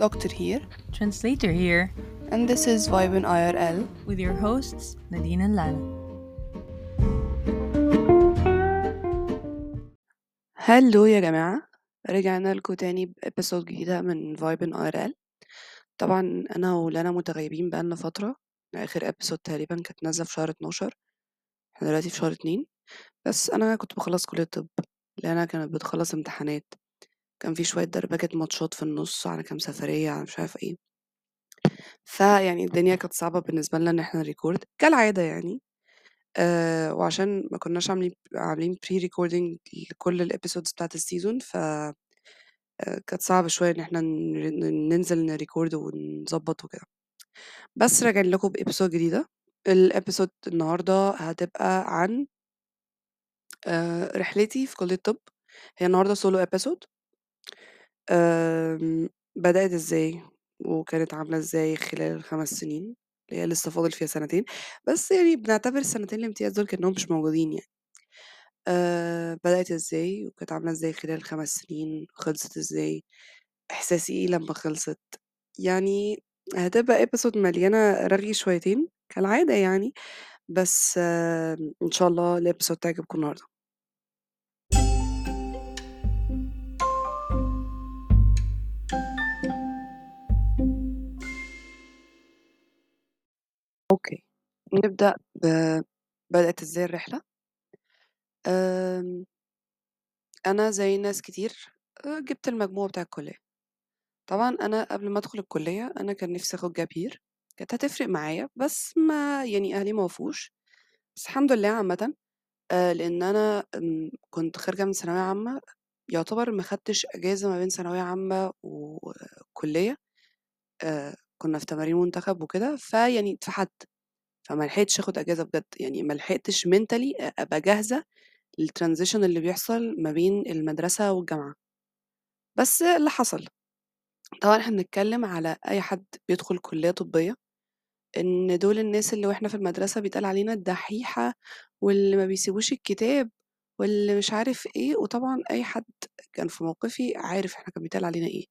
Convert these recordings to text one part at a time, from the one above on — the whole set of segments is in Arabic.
Doctor here, Translator here. And this is Vibe in IRL. with your hosts Nadine and Lana. هلو يا جماعة. رجعنا لكم تاني بإبسود جديدة من Vibe in IRL طبعا أنا ولانا متغيبين بقالنا فترة. آخر إبسود تقريبا كانت نازلة في شهر 12 إحنا دلوقتي في شهر اتنين. بس أنا كنت بخلص كلية طب. لانا كانت بتخلص امتحانات. كان في شوية دربكة ماتشات في النص على كام سفرية على مش عارف إيه. فيعني الدنيا كانت صعبة بالنسبة لنا إن إحنا ن record كالعادة يعني. آه وعشان ما كناش عاملين عاملين pre-recording لكل ال episodes بتاعت ال season ف كانت صعبة شوية إن إحنا ن- ننزل ن record ونظبط وكده. بس راجعين لكم ب episode جديدة. ال episode النهاردة هتبقى عن رحلتي في كلية الطب. هي النهاردة سولو إبيسود آمم، بدأت إزاي، وكانت عاملة إزاي خلال ال5 سنين، اللي هي لسه فاضل فيها سنتين، بس يعني بنعتبر سنتين الامتياز دول كأنهم مش موجودين يعني. آآ، بدأت إزاي، وكانت عاملة إزاي خلال ال5 سنين، خلصت إزاي، إحساسي إيه لمّا خلصت، يعني هتبقى episode مليانة رغي شويتين كالعادة يعني، بس آمم، إن شاء الله الepisode تعجبكم النهارده. أوكي، نبدأ ب بدأت إزاي الرحلة؟ آمم أنا زي ناس كتير آآ جِبت المجموع بتاع الكلية. طبعًا أنا قبل ما أدخل الكلية أنا كان نِفْسي آخُد year كانت هتفرق معايا، بس ما يعني أهلي ما بس الحمد لله عامةً آآ لإن أنا آمم كنت خارجة من ثانوية عامة يعتبر ما خدتش إجازة ما بين ثانوية عامة وكلية، آآ كُنّا في تمارين منتخب وكده، فيعني اتفحَتّ، فما لحقتش آخُد إجازة بجد، يعني ما لحقتش mentally أبقى جاهزة للtransition اللي بيحصل ما بين المدرسة والجامعة. بس اللي حصل طبعًا إحنا بنتكلم على أي حد بيدخل كلية طبية، إن دول الناس اللي وإحنا في المدرسة بيتقال علينا الدحيحة، واللي ما بيسيبوش الكتاب، واللي مش عارف إيه، وطبعًا أي حد كان في موقفي عارف إحنا كان بيتقال علينا إيه،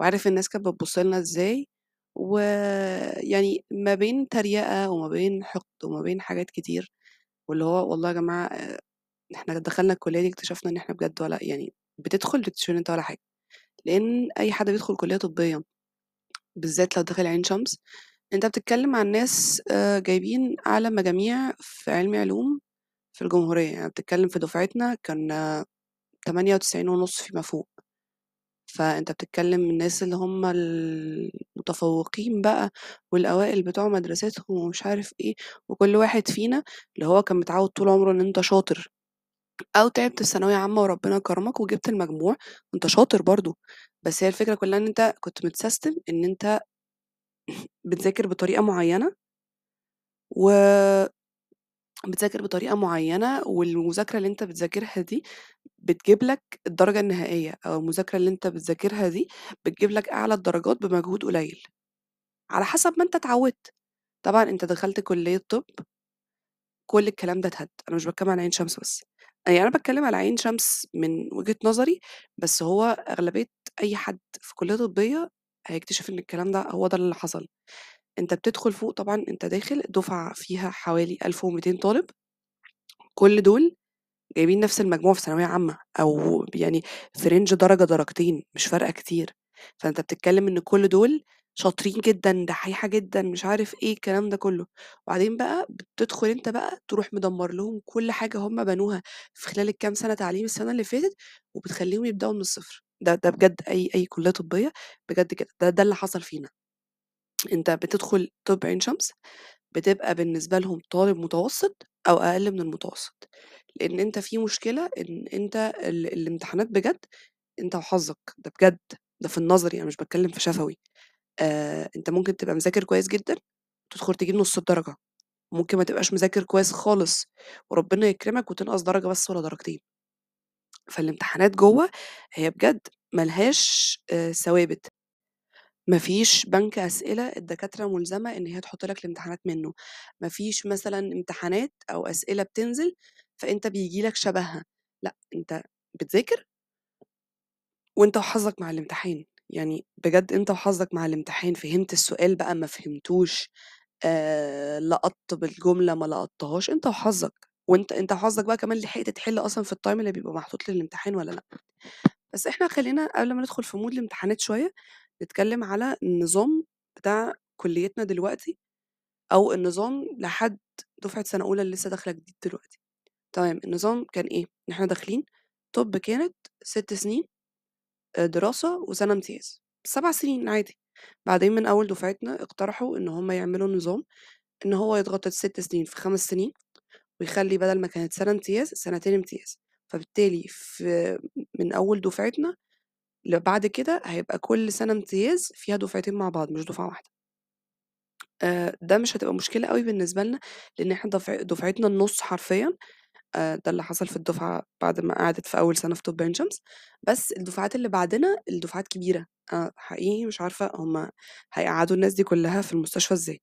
وعارف الناس كانت بتبُص لنا إزاي، ويعني ما بين تريقة وما بين حقد وما بين حاجات كتير، واللي هو والله يا جماعة آآ إحنا دخلنا الكلية دي اكتشفنا إن إحنا بجد ولا يعني بتدخل بتكتشف إن أنت ولا حاجة، لإن أي حد بيدخل كلية طبية بالذات لو داخل عين شمس، أنت بتتكلم عن ناس آآ جايبين أعلى مجاميع في علمي علوم في الجمهورية، يعني بتتكلم في دفعتنا كان 98.5 فيما فوق، فأنت بتتكلم الناس اللي هم المتفوقين بقى والأوائل بتوع مدرستهم ومش عارف إيه، وكل واحد فينا اللي هو كان متعود طول عمره إن أنت شاطر. أو تعبت في ثانوية عامة وربنا كرمك وجبت المجموع، أنت شاطر برضه، بس هي الفكرة كلها إن أنت كنت متسيستم إن أنت بتذاكر بطريقة معيّنة و بتذاكر بطريقة معيّنة والمذاكرة اللي أنت بتذاكرها دي بتجيب لك الدرجة النهائية، أو المذاكرة اللي أنت بتذاكرها دي بتجيب لك أعلى الدرجات بمجهود قليل، على حسب ما أنت اتعودت. طبعًا أنت دخلت كلية طب كل الكلام ده اتهد، أنا مش باتكلم على عين شمس بس، يعني أنا باتكلم على عين شمس من وجهة نظري، بس هو أغلبية أي حد في كلية طبية هيكتشف إن الكلام ده هو ده اللي حصل. أنت بتدخل فوق طبعًا أنت داخل دفعة فيها حوالي 1200 طالب، كل دول جايبين نفس المجموع في ثانوية عامة، أو يعني في رينج درجة درجتين مش فارقة كتير، فأنت بتتكلم إن كل دول شاطرين جدًا، دحيحة جدًا، مش عارف إيه، الكلام ده كله، وبعدين بقى بتدخل أنت بقى تروح مدمّر لهم كل حاجة هم بنوها في خلال الكام سنة تعليم السنة اللي فاتت، وبتخلّيهم يبدأوا من الصفر، ده ده بجد أي أي كلية طبية بجد كده، ده ده اللي حصل فينا. أنت بتدخل طِب عين شمس بتبقى بالنسبة لهم طالب متوسط أو أقل من المتوسط، لإن أنت في مشكلة إن أنت ال الامتحانات بجد أنت وحظك، ده بجد، ده في النظري أنا مش باتكلم في شفوي، آآ أنت ممكن تبقى مذاكر كويس جدًا وتدخل تجيب نُص الدرجة، ممكن ما تبقاش مذاكر كويس خالص وربنا يكرمك وتنقص درجة بس والّا درجتين. فالامتحانات جوّه هي بجد ما لهاش آآ ثوابت. ما فيش بنك أسئلة الدكاترة ملزمة إن هي تحط لك الامتحانات منه، ما فيش مثلًا امتحانات أو أسئلة بتنزل فأنت بييجي لك شبهها، لأ أنت بتذاكر وأنت وحظك مع الامتحان، يعني بجد أنت وحظك مع الامتحان. فهمت السؤال بقى ما فهمتوش آآ لقطت بالجملة ما لقطتهاش، أنت وحظك، وأنت أنت وحظك بقى كمان لحقت تحل أصلًا في الtime اللي بيبقى محطوط للامتحان والّا لأ. بس إحنا خلّينا قبل ما ندخل في mood الامتحانات شوية، نتكلم على النظام بتاع كليتنا دلوقتي، أو النظام لحد دفعة سنة أولى اللي لسه داخلة جديد دلوقتي. تمام، النظام كان إيه؟ إن إحنا داخلين طِب كانت 6 سنين آآ دراسة وسَنة امتياز، 7 سنين عادي. بعدين من أول دفعتنا اقترحوا إن هم يعملوا نظام إن هو يضغط ال6 سنين في 5 سنين، ويخلّي بدل ما كانت سَنة امتياز، سنتين امتياز. فبالتالي في من أول دفعتنا بعد كده هيبقى كل سَنة امتياز فيها دفعتين مع بعض مش دفعة واحدة. ده مش هتبقى مشكلة أوي بالنسبة لنا، لإن إحنا دفع دفعتنا النُص حرفيًا، ده اللي حصل في الدفعة بعد ما قعدت في أول سَنة في طِب عين شمس، بس الدفعات اللي بعدنا الدفعات كبيرة، أنا حقيقي مش عارفة هم هيقعّدوا الناس دي كلّها في المستشفى إزاي.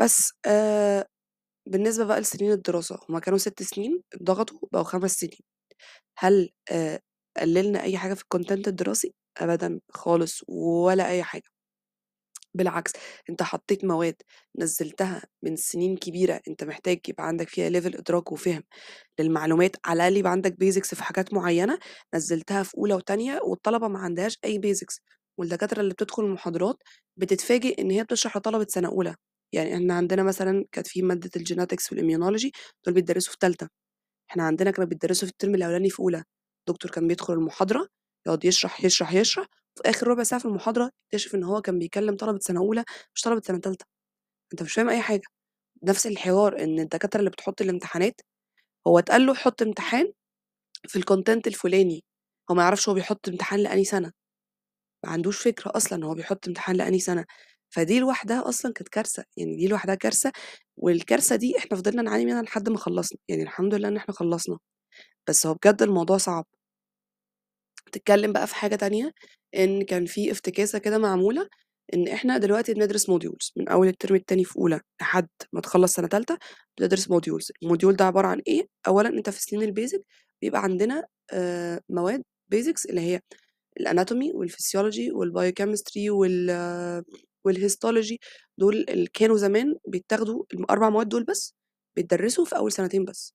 بس بالنسبة بقى لسنين الدراسة، هم كانوا 6 سنين اتضغطوا بقوا 5 سنين. هل قلّلنا أي حاجة في الcontent الدراسي؟ أبدًا خالص ولا أي حاجة. بالعكس، أنت حطّيت مواد نزّلتها من سنين كبيرة أنت محتاج يبقى عندك فيها level إدراك وفِهم للمعلومات، على الأقل يبقى عندك basics في حاجات معيّنة، نزّلتها في أولى وتانية والطلبة ما عندهاش أي basics، والدكاترة اللي بتدخل المحاضرات بتتفاجئ إن هي بتشرح لطلبة سنة أولى. يعني إحنا عندنا مثلًا كانت في مادة الgenetics والimmunology دول بيتدرسوا في تالتة، إحنا عندنا كانوا بيتدرسوا في الترم الأولاني في أولى. الدكتور كان بيدخل المحاضرة يقعد يشرح، يشرح، يشرح، في آخر ربع ساعة في المحاضرة يكتشف إن هو كان بيكلم طلبة سنة أولى مش طلبة سنة تالتة. أنت مش فاهم أي حاجة. نفس الحوار إن الدكاترة اللي بتحط الامتحانات، هو اتقال له حُط امتحان في الcontent الفلاني، هو ما يعرفش هو بيحط امتحان لأنهي سنة. ما عندوش فكرة أصلًا هو بيحط امتحان لأنهي سنة، فدي لوحدها أصلًا كانت كارثة، يعني دي لوحدها كارثة، والكارثة دي إحنا فضلنا نعاني منها لحد ما خلّصنا، يعني الحمد لله إن إحنا خلّصنا، بس هو بجد الموضوع صعب. تتكلم بقى في حاجة تانية، إن كان في افتكاسة كده معمولة، إن إحنا دلوقتي بندرس modules من أول الترم التاني في أولى لحد ما تخلّص سنة تالتة بتدرس modules، الmodule ده عبارة عن إيه؟ أولًا أنت في سنين الbasic بيبقى عندنا آآ مواد basics اللي هي الanatomy والphysiology والbiochemistry وال والhistology دول اللي كانوا زمان بيتاخدوا ال4 مواد دول بس، بيتدرسوا في أول سنتين بس.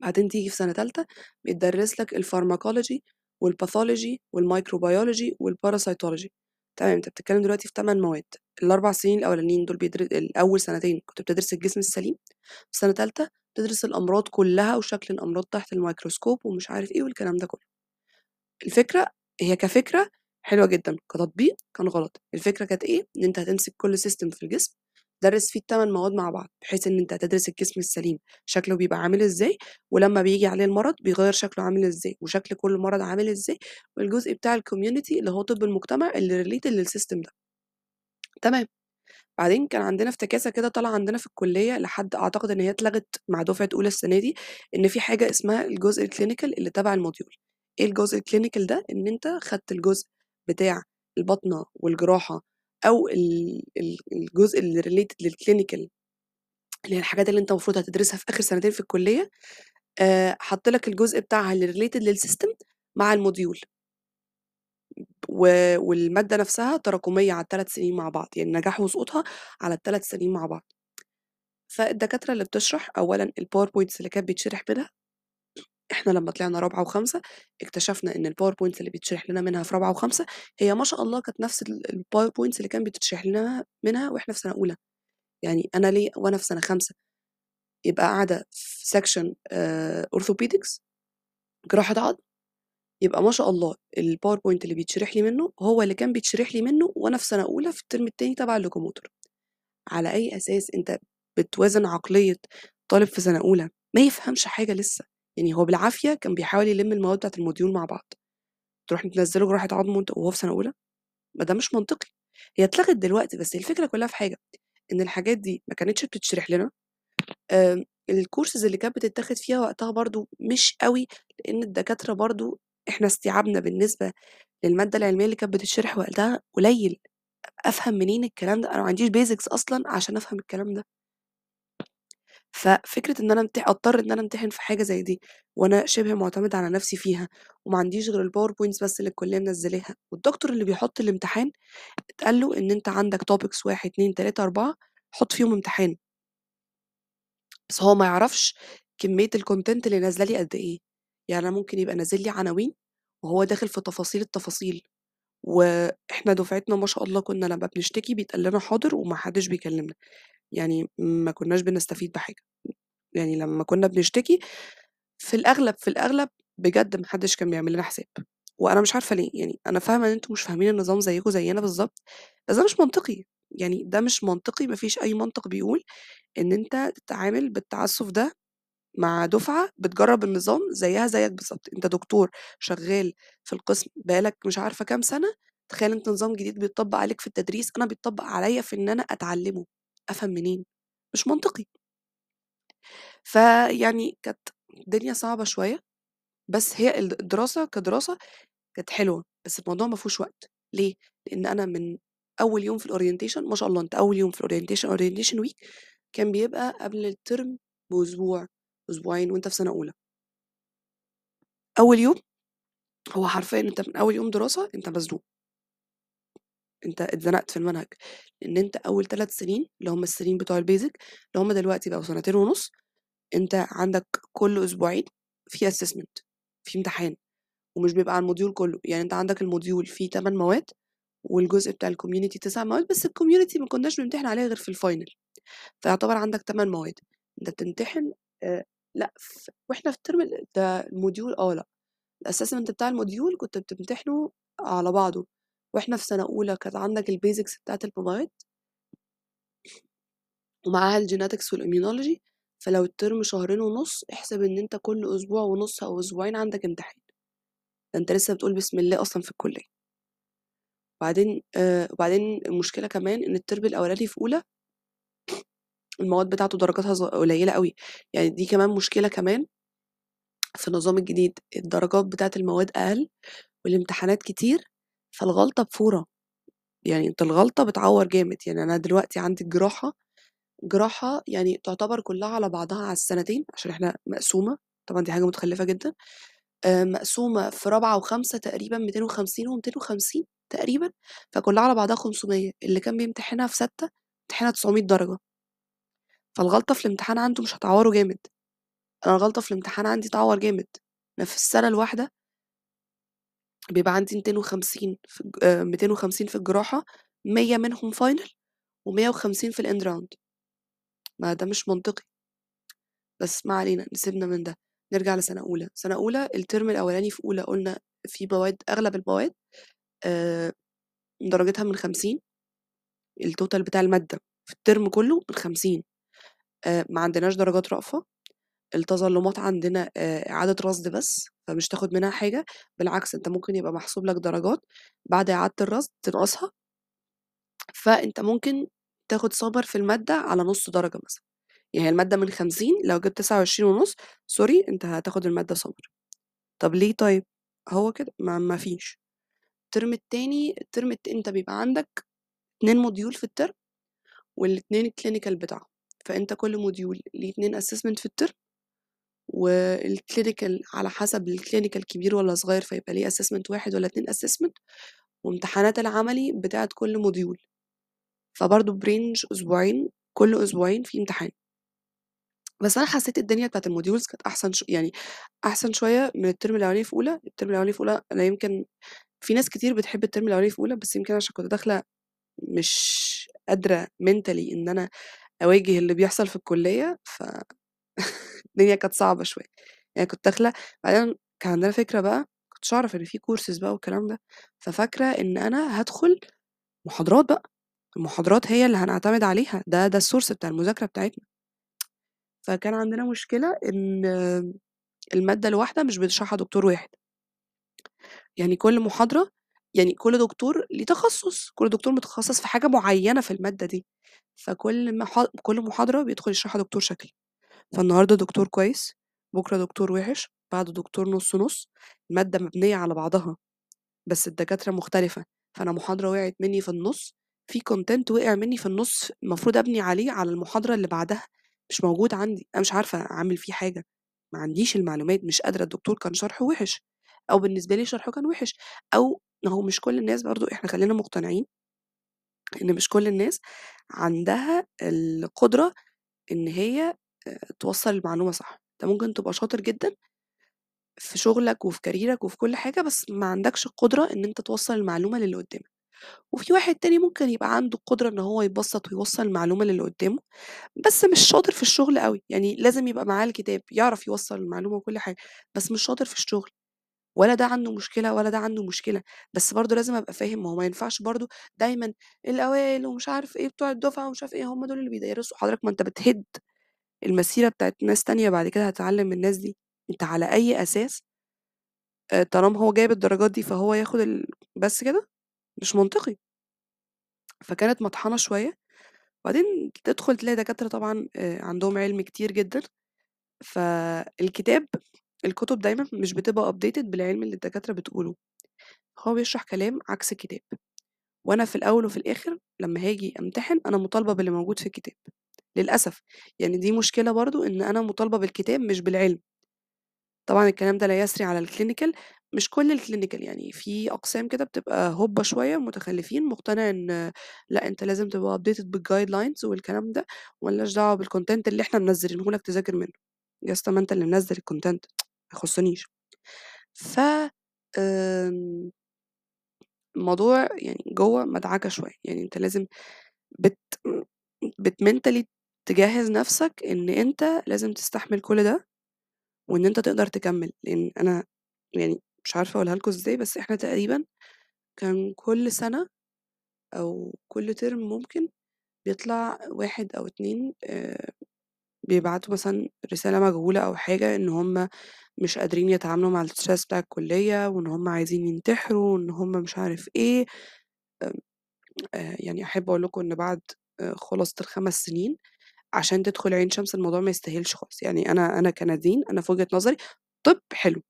بعدين تيجي في سنة تالتة بيتدرس لك الpharmacology والpathology والmicrobiology والparasitology تمام، أنت بتتكلم دلوقتي في 8 مواد، ال4 سنين الأولانيين دول بيدر الأول سنتين كنت بتدرس الجسم السليم، في سنة تالتة بتدرس الأمراض كلّها وشكل الأمراض تحت الميكروسكوب ومش عارف إيه والكلام ده كلّه. الفكرة هي كفكرة حلوة جدًا، كتطبيق كان غلط. الفكرة كانت إيه؟ إن أنت هتمسك كل system في الجسم تدرس فيه ال8 مواد مع بعض، بحيث إن أنت هتدرس الجسم السليم شكله بيبقى عامل إزاي، ولمّا بييجي عليه المرض بيغيّر شكله عامل إزاي، وشكل كل مرض عامل إزاي، والجزء بتاع الcommunity اللي هو طب المجتمع اللي related للsystem ده. تمام. بعدين كان عندنا افتكاسة كده طالعة عندنا في الكلية لحد أعتقد إن هي اتلغت مع دفعة أولى السنة دي، إن في حاجة اسمها الجزء الclinical اللي تبع الmodule. إيه الجزء الclinical ده؟ إن أنت خدت الجزء بتاع الباطنة والجراحة ال الجزء اللي related للclinical اللي هي الحاجات اللي أنت المفروض هتدرسها في آخر سنتين في الكلية، آآ حَط لك الجزء بتاعها اللي related للsystem مع الmodule. و والمادة نفسها تراكمية على ال3 سنين مع بعض، يعني نجاح وسقوطها على ال3 سنين مع بعض. فالدكاترة اللي بتشرح أولًا الpowerpoints اللي كانت بيتشرح منها، إحنا لمّا طلعنا رابعة وخامسة اكتشفنا إن الpowerpoints اللي بيتشرح لنا منها في رابعة وخامسة هي ما شاء الله كانت نفس ال الpowerpoints اللي كان بتتشرح لنا منها وإحنا في سنة أولى. يعني أنا ليه وأنا في سنة خامسة يبقى قاعدة في section آآ orthopedics جراحة عضم، يبقى ما شاء الله الpowerpoint اللي بيتشرح لي منه هو اللي كان بيتشرح لي منه وأنا في سنة أولى في الترم التاني تبع الlocomotor. على أي أساس أنت بتوازن عقلية طالب في سنة أولى ما يفهمش حاجة لسه، يعني هو بالعافية كان بيحاول يلم المواد بتاعة الmodule مع بعض، تروح تنزّله جراحة عضم وأنت وهو في سنة أولى؟ ما ده مش منطقي. هي اتلغت دلوقتي بس الفكرة كلّها في حاجة، إن الحاجات دي ما كانتش بتتشرح لنا، الcourses اللي كانت بتتاخد فيها وقتها برضه مش أوي، لإن الدكاترة برضه إحنا استيعابنا بالنسبة للمادة العلمية اللي كانت بتتشرح وقتها قليل، أفهم منين الكلام ده؟ أنا ما عنديش basics أصلًا عشان أفهم الكلام ده. ففكرة إن أنا أضطر إن أنا أمتحن في حاجة زي دي وأنا شِبه مُعتمد على نَفْسي فيها وما عنديش غير الpowerpoints بس اللي الكُلّية منزّلاها والدكتور اللي بيحُط الامتحان اتقال له إن أنت عندك topics 1، 2، 3، 4 حُط فيهم امتحان. بس هو ما يعرفش كمية الcontent اللي نازلة لي قد إيه. يعني أنا ممكن يبقى نازل لي عناوين وهو داخل في تفاصيل التفاصيل. وإحنا دُفعتنا ما شاء الله كُنّا لمّا بنشتكي بيتقال لنا حاضر وما حدّش بيكلّمنا. يعني ما كُنّاش بنستفيد بحاجة. يعني لمّا كُنّا بنشتكي في الأغلب، في الأغلب بجد ما حدّش كان بيعمل لنا حساب. وأنا مش عارفة ليه، يعني أنا فاهمة إن أنتم مش فاهمين النظام زيّكم زيّنا بالضبط، بس ده مش منطقي. يعني ده مش منطقي، ما فيش أي منطق بيقول إن أنت تتعامل بالتعسُّف ده مع دُفعة بتجرّب النظام زيّها زيّك بالضبط. أنت دكتور شغّال في القسم بقى لك مش عارفة كام سَنة، تخيّل أنت نظام جديد بيتطبّق عليك في التدريس، أنا بيتطبّق عليّا في إن أنا أتعلّمه، أفهم منين؟ مش منطقي. فيعني كانت الدنيا صعبة شوية، بس هي الد الدراسة كدراسة كانت حلوة، بس الموضوع ما فيهوش وقت. ليه؟ لإن أنا من أول يوم في الorientation ما شاء الله أنت أول يوم في الorientation orientation week كان بيبقى قبل الترم بأسبوع، أسبوعين وأنت في سَنة أولى. أول يوم هو حرفيًا أنت من أول يوم دراسة أنت مزنوق. أنت اتزنقت في المنهج، لإن أنت أول 3 سنين اللي هم السنين بتوع الbasic اللي هم دلوقتي بقوا سنتين ونُص، أنت عندك كل أسبوعين في assessment في امتحان، ومش بيبقى على الmodule كُلّه، يعني أنت عندك الmodule فيه 8 مواد والجزء بتاع ال community 9 مواد، بس ال community ما كناش بنمتحن عليها غير في ال final. فيعتبر عندك 8 مواد. أنت بتمتحن آآ لأ ف وإحنا في الترم ال ده ال module آه لأ، ال assessment بتاع ال module كنت بتمتحنه على بعضه، وإحنا في سَنة أولى كانت عندك ال basics بتاعة المواد ومعاها ال genetics وال immunology فلو الترم شهرين ونُص، احسب إن أنت كل أسبوع ونُص أو أسبوعين عندك امتحان. ده أنت لسه بتقول بسم الله أصلًا في الكُلّية. وبعدين آآ وبعدين المشكلة كمان إن الترم الأولاني في أولى المواد بتاعته درجاتها ص قليلة أوي، يعني دي كمان مشكلة كمان في النظام الجديد، الدرجات بتاعة المواد أقل والامتحانات كتير، فالغلطة بفورة. يعني أنت الغلطة بتعوّر جامد، يعني أنا دلوقتي عندي الجراحة، جراحة يعني تعتبر كلّها على بعضها على السنتين عشان إحنا مقسومة، طبعًا دي حاجة متخلّفة جدًا، آآ مقسومة في رابعة وخامسة تقريبًا 250 و250 تقريبًا، فكلّها على بعضها 500 اللي كان بيمتحنها في سَتّة بيمتحنها 900 درجة. فالغلطة في الامتحان عنده مش هتعوّره جامد، أنا الغلطة في الامتحان عندي تعوّر جامد. أنا في السنة الواحدة بيبقى عندي 250 في الج آآ 250 في الجراحة، 100 منهم final و150 في الend round. ما ده مش منطقي. بس ما علينا، سيبنا من ده، نرجع لسَنة أولى. سَنة أولى الترم الأولاني في أولى قُلنا في مواد أغلب المواد آآ درجتها من 50 الtotal بتاع المادة في الترم كُلّه من 50 آآ ما عندناش درجات رأفة، التظلُّمات عندنا إعادة رصد بس، فمش تاخد منها حاجة، بالعكس أنت ممكن يبقى محسوب لك درجات بعد إعادة الرصد تنقصها. فأنت ممكن تاخد summer في المادة على نُص درجة مثلًا، يعني المادة من 50 لو جِبت 29.5 sorry أنت هتاخد المادة summer. طَب ليه طيب؟ هو كده ما ما فيش. الترم التاني الترم الت أنت بيبقى عندك 2 module في الترم والاتنين ال clinical بتاعهم، فأنت كل module ليه 2 assessment في الترم وال clinical على حسب ال clinical كبير والّا صغير فيبقى ليه assessment 1 والّا 2 assessment وامتحانات العملي بتاعة كل module. فبرضه ب range أسبوعين، كل أسبوعين في امتحان. بس أنا حسّيت الدنيا بتاعة ال modules كانت أحسن ش يعني أحسن شوية من الترم الأولاني في أولى، الترم الأولاني في أولى أنا يمكن في ناس كتير بتحب الترم الأولاني في أولى، بس يمكن عشان كنت داخلة مش قادرة mentally إن أنا أواجه اللي بيحصل في الكُلّية، ف الدنيا كانت صعبة شوية. يعني كنت داخلة بعدين كان عندنا فكرة بقى، كنتش أعرف إن في courses بقى والكلام ده، ففاكرة إن أنا هادخل محاضرات بقى، المحاضرات هي اللي هنعتمد عليها، ده ده الsource بتاع المذاكرة بتاعتنا. فكان عندنا مشكلة إن المادة الواحدة مش بيشرحها دكتور واحد. يعني كل محاضرة يعني كل دكتور ليه تخصُّص، كل دكتور متخصص في حاجة معيّنة في المادة دي، فكل كل محاضرة بيدخل يشرحها دكتور شكل. فالنهارده دكتور كويس، بُكرة دكتور وِحِش، بعده دكتور نُص، نُص، المادة مبنية على بعضها، بس الدكاترة مختلفة، فأنا محاضرة وقعت منّي في النُص، في content وقع منّي في النُص المفروض أبني عليه على المحاضرة اللي بعدها، مش موجود عندي أنا مش عارفة أعمل فيه حاجة ما عنديش المعلومات مش قادرة الدكتور كان شرحه وحش أو بالنسبة لي شرحه كان وحش أو هو مش كل الناس برضو إحنا خلينا مقتنعين إن مش كل الناس عندها القدرة إن هي توصل المعلومة صح. أنت ممكن تبقى شاطر جدا في شغلك وفي كاريرك وفي كل حاجة بس ما عندكش القدرة إن أنت توصل المعلومة للي قدامك. وفي واحد تاني ممكن يبقى عنده القدرة إن هو يبسط ويوصل المعلومة للي قدامه بس مش شاطر في الشغل قوي يعني لازم يبقى معاه الكتاب يعرف يوصل المعلومة وكل حاجة بس مش شاطر في الشغل. ولا ده عنده مشكلة ولا ده عنده مشكلة. بس برضه لازم أبقى فاهم ما هو ما ينفعش برضه دايما الأوائل ومش عارف إيه بتوع الدفعة ومش عارف إيه هم دول اللي بيدرسوا. حضرتك ما أنت بتهد المسيرة بتاعت ناس تانية بعد كده هتتعلم من الناس دي أنت على أي أساس؟ طالما هو جايب الدرجات دي فهو ياخد ال... بس كده؟ مش منطقي. فكانت مطحنة شوية. وبعدين تدخل تلاقي دكاترة طبعا عندهم علم كتير جدا. فالكتاب الكتب دايما مش بتبقى updated بالعلم اللي الدكاترة بتقوله. هو بيشرح كلام عكس الكتاب. وأنا في الأول وفي الآخر لما هاجي أمتحن أنا مطالبة باللي موجود في الكتاب. للأسف. يعني دي مشكلة برضو إن أنا مطالبة بالكتاب مش بالعلم. طبعا الكلام ده لا يسري على ال clinical مش كل ال clinical يعني في أقسام كده بتبقى هوبا شوية متخلفين مقتنع إن لأ أنت لازم تبقى بال guidelines والكلام ده وملناش دعوة بال content اللي إحنا منزلينه لك تذاكر منه. يا اسطى ما أنت اللي منزل ال content ما يخصنيش. ف آم، الموضوع يعني جوه مدعكة شوية. يعني أنت لازم بت بت mentally تجهز نفسك إن أنت لازم تستحمل كل ده وإن أنت تقدر تكمل لأن أنا يعني مش عارفة أقولها لكم إزاي بس إحنا تقريبا كان كل سنة أو كل ترم ممكن بيطلع واحد أو اتنين آه، بيبعتوا مثلا رسالة مجهولة أو حاجة إن هم مش قادرين يتعاملوا مع الستريس بتاع الكلية وإن هم عايزين ينتحروا وإن هم مش عارف إيه آه، يعني أحب أقول لكم إن بعد آه، خلاصه الخمس سنين عشان تدخل عين شمس الموضوع ما يستاهلش خالص. يعني أنا أنا كنادين أنا في وجهة نظري طب حلو.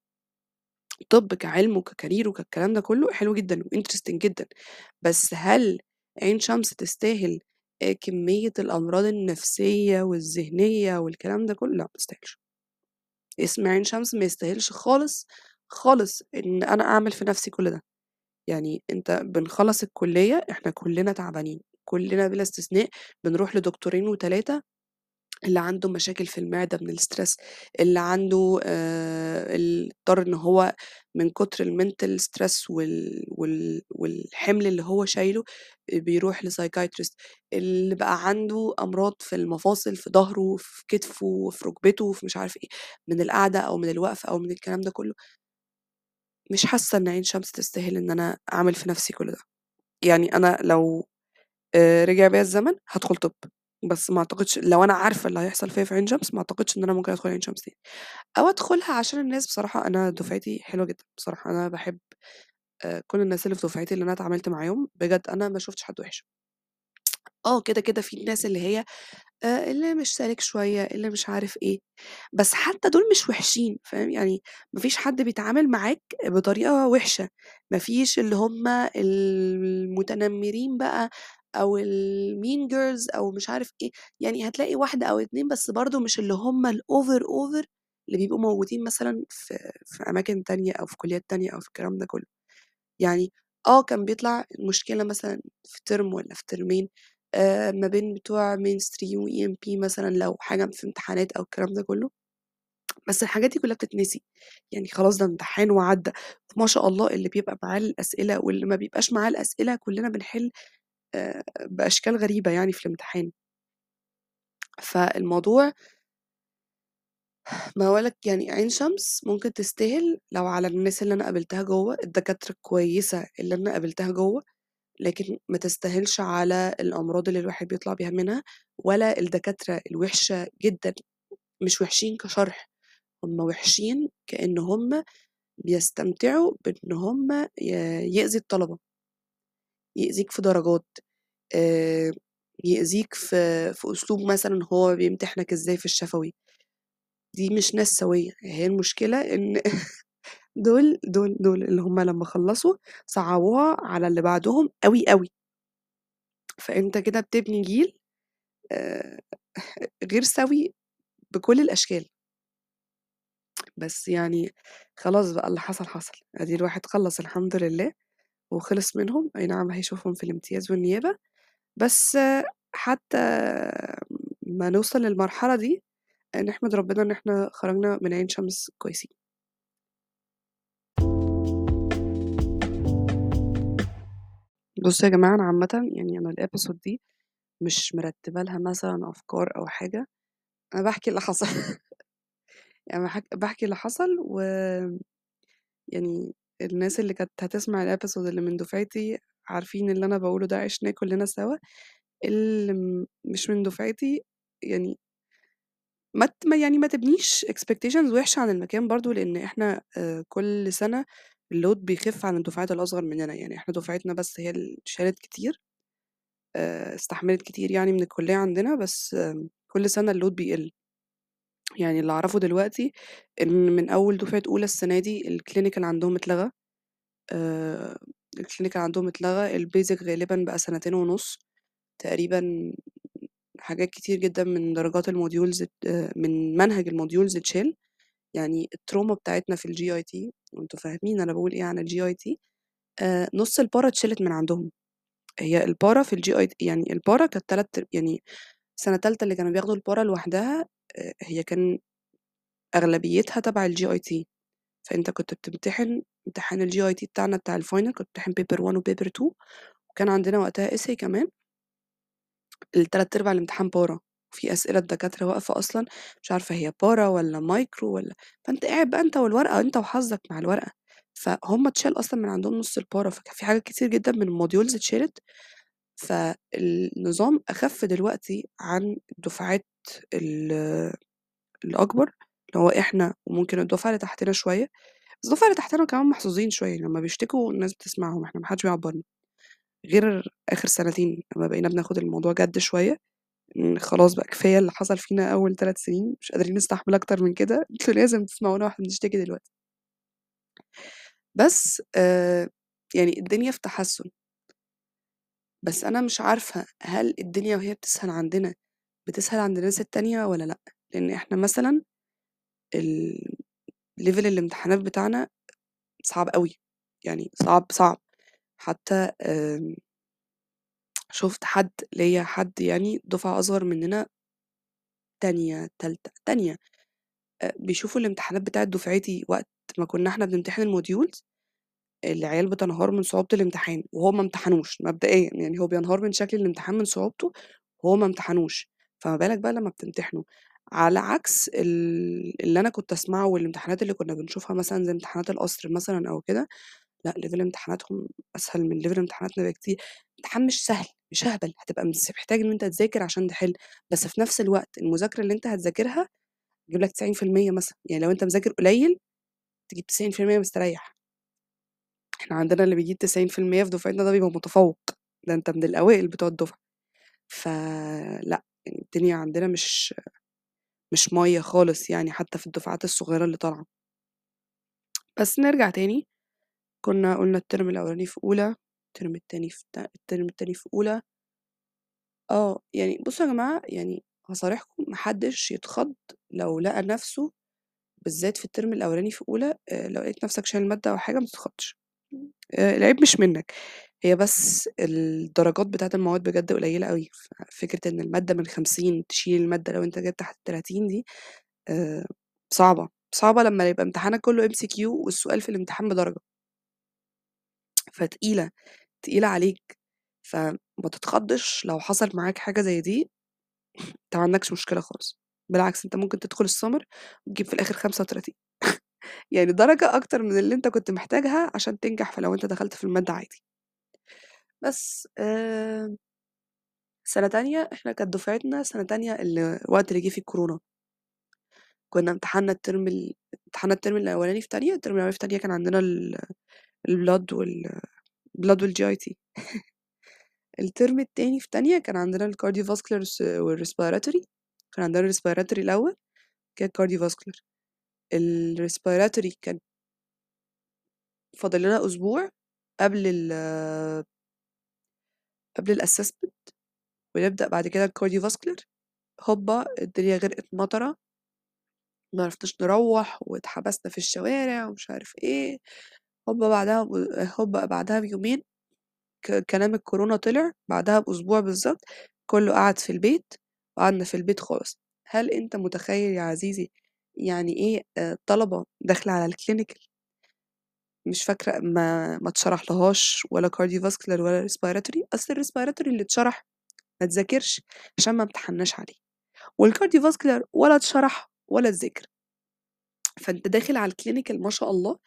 طب كعلم وك career وكالكلام ده كله حلو جدا و interesting جدا. بس هل عين شمس تستاهل آه، كمية الأمراض النفسية والذهنية والكلام ده كله؟ لا ما تستاهلش. اسم عين شمس ما يستاهلش خالص خالص إن أنا أعمل في نفسي كل ده. يعني أنت بنخلص الكلية إحنا كلنا تعبانين كلنا بلا استثناء بنروح لدكتورين وتلاتة اللي عنده مشاكل في المعدة من ال stress اللي عنده آه، اضطر إن هو من كتر الـ mental stress وال... وال... والحمل اللي هو شايله بيروح ل psychiatrist اللي بقى عنده أمراض في المفاصل في ظهره في كتفه في ركبته في مش عارف إيه من القعدة أو من الوقفة أو من الكلام ده كله. مش حاسة إن عين شمس تستاهل إن أنا أعمل في نفسي كل ده. يعني أنا لو رجع بيا الزمن هدخل طب. بس ما أعتقدش لو أنا عارفة اللي هيحصل فيا في عين شمس ما أعتقدش إن أنا ممكن أدخل عين شمس تاني. أو أدخلها عشان الناس بصراحة أنا دفعتي حلوة جدا. بصراحة أنا بحب آه، كل الناس اللي في دفعتي اللي أنا اتعاملت معاهم بجد أنا ما شفتش حد وحش. آه كده كده في الناس اللي هي آه، اللي مش سالك شوية اللي مش عارف إيه. بس حتى دول مش وحشين فاهم؟ يعني مفيش حد بيتعامل معاك بطريقة وحشة. مفيش اللي هم المتنمرين بقى أو ال mean girls أو مش عارف إيه يعني هتلاقي واحدة أو اتنين بس برضو مش اللي هم ال over over اللي بيبقوا موجودين مثلا في في أماكن تانية أو في كليات تانية أو في الكلام ده كله. يعني آه كان بيطلع المشكلة مثلا في ترم ولا في ترمين آه ما بين بتوع mainstream و IMP مثلا لو حاجة في امتحانات أو الكلام ده كله. بس الحاجات دي كلها بتتنسي. يعني خلاص ده امتحان وعدى. ما شاء الله اللي بيبقى معاه الأسئلة واللي ما بيبقاش معاه الأسئلة كلنا بنحل بأشكال غريبة يعني في الامتحان. فالموضوع ما هقولك يعني عين شمس ممكن تستاهل لو على الناس اللي أنا قابلتها جوه الدكاترة الكويسة اللي أنا قابلتها جوه لكن ما تستاهلش على الأمراض اللي الواحد بيطلع بيها منها ولا الدكاترة الوحشة جدا مش وحشين كشرح هم وحشين كأن هم بيستمتعوا بإن هم يأذي الطلبة، يأذيك في درجات، يأذيك في في أسلوب مثلًا هو بيمتحنك إزاي في الشفوي، دي مش ناس سوية، هي المشكلة إن دول دول دول اللي هم لمّا خلّصوا صعّبوها على اللي بعدهم أوي، أوي، فأنت كده بتبني جيل غير سَوِي بكل الأشكال. بس يعني خلاص بقى اللي حصل، حصل. أدي الواحد خلّص الحمد لله وخلص منهم، أي نعم هيشوفهم في الامتياز والنيابة، بس حتى ما نوصل للمرحلة دي، نحمد ربنا إن إحنا خرجنا من عين شمس كويسين. بُصّوا يا جماعة، أنا عامةً يعني أنا الepisode دي مش مرتّبة لها مثلًا أفكار أو حاجة، أنا باحكي اللي حصل. يعني باحكي اللي حصل و يعني الناس اللي كانت هتسمع الepisode اللي من دفعتي عارفين اللي أنا باقوله ده عِشناه كلّنا سوا، اللي مش من دفعتي يعني ما يعني ما تبنيش expectations وِحشة عن المكان برضه، لإن إحنا آآ كل سَنة الload بيخِف عن الدفعات الأصغر مننا، يعني إحنا دفعتنا بس هي اللي شالت كتير، آآ استحملت كتير يعني من الكلية عندنا، بس كل سَنة الload بيقل. يعني اللي أعرفه دلوقتي إن من أول دفعة أولى السنة دي الclinical عندهم اتلغى، آآ الclinical عندهم اتلغى، الbasic غالبًا بقى سنتين ونُص، تقريبًا حاجات كتير جدًا من درجات ات آآ من منهج الmodules اتشال، يعني التروما بتاعتنا في الGIT وأنتم فاهمين أنا باقول إيه عن الGIT، آآ نُص البارا اتشالت من عندهم. هي البارا في الGIT يعني البارا كانت تلات أر يعني سَنة تالتة اللي كانوا بياخدوا البارا لوحدها، هي كان أغلبيتها تبع الGIT، فأنت كنت بتمتحن امتحان الGIT بتاعنا بتاع الfinal كنت بتمتحن paper 1 وpaper 2 وكان عندنا وقتها essay كمان. التلات أرباع الامتحان بارا، وفي أسئلة الدكاترة واقفة أصلًا مش عارفة هي بارا والّا micro والّا فأنت قاعد بقى أنت والورقة، أنت وحظك مع الورقة، فهُم اتشال أصلًا من عندهم نُص البارا، فكان في حاجات كتير جدًا من الmodules اتشالت، فالنظام أخَف دلوقتي عن الدفعات ال الأكبر، اللي هو إحنا وممكن الدفعة اللي تحتنا شوية، بس الدفعة اللي تحتنا كمان محظوظين شوية، لمّا بيشتكوا الناس بتسمعهم، إحنا ما حدش بيعبّرنا. غير آخر سنتين لمّا بقينا بناخد الموضوع جَد شوية، خلاص بقى كفاية اللي حصل فينا أول 3 سنين، مش قادرين نستحمل أكتر من كده، أنتم لازم تسمعونا وإحنا بنشتكي دلوقتي. بس آآ يعني الدنيا في تحسُّن. بس أنا مش عارفة هل الدنيا وهي بتسهل عندنا، بتسهل عند الناس التانية والّا لأ؟ لإن إحنا مثلًا ال الامتحانات بتاعنا صعب أوي، يعني صعب، صعب. حتى آمم شُفت حد ليّا حد يعني دفعة أصغر مننا تانية، تالتة، تانية، آآ بيشوفوا الامتحانات بتاعة دفعتي وقت ما كنا إحنا بنمتحن الmodules، العيال بتنهار من صعوبة الامتحان وهو ما امتحنوش مبدئيًا، يعني هو بينهار من شكل الامتحان من صعوبته وهو ما امتحنوش، فما بالك بقى لمّا بتمتحنوا. على عكس ال اللي أنا كنت أسمعه والامتحانات اللي كنا بنشوفها مثلًا زي امتحانات القصر مثلًا أو كده، لأ level امتحاناتهم أسهل من level امتحاناتنا بكتير. امتحان مش سهل، مش أهبل، هتبقى محتاج إن أنت تذاكر عشان تحل، بس في نفس الوقت المذاكرة اللي أنت هتذاكرها تجيب لك 90% مثلًا، يعني لو أنت مذاكر قليل تجيب 90% مستريح. إحنا عندنا اللي بيجيب 90% في دفعتنا ده بيبقى متفوق، ده أنت من الأوائل بتوع الدفعة. فلأ، يعني الدنيا عندنا مش مش مَيّة خالص يعني حتى في الدفعات الصغيرة اللي طالعة. بس نرجع تاني، كنا قُلنا الترم الأولاني في أولى، الترم التاني في الترم التاني في أولى. آه، يعني بُصّوا يا جماعة يعني هاصارحكم ما حدش يتخض لو لقى نفسه بالذات في الترم الأولاني في أولى، آآ لو لقيت نفسك شايل مادة أو حاجة ما تتخضش، آآ العيب مش منّك، هي بس الدرجات بتاعة المواد بجد قليلة أوي، ففكرة إن المادة من 50 تشيل المادة لو أنت جايب تحت ال30 دي آآ صعبة، صعبة لمّا يبقى امتحانك كلّه MCQ والسؤال في الامتحان بدرجة. فتقيلة، تقيلة عليك، فما تتخضش لو حصل معاك حاجة زي دي، أنت عندكش مشكلة خالص، بالعكس أنت ممكن تدخل الsummer وتجيب في الآخر 35 يعني درجة أكتر من اللي أنت كنت محتاجها عشان تنجح فلو أنت دخلت في المادة عادي. بس آآ سَنة تانية إحنا كانت دفعتنا سَنة تانية ال الوقت اللي جه فيه الكورونا. كنا امتحنا الترم ال امتحنا الترم الأولاني في تانية، الترم الأولاني في تانية كان عندنا ال الblood وال الblood والGIT الترم التاني في تانية كان عندنا الcardiovascular والس والrespiratory كان عندنا الrespiratory الأول، بعد كده الcardiovascular الrespiratory كان فاضل لنا أسبوع قبل ال قبل الassessment ونبدأ بعد كده الcardiovascular. هوبا الدنيا غرقت مطرة. معرفناش نروّح واتحبسنا في الشوارع ومش عارف إيه، هوبا بعدها هوبا بعدها بيومين كلام الكورونا طلع، بعدها بأسبوع بالضبط كُلّه قعد في البيت وقعدنا في البيت خالص. هل أنت متخيّل يا عزيزي يعني إيه آآ طلبة داخلة على الclinical مش فاكرة ما ما اتشرحلهاش ولا cardiovascular ولا respiratory، أصل الrespiratory اللي اتشرح ما اتذاكرش عشان ما امتحناش عليه، والcardiovascular ولا اتشرح ولا اتذاكر. فأنت داخل على الclinical ما شاء الله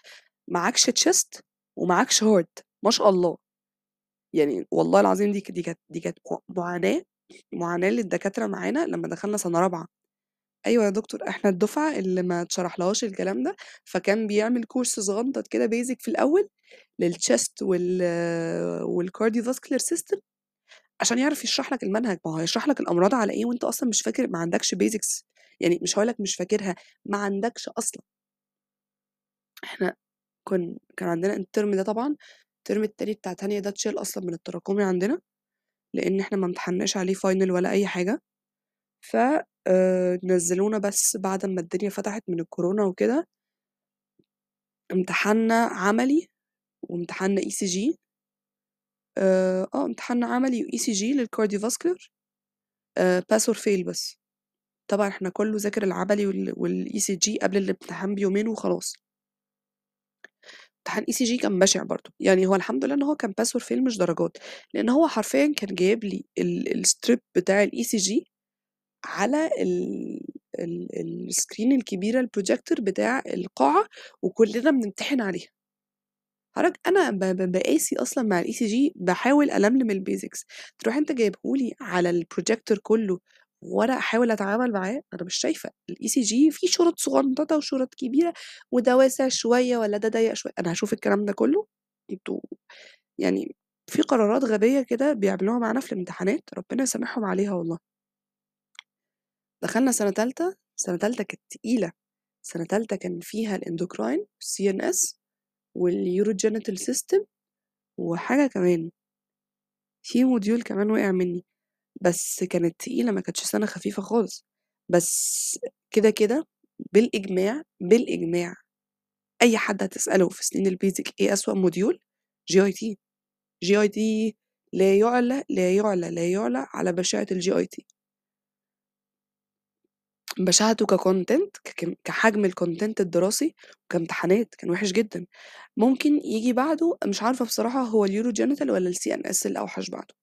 معاكش chest ومعاكش heart ما شاء الله. يعني والله العظيم دي دي كانت دي كانت معاناة معاناة للدكاترة معانا لمّا دخلنا سنة رابعة. أيوه يا دكتور إحنا الدفعة اللي ما اتشرحلهاش الكلام ده، فكان بيعمل كورس صغنطط كده basic في الأول للchest وال والcardiovascular system عشان يعرف يشرح لك المنهج، ما هو هيشرح لك الأمراض على إيه وأنت أصلًا مش فاكر ما عندكش basics يعني مش هاقول لك مش فاكرها، ما عندكش أصلًا. إحنا كن كان عندنا الترم ده طبعًا الترم التاني بتاع تانية ده اتشال أصلًا من التراكمي عندنا، لإن إحنا ما امتحناش عليه final ولا أي حاجة. ف آآ نزّلونا بس بعد أمّا الدنيا فتحت من الكورونا وكده. امتحنا عملي وامتحنا ECG آآ آه امتحنا عملي وECG للcardiovascular آآ pass or fail بس. طبعًا إحنا كُلّه ذاكر العملي وال والECG قبل الامتحان بيومين وخلاص. امتحان ECG كان بشع برضه، يعني هو الحمد لله إن هو كان pass or fail مش درجات، لإن هو حرفيًا كان جايب لي ال الstrip بتاع الECG على ال ال الscreen الكبيرة الprojector بتاع القاعة وكُلّنا بنمتحن عليها. حضرتك أنا ب ب باقاسي أصلًا مع الECG باحاول ألملم الbasics، تروح أنت جايبه لي على الprojector كُلّه وأنا أحاول أتعامل معاه، أنا مش شايفة، الECG فيه شُرط صغنططة وشُرط كبيرة وده واسع شوية والّا ده ضيّق شوية، أنا هاشوف الكلام ده كُلّه؟ أنتم يعني في قرارات غبية كده بيعملوها معانا في الامتحانات ربنا يسامحهم عليها والله. دخلنا سنة تالتة، سنة تالتة كانت تقيلة، سنة تالتة كان فيها الendocrine والCNS والurogenital system وحاجة كمان. في module كمان وقع منّي، بس كانت تقيلة ما كانتش سنة خفيفة خالص، بس كده، كده بالإجماع، بالإجماع أي حد هتسأله في سنين الbasic إيه أسوأ module GIT، GIT لا يُعلى، لا يُعلى، لا يُعلى على بشاعة الGIT. كcontent ككم كحجم الcontent الدراسي وكامتحانات كان وِحِش جدًا. ممكن ييجي بعده مش عارفة بصراحة هو الurogenital والّا الCNS الأوحش بعده،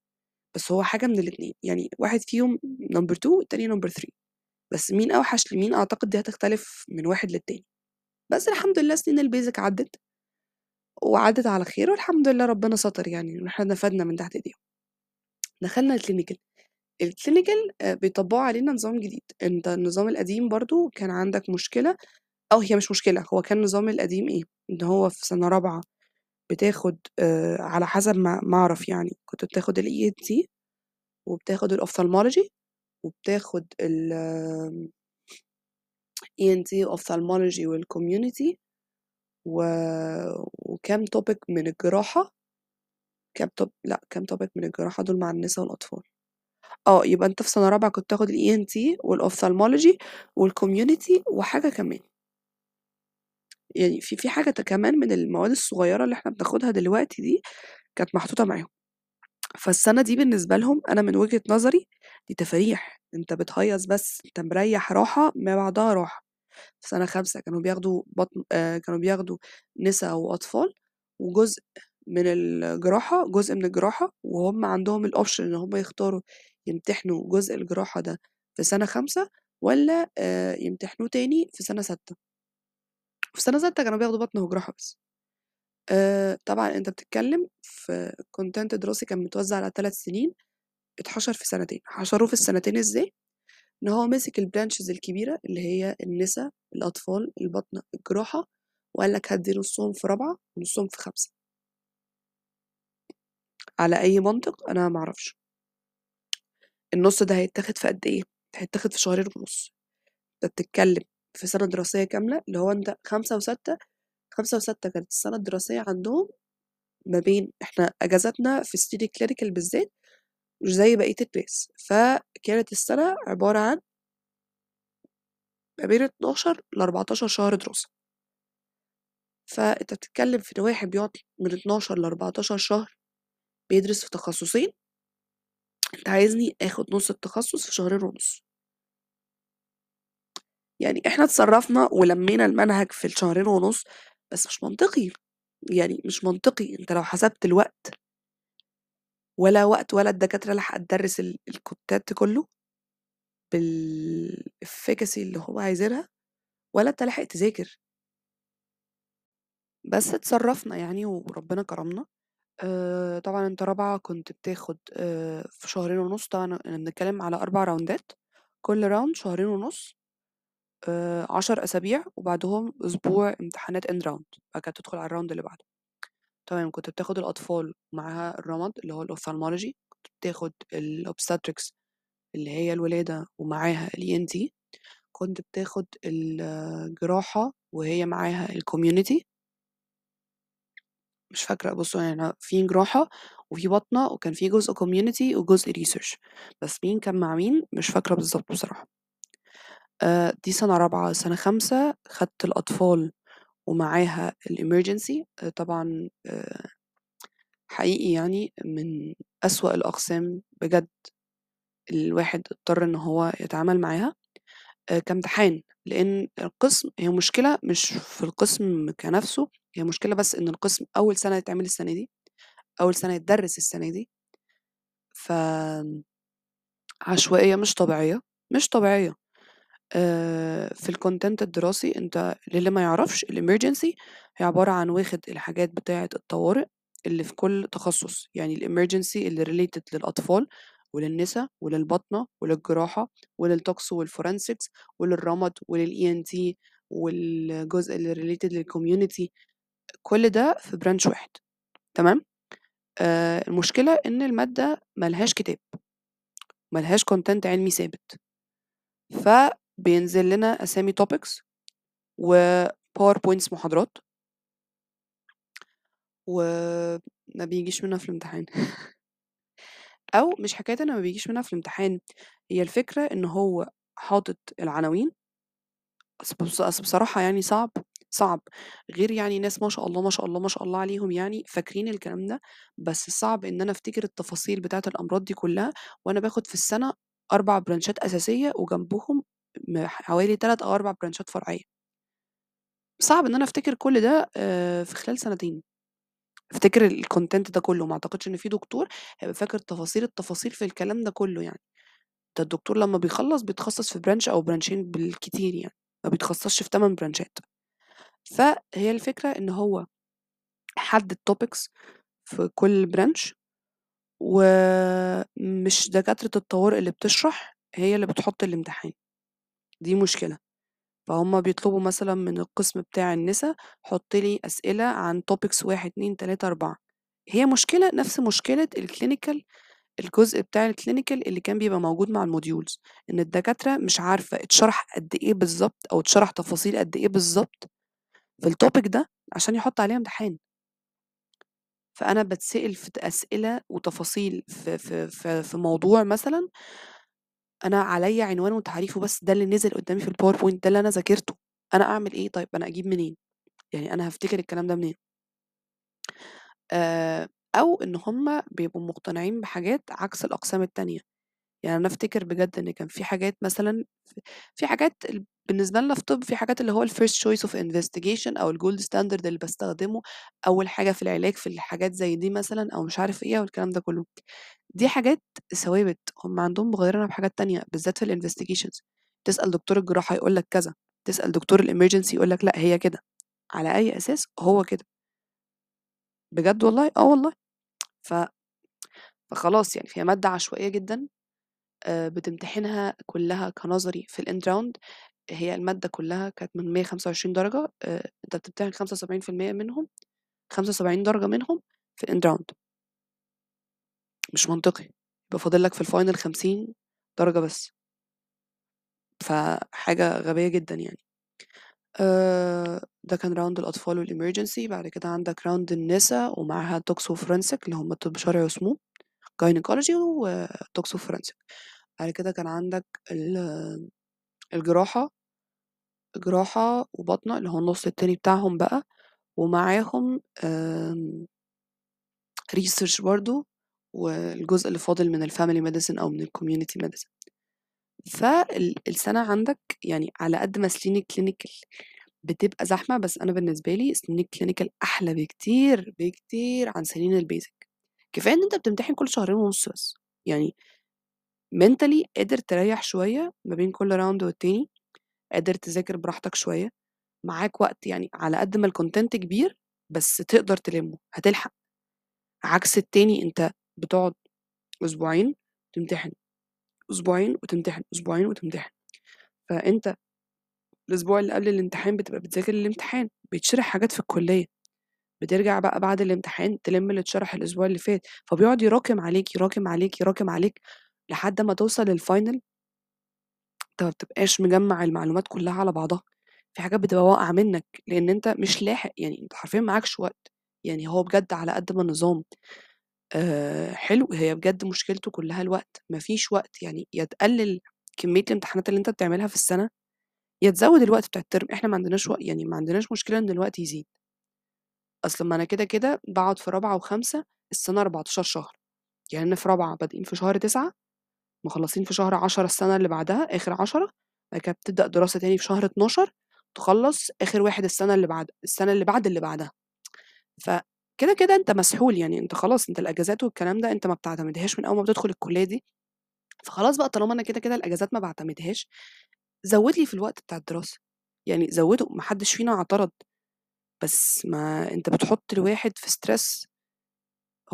بس هو حاجة من الاتنين، يعني واحد فيهم number 2 والتاني number 3 بس مين أوحش لمين أعتقد دي هتختلف من واحد للتاني. بس الحمد لله سنين الbasic عدِّت وعدِّت على خير والحمد لله ربنا ستر يعني إن إحنا نفدنا من تحت إيديهم. دخلنا الclinical، الclinical آآ بيطبّقوا علينا نظام جديد، أنت النظام القديم برضه كان عندك مشكلة أو هي مش مشكلة، هو كان النظام القديم إيه، إن هو في سنة رابعة بتاخد آآ على حسب ما ما أعرف يعني، كنت بتاخد الENT وبتاخد الophthalmology وبتاخد ال آمم ENT وophthalmology والcommunity و وكام topic من الجراحة. كام top لأ كام topic من الجراحة دول مع النسا والأطفال. آه، يبقى أنت في سنة رابعة كنت تاخد الENT والophthalmology والcommunity وحاجة كمان. يعني في في حاجة كمان من المواد الصغيرة اللي إحنا بناخدها دلوقتي دي، كانت محطوطة معاهم. فالسنة دي بالنسبة لهم أنا من وجهة نظري دي تفاريح، أنت بتهيص بس، أنت مريّح راحة ما بعدها راحة. في سنة خامسة كانوا بياخدوا بطن آآ كانوا بياخدوا نسا وأطفال وجزء من الجراحة، جزء من الجراحة وهُم عندهم الoption إن هُم يختاروا يمتحنوا جزء الجراحة ده في سنة خامسة والّا آآ يمتحنوه تاني في سنة سادسة. في سنة سادسة كانوا بياخدوا بطن وجراحة بس. طبعًا أنت بتتكلم في content دراسي كان متوزّع على 3 سنين، اتحشر في سنتين، حشروه في السنتين إزاي؟ إن هو مسك الbranches الكبيرة اللي هي النسا، الأطفال، الباطنة، الجراحة وقال لك هادّي نُصّهم في رابعة ونُصّهم في خامسة. على أي منطق؟ أنا ما أعرفش. النُص ده هيتاخد في قد إيه؟ هيتاخد في شهرين ونُص. أنت بتتكلم في سنة دراسية كاملة اللي هو أنت خامسة وسادسة، خامسة وسادسة كانت السنة الدراسية عندهم ما بين إحنا أجازاتنا في السنين الclinical بالذات مش زي بقية الناس فكانت السنة عبارة عن ما بين 12 ل14 شهر دراسة فأنت بتتكلم في إن واحد بيقعد من 12 ل14 شهر بيدرس في تخصصين أنت عايزني آخد نص التخصص في شهرين ونص. يعني إحنا اتصرفنا ولمينا المنهج في الشهرين ونص بس مش منطقي. يعني مش منطقي. أنت لو حسبت الوقت ولا وقت ولا الدكاترة لحقت تدرس ال- الكتات كله بالافيكاسي اللي هو عايزينها ولا أنت لحقت تذاكر. بس اتصرفنا يعني وربنا كرمنا. آه طبعا أنت رابعة كنت بتاخد آه في شهرين ونص طبعا بنتكلم على أربع round ات كل round شهرين ونص آه عشر أسابيع وبعدهم أسبوع امتحانات end round بعد كده تدخل على ال round اللي بعده. تمام كنت بتاخد الأطفال معاها الرمد اللي هو ال ophthalmology كنت بتاخد ال obstetrics اللي هي الولادة ومعاها ال ENT كنت بتاخد الجراحة وهي معاها ال community مش فاكرة بصوا يعني أنا في جراحة وفي بطنة وكان في جزء community وجزء research بس مين كان مع مين مش فاكرة بالظبط بصراحة. دي سنة رابعة سنة خمسة خدت الأطفال ومعاها ال emergency طبعا حقيقي يعني من أسوأ الأقسام بجد الواحد اضطر إن هو يتعامل معاها كامتحان لأن القسم هي مشكلة مش في القسم كنفسه هي مشكلة بس إن القسم أول سنة يتعمل السنة دي أول سنة يتدرس السنة دي ف عشوائية مش طبيعية مش طبيعية. في الكونتنت الدراسي أنت للي ما يعرفش الامرجنسي هي عبارة عن واخد الحاجات بتاعة الطوارئ اللي في كل تخصص يعني ال emergency اللي related للأطفال وللنساء وللبطنة وللجراحة ولل tox وال forensics وللرمد ولل ENT والجزء اللي related لل community كل ده في branch واحد تمام؟ آه المشكلة إن المادة ملهاش كتاب ملهاش content علمي ثابت. فبينزل لنا أسامي topics وباوربوينتس محاضرات وما بيجيش منها في الامتحان. أو مش حكاية انه ما بيجيش منها في الامتحان هي الفكرة إن هو حاطط العناوين أصل بص- أصل بصراحة يعني صعب صعب غير يعني ناس ما شاء الله ما شاء الله ما شاء الله عليهم يعني فاكرين الكلام ده بس صعب إن أنا أفتكر التفاصيل بتاعة الأمراض دي كلها وأنا باخد في السنة أربع branch ات أساسية وجنبهم م- حوالي ثلاث أو أربع branch ات فرعية. صعب إن أنا أفتكر كل ده في خلال سنتين. أفتكر ال content ده كله ما أعتقدش إن في دكتور هيبقى فاكر تفاصيل التفاصيل في الكلام ده كله يعني. ده الدكتور لما بيخلص بيتخصص في branch أو branch ين بالكتير يعني ما بيتخصصش في 8 branch ات. فهي الفكرة إن هو حدد topics في كل branch ومش دكاترة الطوارئ اللي بتشرح هي اللي بتحط الامتحان. دي مشكلة. فهم بيطلبوا مثلا من القسم بتاع النساء حط لي أسئلة عن topics واحد اتنين تلاتة أربعة. هي مشكلة نفس مشكلة ال clinical الجزء بتاع ال clinical اللي كان بيبقى موجود مع ال modules. إن الدكاترة مش عارفة اتشرح قد إيه بالظبط أو اتشرح تفاصيل قد إيه بالظبط في ال topic ده عشان يحط عليها امتحان. فأنا بتسأل في أسئلة وتفاصيل في في في, في موضوع مثلا أنا عليا عنوان وتعريفه بس ده اللي نزل قدامي في الباوربوينت ده اللي أنا ذاكرته. أنا أعمل إيه؟ طيب أنا أجيب منين؟ يعني أنا هافتكر الكلام ده منين؟ آآ أو إن هُم بيبقوا مقتنعين بحاجات عكس الأقسام التانية، يعني أنا أفتكر بجد إن كان في حاجات مثلًا في حاجات بالنسبة لنا في طِب في حاجات اللي هو الfirst choice of investigation أو الgold standard اللي باستخدمه أول حاجة في العلاج في الحاجات زي دي مثلًا أو مش عارف إيه أو الكلام ده كلّه، دي حاجات ثوابت هُم عندهم مغيّرينها بحاجات تانية بالذات في الinvestigations تسأل دكتور الجراحة يقول لك كذا، تسأل دكتور الemergency يقول لك لأ هي كده، على أي أساس؟ هو كده. بجد والله! آه والله. ف فخلاص يعني فهي مادة عشوائية جدًا آآ بتمتحنها كلّها كنظري في الend round هي المادة كلّها كانت من 125 درجة آآ أنت بتمتحن 75% منهم 75 درجة منهم في الend round مش منطقي، يبقى فاضل لك في الfinal 50 درجة بس. فحاجة غبية جدًا يعني. آآ ده كان round الأطفال والemergency بعد كده عندك round النسا ومعاها tox وforensic اللي هم طب شرعي وسموم. gynecology وtoxophorensic بعد كده كان عندك الجراحة جراحة وباطنة اللي هو النُص التاني بتاعهم بقى، ومعاهم آمم research برضه والجزء اللي فاضل من الfamily medicine أو من الcommunity medicine. فال السَنة عندك يعني على قد ما سنين الclinical بتبقى زحمة، بس أنا بالنسبة لي سنين الclinical أحلى بكتير، بكتير عن سنين الbasic. كفاية إن أنت بتمتحن كل شهرين ونُص بس، يعني mentally قادر تريّح شوية ما بين كل round والتاني، قادر تذاكر براحتك شوية، معاك وقت يعني على قد ما الcontent كبير، بس تقدر تلمّه، هتلحق. عكس التاني أنت بتقعد أسبوعين تمتحن، أسبوعين وتمتحن، أسبوعين وتمتحن. فأنت الأسبوع اللي قبل الامتحان بتبقى بتذاكر للامتحان، بيتشرح حاجات في الكلية، بترجع بقى بعد الامتحان تلم اللي اتشرح الأسبوع اللي فات، فبيقعد يراكم عليك، يراكم عليك، يراكم عليك لحد أمّا توصل للfinal. أنت ما بتبقاش مجمّع المعلومات كلها على بعضها، في حاجات بتبقى واقعة منك، لإن أنت مش لاحق، يعني أنت حرفيًا معاكش وقت، يعني هو بجد على قد ما النظام آآ حلو، هي بجد مشكلته كلها الوقت، ما فيش وقت، يعني يا تقلل كمية الامتحانات اللي أنت بتعملها في السنة، يا تزوّد الوقت بتاع الترم، إحنا ما عندناش وق يعني ما عندناش مشكلة إن الوقت يزيد. أصل ما أنا كده، كده باقعد في رابعة وخامسة السنة 14 شهر، يعني أنا في رابعة بادئين في شهر 9 مخلّصين في شهر 10 السنة اللي بعدها، آخر 10 بعد كده بتبدأ دراسة تاني في شهر 12 تخلّص آخر واحد السنة اللي بعد السنة اللي بعد اللي بعدها. فكده، كده أنت مسحول، يعني أنت خلاص أنت الأجازات والكلام ده أنت ما بتعتمدهاش من أول ما بتدخل الكلية دي، فخلاص بقى طالما أنا كده، كده الأجازات ما باعتمدهاش، زوّد لي في الوقت بتاع الدراسة، يعني زوّده، ما حدش فينا اعترض، بس ما أنت بتحط الواحد في stress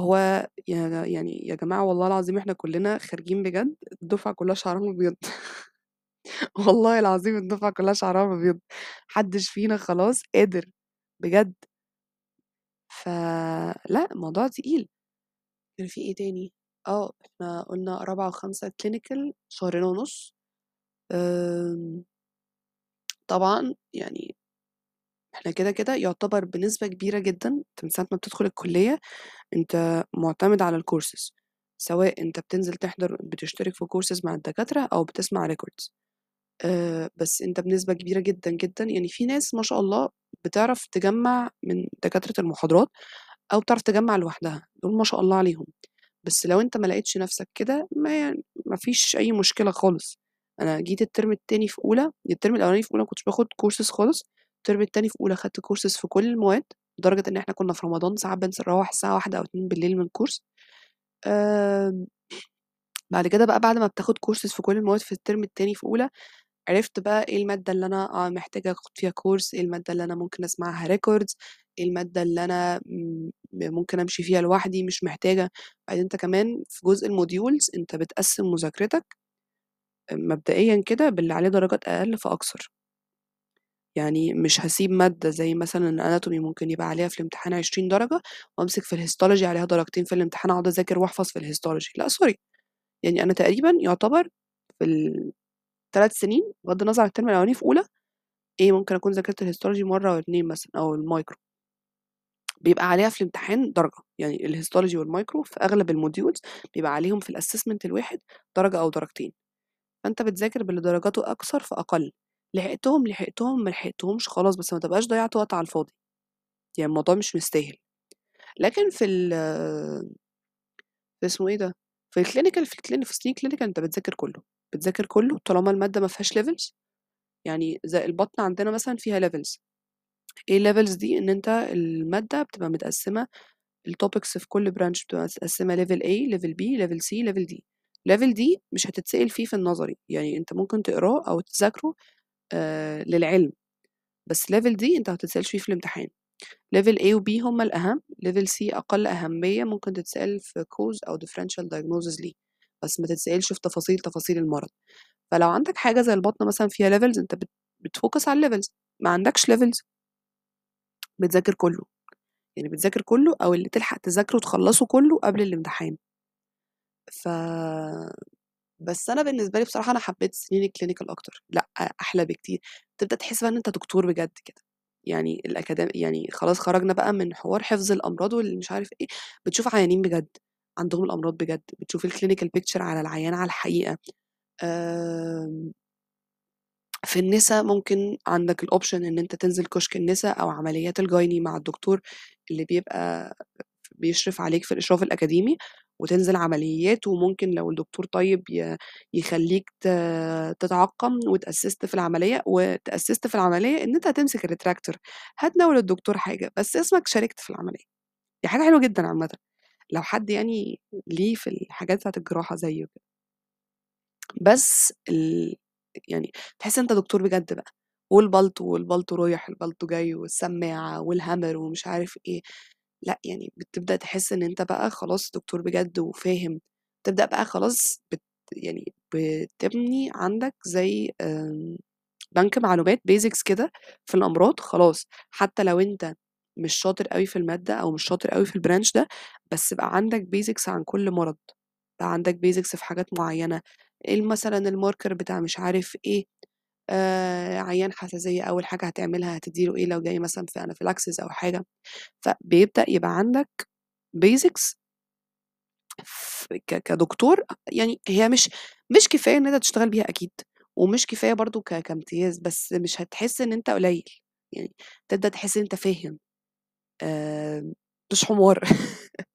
هو يعني يا جماعة والله العظيم إحنا كلنا خارجين بجد الدفعة كلها شعرها مبيض والله العظيم الدفعة كلها شعرها مبيض، ما حدش فينا خلاص قادر بجد. فلأ الموضوع تقيل. كان في إيه تاني؟ آه، إحنا قُلنا رابعة وخامسة clinical شهرين ونُص. آمم طبعًا يعني إحنا كده، كده يعتبر بنسبة كبيرة جدًا من ساعة ما بتدخل الكلية أنت مُعتمد على الcourses سواء أنت بتنزل تحضر بتشترك في courses مع الدكاترة أو بتسمع records. آآ بس أنت بنسبة كبيرة جدًا، جدًا يعني في ناس ما شاء الله بتعرف تجمّع من دكاترة المحاضرات أو بتعرف تجمّع لوحدها، دول ما شاء الله عليهم. بس لو أنت ما لقيتش نفسك كده ما ما فيش أي مشكلة خالص. أنا جيت الترم التاني في أولى الترم الأولاني في أولى ما كنتش باخد courses خالص، الترم التاني في أولى خدت courses في كل المواد، لدرجة إن إحنا كنا في رمضان ساعات بنس نروّح الساعة 01:00 أو 02:00 من الcourse. آمم بعد كده بقى بعد ما بتاخد courses في كل المواد في الترم التاني في أولى، عرفت بقى إيه المادة اللي أنا آه محتاجة آخد فيها course، إيه المادة اللي أنا ممكن أسمعها records، إيه المادة اللي أنا م ممكن أمشي فيها لوحدي مش محتاجة. بعدين أنت كمان في جزء الmodules أنت بتقسّم مذاكرتك مبدئيًا كده باللي عليه درجات أقل فأكثر. يعني مش هاسيب مادة زي مثلًا الanatomy ممكن يبقى عليها في الامتحان 20 درجة وأمسك في الhistology عليها درجتين في الامتحان أقعد أذاكر وأحفظ في الhistology لأ sorry. يعني أنا تقريبًا يعتبر في ال3 سنين بغض النظر عن الترم الأولاني في أولى، إيه ممكن أكون ذاكرت الhistology مرة أو 2 مثلًا أو الmicro. بيبقى عليها في الامتحان درجة، يعني الhistology والmicro في أغلب الmodules بيبقى عليهم في الassessment الواحد درجة أو درجتين. فأنت بتذاكر باللي درجاته أكثر فأقل، لحقتهم، لحقتهم، ما لحقتهمش خلاص بس ما تبقاش ضيّعت وقت على الفاضي. يعني الموضوع مش مستاهل. لكن في ال اسمه إيه ده، في الclinical في الكلين في سنين clinical أنت بتذاكر كُلّه، بتذاكر كُلّه طالما المادة ما فيهاش levels يعني زي البطن عندنا مثلًا فيها levels. إيه الlevels دي؟ إن أنت المادة بتبقى متقسّمة الtopics في كل branch بتبقى متقسّمة level A، level B، level C، level D. level D مش هتتسأل فيه في النظري، يعني أنت ممكن تقراه أو تذاكره للعلم، بس D أنت ما بتتسألش فيه في الامتحان. level A وB هم الأهم، level C أقل أهمية ممكن تتسأل في cause أو differential diagnosis ليه، بس ما تتسألش في تفاصيل، تفاصيل المرض. فلو عندك حاجة زي البطن مثلًا فيها levels أنت بت بتfocus على الlevels، ما عندكش levels بتذاكر كُلّه. يعني بتذاكر كُلّه أو اللي تلحق تذاكره وتخلّصه كُلّه قبل الامتحان. ف بس أنا بالنسبة لي بصراحة أنا حبيت سنين الclinical أكتر، لأ أحلى بكتير. تبدأ تحس بقى إن أنت دكتور بجد كده. يعني الأكاد يعني خلاص خرجنا بقى من حوار حفظ الأمراض واللي مش عارف إيه، بتشوف عيانين بجد، عندهم الأمراض بجد بتشوف الclinical picture على العيان على الحقيقة آمم في النسا ممكن عندك الoption إن أنت تنزل كشك النسا أو عمليات الجايني مع الدكتور اللي بيبقى بيشرف عليك في الإشراف الأكاديمي وتنزل عمليات وممكن لو الدكتور طيب يخلّيك تتعقّم وتأسِّست في العملية وتأسِّست في العملية إن أنت هتمسك الretractor هتناول الدكتور حاجة، بس اسمك شاركت في العملية. دي حاجة حلوة جدًا عامةً، لو حد يعني ليه في الحاجات بتاعة الجراحة وكده. بس ال يعني تحس أنت دكتور بجد بقى، والبلطو والبلطو رايح البلطو جاي والسماعة والهامر ومش عارف إيه، لأ يعني بتبدأ تحس إن أنت بقى خلاص دكتور بجد وفاهم، تبدأ بقى خلاص بت يعني بتبني عندك زي آمم بنك معلومات basics كده في الأمراض خلاص، حتى لو أنت مش شاطر أوي في المادة أو مش شاطر أوي في الbranch ده، بس بقى عندك basics عن كل مرض، بقى عندك basics في حاجات معيّنة، ال مثلًا الmarker بتاع مش عارف إيه، آآ عيان حساسية أول حاجة هتعملها هتدّي له إيه لو جاي مثلًا في anaphylaxis أو حاجة، فبيبدأ يبقى عندك ك كدكتور يعني هي مش مش كفاية إن أنت تشتغل بيها أكيد، ومش كفاية برضه ك كامتياز، بس مش هتحس إن أنت قليل، يعني تبدأ تحس إن أنت فاهم، آآ مش حمار.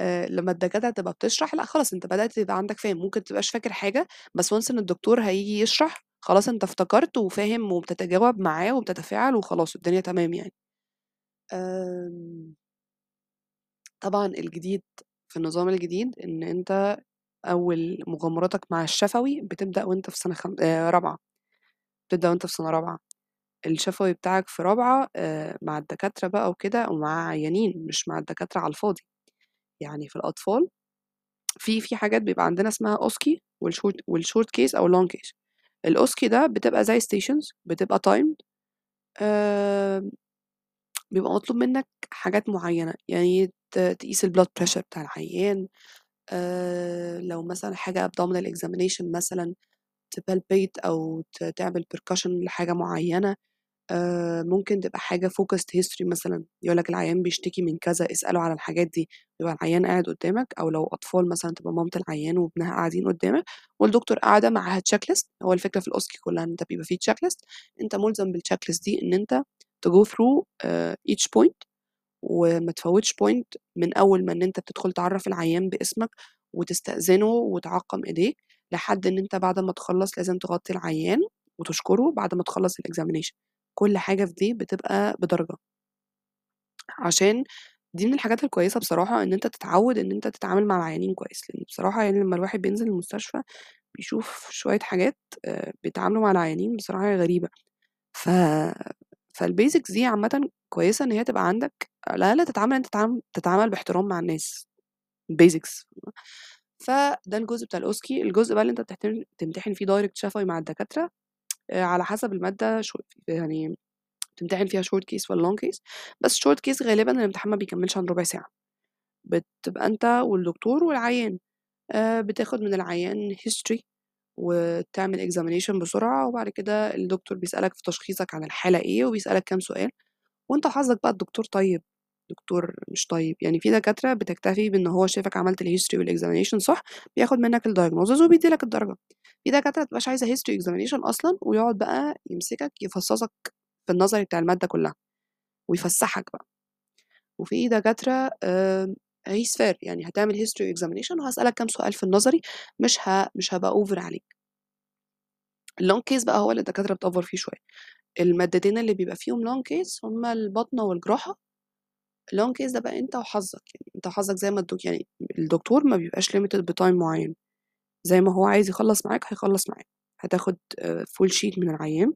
آآ لمّا الدكاترة تبقى بتشرح لأ خلاص أنت بدأت يبقى عندك فاهم، ممكن تبقاش فاكر حاجة، بس once إن الدكتور هييجي يشرح خلاص أنت افتكرت وفاهم وبتتجاوب معاه وبتتفاعل وخلاص والدنيا تمام يعني. آمم طبعًا الجديد في النظام الجديد إن أنت أول مغامراتك مع الشفوي بتبدأ وأنت في سنة خم آآ رابعة، بتبدأ وأنت في سنة رابعة، الشفوي بتاعك في رابعة آآ مع الدكاترة بقى وكده ومع عيانين مش مع الدكاترة على الفاضي، يعني في الأطفال في في حاجات بيبقى عندنا اسمها OSCE والshort والshort case أو الlong case. الOSCE ده بتبقى زي stations بتبقى آآ بيبقى مطلوب منك حاجات معيّنة، يعني تقيس الblood pressure بتاع العيان، آآ لو مثلًا حاجة abdominal examination مثلًا تpalpate أو تعمل percussion لحاجة معيّنة، آآ ممكن تبقى حاجة focused history مثلًا، يقول لك العيان بيشتكي من كذا، اسأله على الحاجات دي، يبقى العيان قاعد قدّامك أو لو أطفال مثلًا تبقى مامة العيان وابنها قاعدين قدّامك والدكتور قاعدة معاها checklist. هو الفكرة في الOSCE كلّها إن أنت بيبقى في checklist. أنت ملزم بالchecklist دي إن أنت تgo through آآ each point وما تفوّتش point من أول ما إن أنت بتدخل تعرّف العيان باسمك وتستأذنه وتعقّم إيديك، لحد إن أنت بعد ما تخلّص لازم تغطي العيان وتشكره بعد ما تخلّص الexamination. كل حاجة في دي بتبقى بدرجة. عشان دي من الحاجات الكويسة بصراحة إن أنت تتعوّد إن أنت تتعامل مع العيانين كويس، لإن بصراحة يعني لمّا الواحد بينزل المستشفى بيشوف شوية حاجات آآ بيتعاملوا مع العيانين بصراحة غريبة، ف فالbasics دي عامةً كويسة إن هي تبقى عندك على الأقل تتعامل أنت تتعام تتعامل باحترام مع الناس basics. فده الجزء بتاع الOSCE الجزء بقى اللي أنت بتحتم تمتحن فيه direct شفوي مع الدكاترة. على حسب المادة شو يعني بتمتحن فيها short case والّا long case. بس short case غالبًا الامتحان ما بيكمّلش عن ربع ساعة، بتبقى أنت والدكتور والعيان، آآ بتاخد من العيان history وتعمل examination بسرعة وبعد كده الدكتور بيسألك في تشخيصك عن الحالة إيه وبيسألك كام سؤال، وأنت وحظك بقى الدكتور طيب، دكتور مش طيب، يعني في دكاترة بتكتفي بإن هو شافك عملت الhistory والexamination صح، بياخد منك الdiagnosis وبيدّي لك الدرجة، في دكاترة ما بتبقاش عايزة history examination أصلًا ويقعد بقى يمسكك يفصّصك في النظري بتاع المادة كلّها ويفسّحك بقى، وفي دكاترة آآ he's fair يعني هتعمل history examination وهاسألك كام سؤال في النظري مش ه مش هابقى over عليك. الlong case بقى هو اللي الدكاترة بتأفور فيه شوية، المادتين اللي بيبقى فيهم long case هُم الباطنة والجراحة، الlong case ده بقى أنت وحظك، يعني أنت وحظك زي ما الدك يعني الدكتور ما بيبقاش limited بtime معيّن، زي ما هو عايز يخلّص معاك هيخلّص معاك، هتاخد آآ full sheet من العيان،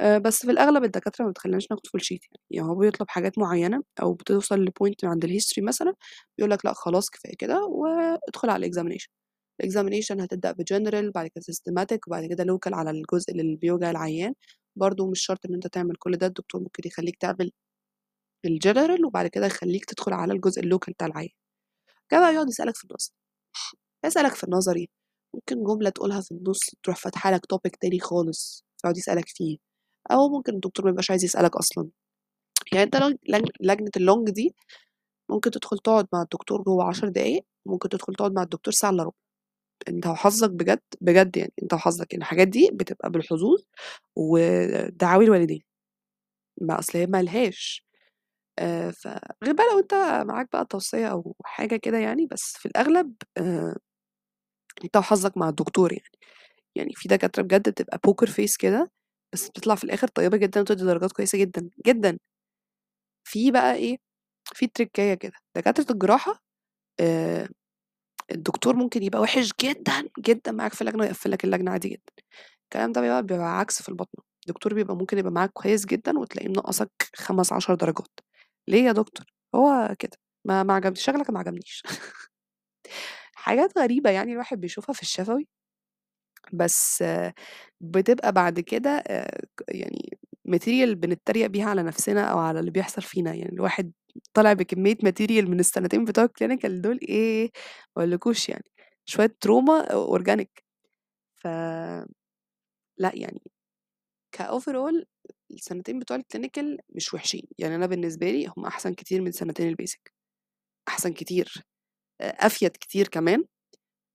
آآ بس في الأغلب الدكاترة ما بتخلّيناش ناخد full sheet يعني، يعني هو بيطلب حاجات معيّنة أو بتوصل لpoint عند الhistory مثلًا بيقول لك لأ خلاص كفاية كده وادخل على الexamination، الexamination هتبدأ بgeneral بعد كده systematic وبعد كده local على الجزء اللي بيوجع العيان، برضه مش شرط إن أنت تعمل كل ده، الدكتور ممكن يخلّيك تعمل الgeneral وبعد كده يخلّيك تدخل على الجزء الlocal بتاع العيان، كده يقعد يسألك في النظري، هيسألك في النظري. ممكن جملة تقولها في النُص تروح فاتحة لك topic تاني خالص يقعد يسألك فيه، أو ممكن الدكتور ما يبقاش عايز يسألك أصلًا، يعني أنت لج لج لجنة الlong دي ممكن تدخل تقعد مع الدكتور جوه عشر دقايق ممكن تدخل تقعد مع الدكتور ساعة إلا ربع. أنت وحظك بجد بجد يعني أنت وحظك. يعني الحاجات دي بتبقى بالحظوظ ودعاوي الوالدين. ما أصل هي ملهاش آه فغير بقى لو أنت معاك بقى توصية أو حاجة كده يعني بس في الأغلب آه أنت وحظك مع الدكتور يعني. يعني في دكاترة بجد بتبقى بوكر فيس كده بس بتطلع في الآخر طيبة جدا وتدي درجات كويسة جدا جدا. في بقى إيه في تريكاية كده. دكاترة الجراحة آه الدكتور ممكن يبقى وحش جدا جدا معاك في اللجنة ويقفل لك اللجنة عادي جدا. الكلام ده بيبقى, بيبقى عكس في البطنة. الدكتور بيبقى ممكن يبقى معاك كويس جدا وتلاقيه منقصك خمس عشر درجات. ليه يا دكتور؟ هو كده ما ما عجبنيش شغلك ما عجبنيش. حاجات غريبة يعني الواحد بيشوفها في الشفوي بس بتبقى بعد كده يعني material بنتريق بيها على نفسنا أو على اللي بيحصل فينا. يعني الواحد طالع بكمية material من السنتين بتوع ال clinical دول إيه مقولكوش يعني شوية trauma organic ف لأ يعني ك overall السنتين بتوع ال clinical مش وحشين. يعني أنا بالنسبة لي هم أحسن كتير من سنتين ال basic أحسن كتير. أفيد كتير كمان.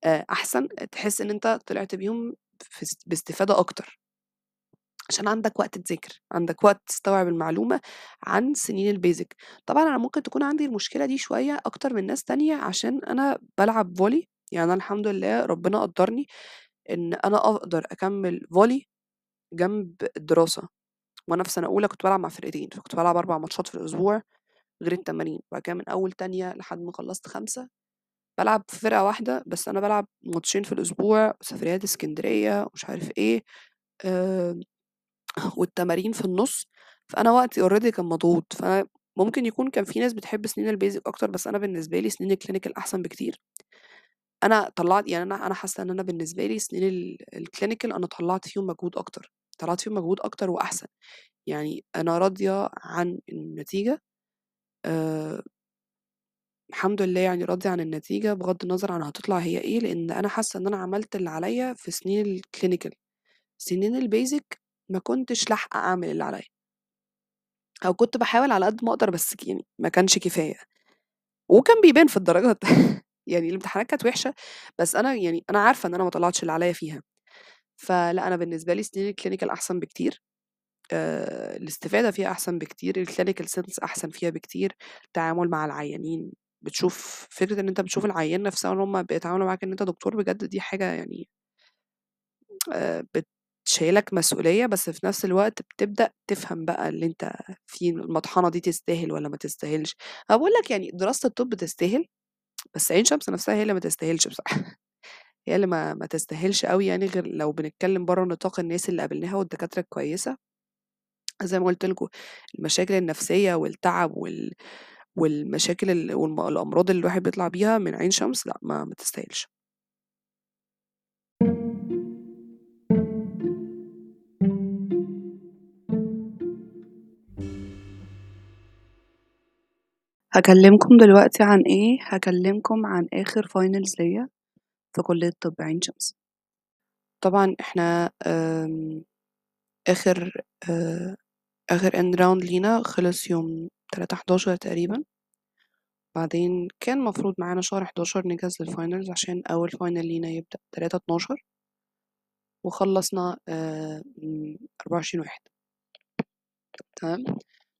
أحسن تحس إن أنت طلعت بيهم باستفادة أكتر. عشان عندك وقت تذاكر. عندك وقت تستوعب المعلومة عن سنين ال basic طبعا أنا ممكن تكون عندي المشكلة دي شوية أكتر من ناس تانية عشان أنا بلعب volley يعني أنا الحمد لله ربنا قدرني إن أنا أقدر أكمل volley جنب الدراسة. وأنا في سنة أولى كنت بلعب مع فرقتين فكنت بلعب أربع ماتشات في الأسبوع غير التمارين وبعد كده من أول تانية لحد ما خلصت خمسة بلعب في فرقة واحدة بس أنا بلعب ماتشين في الأسبوع سفريات اسكندرية ومش عارف إيه أه والتمارين في النص فأنا وقتي already كان مضغوط فأنا ممكن يكون كان في ناس بتحب سنين ال basic أكتر بس أنا بالنسبة لي سنين ال clinical أحسن بكتير. أنا طلعت يعني أنا أنا حاسة إن أنا بالنسبة لي سنين ال clinical أنا طلعت فيهم مجهود أكتر. طلعت فيهم مجهود أكتر وأحسن. يعني أنا راضية عن النتيجة أه الحمد لله يعني راضية عن النتيجة بغض النظر عن هتطلع هي إيه لأن أنا حاسة إن أنا عملت اللي عليا في سنين ال clinical سنين ال basic ما كنتش لاحقة أعمل اللي عليا. أو كنت بحاول على قد ما أقدر بس يعني ما كانش كفاية. وكان بيبان في الدرجات. يعني الامتحانات كانت وحشة بس أنا يعني أنا عارفة إن أنا ما طلعتش اللي عليا فيها. فلأ أنا بالنسبة لي سنين ال clinical أحسن بكتير الاستفادة فيها أحسن بكتير ال clinical sense أحسن فيها بكتير التعامل مع العيانين بتشوف فكرة إن أنت بتشوف العيان نفسها إن هما بيتعاملوا معاك إن أنت دكتور بجد دي حاجة يعني بتشيلك مسؤولية بس في نفس الوقت بتبدأ تفهم بقى اللي أنت فيه المطحنة دي تستاهل ولا ما تستاهلش. أنا بقول لك يعني دراسة الطب تستاهل بس عين شمس نفسها هي اللي ما تستاهلش بصراحة. هي اللي ما, ما تستاهلش قوي يعني غير لو بنتكلم بره نطاق الناس اللي قابلناها والدكاترة الكويسة. زي ما قلت لكم المشاكل النفسية والتعب وال والمشاكل ال والم الأمراض اللي الواحد بيطلع بيها من عين شمس لأ ما ما تستاهلش. هاكلمكم دلوقتي عن إيه، هاكلمكم عن آخر finals ليّا. في كلية طب عين شمس. طبعًا آمم آخر آآ آخر end round لينا خلص يوم 3/11 تقريبًا. بعدين كان مفروض معانا شهر 11 نجهز للfinals عشان أول final لينا يبدأ 3/12 وخلصنا آآ 24/1 تمام،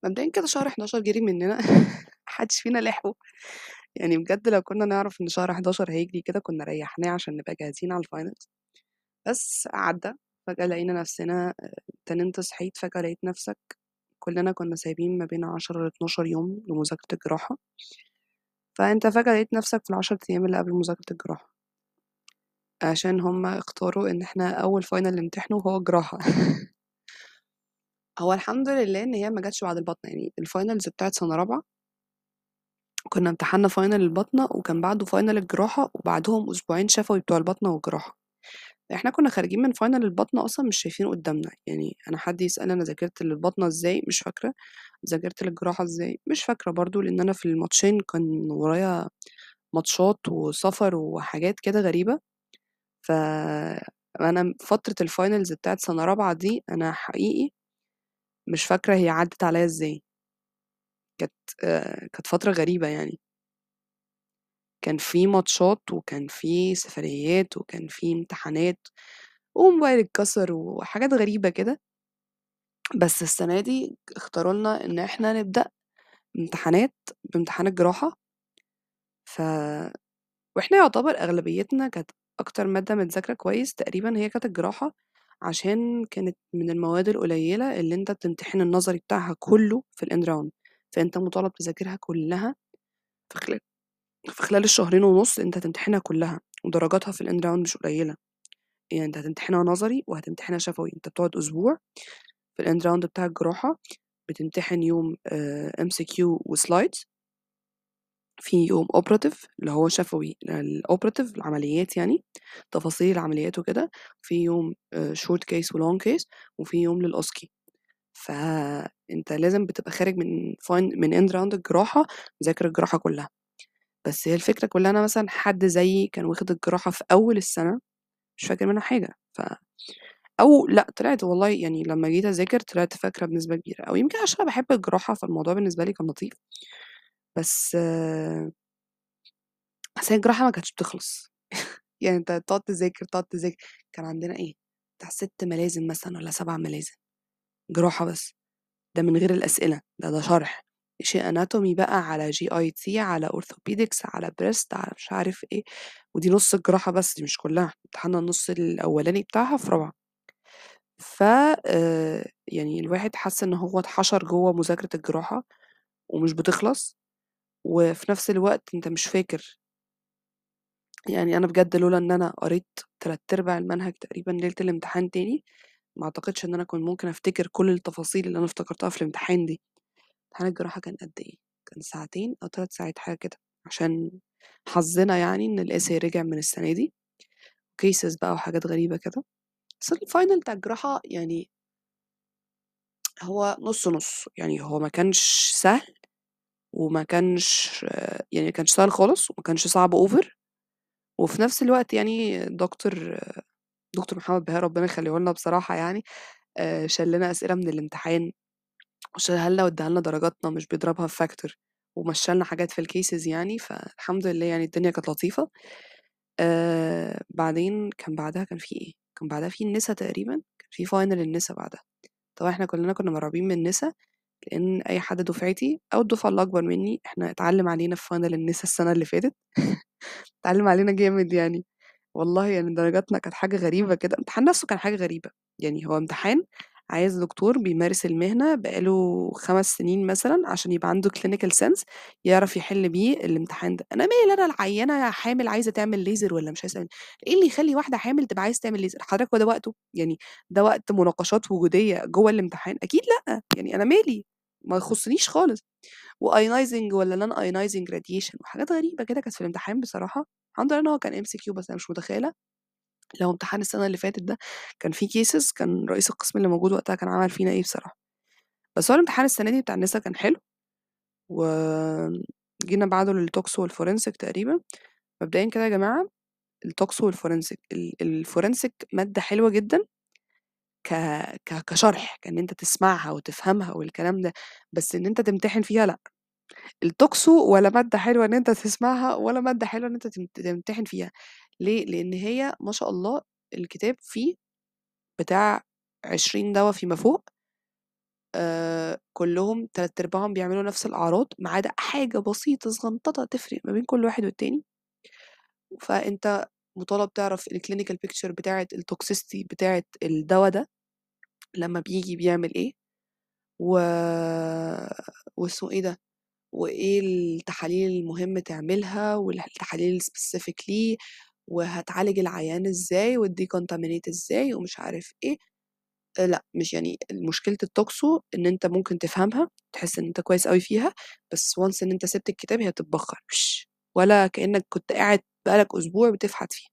مبدئيًا كده شهر 11 جري مننا. ما حدش فينا لحقه. يعني بجد لو كنا نعرف إن شهر 11 هيجري كده كنا ريحناه عشان نبقى جاهزين على الfinals بس عدّى فجأة لقينا نفسنا أنت نمت صحيت فجأة لقيت نفسك كلنا كنا سايبين ما بين 10 ل12 يوم لمذاكرة الجراحة. فأنت فجأة لقيت نفسك في ال10 أيام اللي قبل مذاكرة الجراحة. عشان هُم اختاروا إن إحنا أول final نمتحنه هو جراحة هو الحمد لله إن هي ما جاتش بعد الباطنة يعني الfinals بتاعة سنة رابعة كنا امتحنا final الباطنة وكان بعده final الجراحة وبعدهم أسبوعين شفوي بتوع الباطنة والجراحة. إحنا كنا خارجين من final الباطنة أصلًا مش شايفين قدامنا، يعني أنا حد يسألني أنا ذاكرت للباطنة إزاي مش فاكرة، ذاكرت للجراحة إزاي مش فاكرة برضه لإن أنا في الماتشين كان ورايا ماتشات وسفر وحاجات كده غريبة. فأنا فترة الfinals بتاعة سنة رابعة دي أنا حقيقي مش فاكرة هي عدّت عليّا إزاي. كانت آآ كانت فترة غريبة يعني. كان في ماتشات وكان في سفريات وكان في امتحانات وموبايلي اتكسر وحاجات غريبة كده. بس السنة دي اختاروا لنا إن إحنا نبدأ امتحانات بامتحان الجراحة. ف وإحنا يعتبر أغلبيتنا كانت أكتر مادة متذاكرة كويس تقريبًا هي كانت الجراحة، عشان كانت من المواد القليلة اللي أنت بتمتحن النظري بتاعها كله في الend round فأنت مطالب تذاكرها كلها في خلال في خلال الشهرين ونُص أنت هتمتحنها كلها، ودرجاتها في الend round مش قليلة، يعني أنت هتمتحنها نظري وهتمتحنها شفوي، أنت بتقعد أسبوع في الend round بتاع الجراحة، بتمتحن يوم آآ MCQ وslides. في يوم operative اللي هو شفوي الoperative العمليات يعني، تفاصيل العمليات وكده، وفي يوم short case وlong case وفي يوم للOSCE. فأنت لازم بتبقى خارج من fin من end round الجراحة مذاكر الجراحة كلها. بس هي الفكرة كلها أنا مثلًا حد زيي كان واخد الجراحة في أول السنة، مش فاكر منها حاجة، ف أو لأ طلعت والله يعني لمّا جيت أذاكر طلعت فاكرة بنسبة كبيرة، أو يمكن عشان أنا باحب الجراحة فالموضوع بالنسبة لي كان لطيف. بس بس هي الجراحة ما كانتش بتخلص. يعني أنت تقعد تذاكر، تقعد تذاكر، كان عندنا إيه؟ بتاع 6 ملازم مثلًا والّا 7 ملازم. جراحة بس، ده من غير الأسئلة، ده ده شرح، شيء anatomy بقى على GIT على orthopedics على breast على مش عارف إيه، ودي نُص الجراحة بس دي مش كلها، امتحنا النُص الأولاني بتاعها في رابعة. ف آآ يعني الواحد حَس إن هو اتحشر جوّه مذاكرة الجراحة ومش بتخلص، وفي نفس الوقت أنت مش فاكر. يعني أنا بجد لولا إن أنا قريت تلات أرباع المنهج تقريبًا ليلة الامتحان تاني، ما أعتقدش إن أنا كنت ممكن أفتكر كل التفاصيل اللي أنا افتكرتها في الامتحان دي. امتحان الجراحة كان قد إيه، كان ساعتين أو 3 ساعات حاجة كده، عشان حظنا يعني إن الessay رجع من السنة دي، cases بقى وحاجات غريبة كده. بس الfinal بتاع الجراحة يعني هو نُص، نُص، يعني هو ما كانش سهل وما كانش يعني ما كانش سهل خالص وما كانش صعب over وفي نفس الوقت يعني دكتور دكتور محمد بهاء ربنا يخلّيه لنا بصراحة يعني، آآ شال لنا أسئلة من الامتحان وشالها لنا وادّاها لنا درجاتنا مش بيضربها في factor ومشّى لنا حاجات في الcases يعني، فالحمد لله يعني الدنيا كانت لطيفة. آآ بعدين كان بعدها كان في إيه، كان بعدها في النسا تقريبًا، كان في final النسا بعدها. طبعًا إحنا كلنا كنا مرعوبين من النسا، لإن أي حد دفعتي أو الدفعة اللي أكبر مني إحنا اتعلّم علينا في final النسا السنة اللي فاتت اتعلّم علينا جامد يعني، والله يعني درجاتنا كانت حاجة غريبة كده، الامتحان نفسه كان حاجة غريبة، يعني هو امتحان عايز دكتور بيمارس المهنة بقى له 5 سنين مثلًا عشان يبقى عنده clinical sense يعرف يحل بيه الامتحان ده. أنا مالي أنا العيّانة حامل عايزة تعمل ليزر والّا مش عايزة تعمل إيه اللي يخلّي واحدة حامل تبقى عايزة تعمل ليزر، حضرتك هو ده وقته؟ يعني ده وقت مناقشات وجودية جوّه الامتحان؟ أكيد لأ، يعني أنا مالي، ما يخصنيش خالص. وionizing والّا non ionizing radiation وحاجات غريبة كده كانت في الامتحان بصراحة، لله إن هو كان MCQ بس أنا مش متخيلة لو امتحان السنة اللي فاتت ده كان فيه cases كان رئيس القسم اللي موجود وقتها كان عمل فينا إيه بصراحة. بس هو الامتحان السنة دي بتاع النسا كان حلو، وجينا بعده للtox والforensic تقريبًا. مبدئيًا كده يا جماعة الtox والforensic ال الforensic مادة حلوة جدًا ك كشرح، كإن أنت تسمعها وتفهمها والكلام ده، بس إن أنت تمتحن فيها لأ. الtoxo ولا مادة حلوة إن أنت تسمعها ولا مادة حلوة إن أنت تمت تمتحن فيها. ليه؟ لإن هي ما شاء الله الكتاب فيه بتاع 20 دوا فيما فوق. آآ كلّهم تلات أرباعهم بيعملوا نفس الأعراض، ما عدا حاجة بسيطة صغنططة تفرق ما بين كل واحد والتاني. فأنت مطالب تعرف الclinical picture بتاعة الtoxicity بتاعة الدوا ده، لمّا بييجي بيعمل إيه، و واسمه إيه ده، وإيه التحاليل المهم تعملها والتحاليل الspecific ليه، وهتعالج العيان إزاي وتdecontaminate إزاي ومش عارف إيه. آآ لأ، مش يعني مشكلة الtoxo إن أنت ممكن تفهمها، تحس إن أنت كويس أوي فيها، بس once إن أنت سِبت الكتاب هي بتتبخر ولا كإنك كنت قاعد بقى لك أسبوع بتفحت فيها.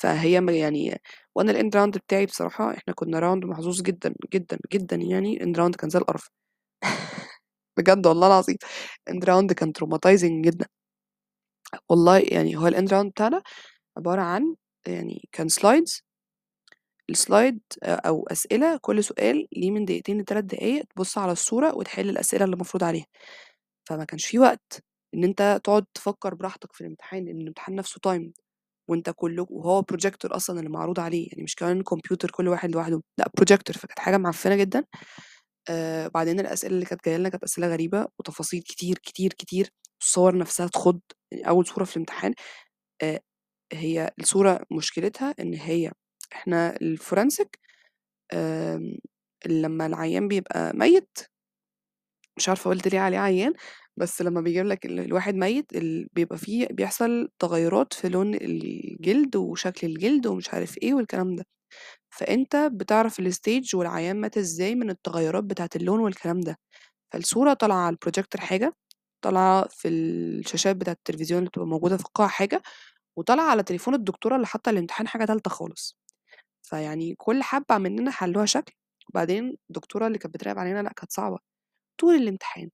فهي يعني وأنا الend round بتاعي بصراحة إحنا كنا round محظوظ جدًا، جدًا، جدًا يعني end round كان زي القرف. بجد والله العظيم. end round كان traumatizing جدًا. والله يعني هو الend round بتاعنا عبارة عن يعني كان الslide آآ أو أسئلة كل سؤال ليه من دقيقتين ل3 دقايق تبُص على الصورة وتحل الأسئلة اللي مفروض عليها، فما كانش في وقت إن أنت تقعد تفكّر براحتك في الامتحان، لإن الامتحان نفسه timed وأنت كلّكم وهو projector أصلًا اللي معروض عليه، يعني مش كمان كمبيوتر كل واحد لوحده، لأ projector فكانت حاجة معفنة جدًا، آآ وبعدين الأسئلة اللي كانت جاية لنا كانت أسئلة غريبة وتفاصيل كتير، كتير، كتير، الصور نفسها تخُض، يعني أول صورة في الامتحان آآ هي الصورة مشكلتها إن هي إحنا آمم لمّا العيان بيبقى ميت مش عارفة قُلت ليه عليه عيان، بس لمّا بيجيب لك ال الواحد ميت ال بيبقى في بيحصل تغيُّرات في لون الجلد وشكل الجلد ومش عارف إيه والكلام ده، فأنت بتعرف الstage والعيان مات إزاي من التغيُّرات بتاعة اللون والكلام ده، فالصورة طالعة على الprojector حاجة، طالعة في الشاشات بتاعة التلفزيون اللي بتبقى موجودة في القاعة حاجة، وطالعة على تليفون الدكتورة اللي حاطة الامتحان حاجة تالتة خالص، فيعني كل حبّة مننا حلّوها شكل، وبعدين الدكتورة اللي كانت بتراقب علينا لأ كانت صعبة، طول الامتحان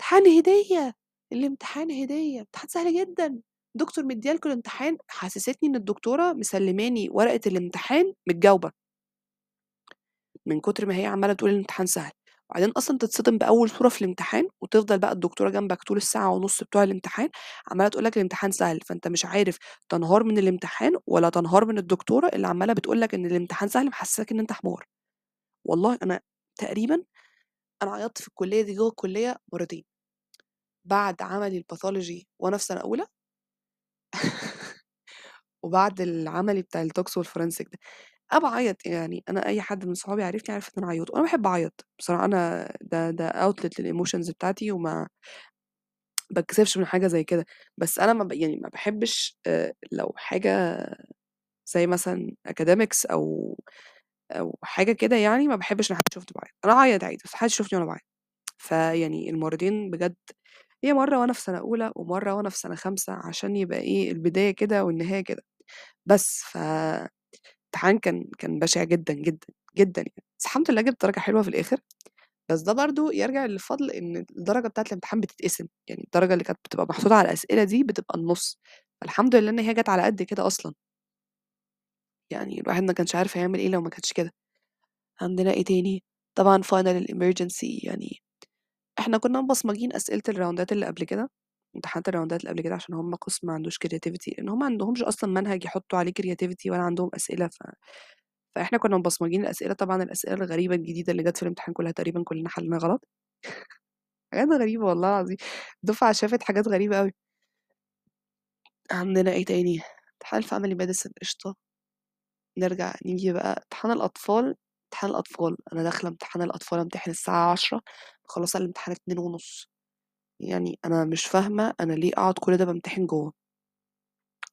امتحان هدية، الامتحان هدية، امتحان سهل جدًا، دكتور مدّية لكم الامتحان حسّستني إن الدكتورة مسلّماني ورقة الامتحان متجاوبة. من كتر ما هي عمّالة تقول الامتحان سهل، وبعدين أصلًا تتصدم بأول صورة في الامتحان، وتفضل بقى الدكتورة جنبك طول الساعة ونُص بتوع الامتحان عمّالة تقول لك الامتحان سهل، فأنت مش عارف تنهار من الامتحان والّا تنهار من الدكتورة اللي عمّالة بتقول لك إن الامتحان سهل محسّساك إن أنت حمار. والله أنا تقريبًا أنا عيطت في الكلية دي جوّه الكلية مرّتين، بعد عملي الpathology وأنا في سنة أولى وبعد العملي بتاع الTox والforensic ده، أنا باعيّط يعني أنا أي حد من صحابي عارفني عارف إن أنا عيّوطة، وأنا باحب أعيّط، بصراحة أنا ده ده outlet للemotions بتاعتي وما باتكسفش من حاجة زي كده، بس أنا ما ب يعني ما باحبش آآ لو حاجة زي مثلًا academics أو أو حاجة كده يعني ما باحبش إن حد يشوفني باعيّط، أنا أعيّط عادي بس ما حدش يشوفني وأنا باعيّط، فيعني المرّتين بجد هي مرّة وأنا في سنة أولى ومرّة وأنا في سنة خامسة عشان يبقى إيه البداية كده والنهاية كده، بس ف كان كان بشع جدًا، جدًا، جدًا يعني، بس الحمد لله جِبت درجة حلوة في الآخر، بس ده برضه يرجع لفضل إن الدرجة بتاعة الامتحان بتتقسم، يعني الدرجة اللي كانت بتبقى محطوطة على الأسئلة دي بتبقى النُص، فالحمد لله إن هي جات على قد كده أصلًا. يعني الواحد ما كانش عارف هيعمل إيه لو ما كانتش كده. عندنا إيه تاني؟ طبعًا final الemergency يعني إحنا كنا مبصمجين أسئلة الراوندات اللي قبل كده، امتحانات الراوندات اللي قبل كده عشان هم قسم ما عندوش creativity لإن هم ما عندهمش أصلًا منهج يحطّوا عليه creativity ولا عندهم أسئلة ف فإحنا كنا مبصمجين الأسئلة، طبعًا الأسئلة الغريبة الجديدة اللي جات في الامتحان كلّها تقريبًا كلنا حلّيناها غلط. حاجات غريبة والله العظيم، الدفعة شافت حاجات غريبة أوي. عندنا إيه تاني؟ امتحان الfamily medicine قشطة. نرجع نيجي بقى امتحان الأطفال، امتحان الأطفال، أنا داخلة امتحان الأطفال أمتحن الساعة 10:00 مخلّصة الامتحان 14:30 يعني أنا مش فاهمة أنا ليه أقعد كل ده بامتحن جوّه.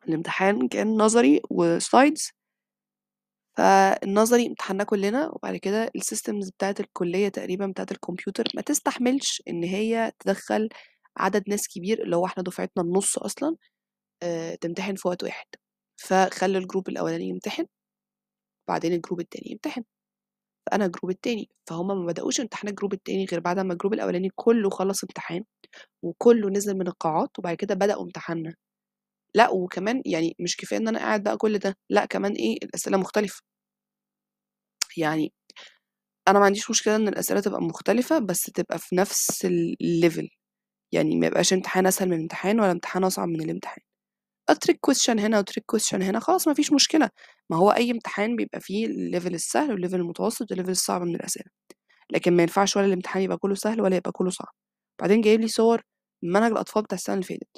الامتحان كان نظري و slides فالنظري امتحناه كلنا وبعد كده ال systems بتاعة الكلية تقريبًا بتاعة الكمبيوتر ما تستحملش إن هي تدخّل عدد ناس كبير اللي هو إحنا دفعتنا النُص أصلًا آآ تمتحن في وقت واحد، فخلّوا ال group الأولاني يمتحن، وبعدين ال group التاني يمتحن، فأنا ال group التاني، فهُم ما بدأوش امتحان ال group التاني غير بعد أمّا ال group الأولاني كلّه خلّص امتحان، وكلّه نزل من القاعات وبعد كده بدأوا امتحاننا. لأ وكمان يعني مش كفاية إن أنا قاعد بقى كل ده، لأ كمان إيه الأسئلة مختلفة. يعني أنا ما عنديش مشكلة إن الأسئلة تبقى مختلفة، بس تبقى في نفس الlevel يعني ما يبقاش امتحان أسهل من امتحان ولا امتحان أصعب من الامتحان. Trick question هنا وtrick question هنا خلاص ما فيش مشكلة، ما هو أي امتحان بيبقى فيه الlevel السهل والlevel المتوسط والlevel الصعب من الأسئلة، لكن ما ينفعش ولا الامتحان يبقى كلّه سهل ولا يبقى كلّه صعب. وبعدين جايب لي صور من منهج الأطفال بتاع السنة اللي فاتت،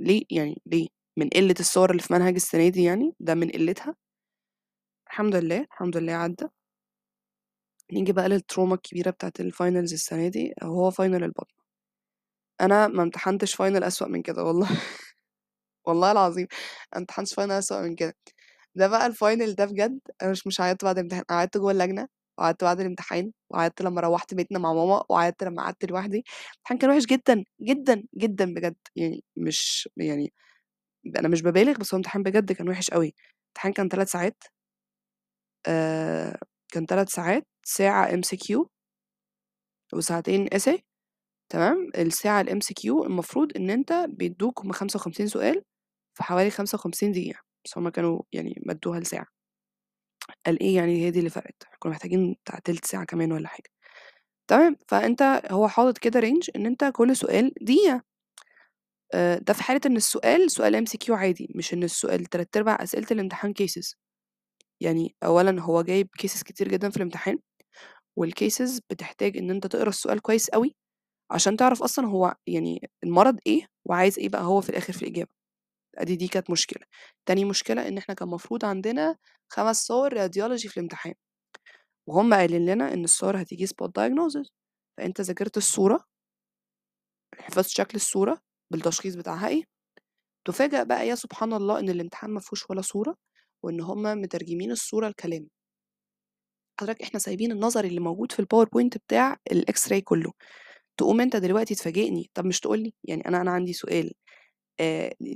ليه يعني ليه؟ من قلة الصور اللي في منهج السنة دي يعني، ده من قلتها؟ الحمد لله، الحمد لله عدّى. نيجي بقى للتروما الكبيرة بتاعة الfinals السنة دي وهو final البطنة. أنا ما امتحنتش final أسوأ من كده والله والله العظيم ما امتحنتش final أسوأ من كده. ده بقى الfinal ده بجد أنا مش مش عيطت بعد الامتحان، عيطت جوّه اللجنة وعيطت بعد الامتحان وعيطت لمّا روّحت بيتنا مع ماما وعيطت لمّا قعدت لوحدي. الامتحان كان وِحِش جدًا، جدًا، جدًا بجد، يعني مش يعني أنا مش بابالغ بس هو امتحان بجد كان وِحِش أوي. الامتحان كان 3 ساعات آآ كان 3 ساعات، ساعة MCQ وساعتين essay تمام، الساعة الMCQ المفروض إن أنت بيدّوك هُم 55 سؤال في حوالي 55 دقيقة، بس هُم كانوا يعني مدّوها لساعة. قال إيه يعني هي دي اللي فرقت كنا محتاجين بتاع تِلت ساعة كمان والّا حاجة. تمام فأنت هو حاطط كده range إن أنت كل سؤال دقيقة. آآ ده في حالة إن السؤال سؤال MCQ عادي مش إن السؤال تلات أرباع أسئلة الامتحان cases. يعني أولًا هو جايب cases كتير جدًا في الامتحان والcases بتحتاج إن أنت تقرأ السؤال كويس أوي عشان تعرف أصلًا هو يعني المرض إيه وعايز إيه بقى هو في الآخر في الإجابة. أدي دي كانت مشكلة. تاني مشكلة إن إحنا كان المفروض عندنا 5 صور radiology في الامتحان. وهُم قايلين لنا إن الصور هتيجي spot diagnosis. فأنت ذاكرت الصورة حفظت شكل الصورة بالتشخيص بتاعها إيه تُفاجأ بقى يا سبحان الله إن الامتحان ما فيهوش ولا صورة وإن هُم مترجمين الصورة لكلام حضرتك إحنا سايبين النظري اللي موجود في الpowerpoint بتاع الX-ray كله. تقوم أنت دلوقتي تفاجئني. طب مش تقول لي؟ يعني أنا أنا عندي سؤال.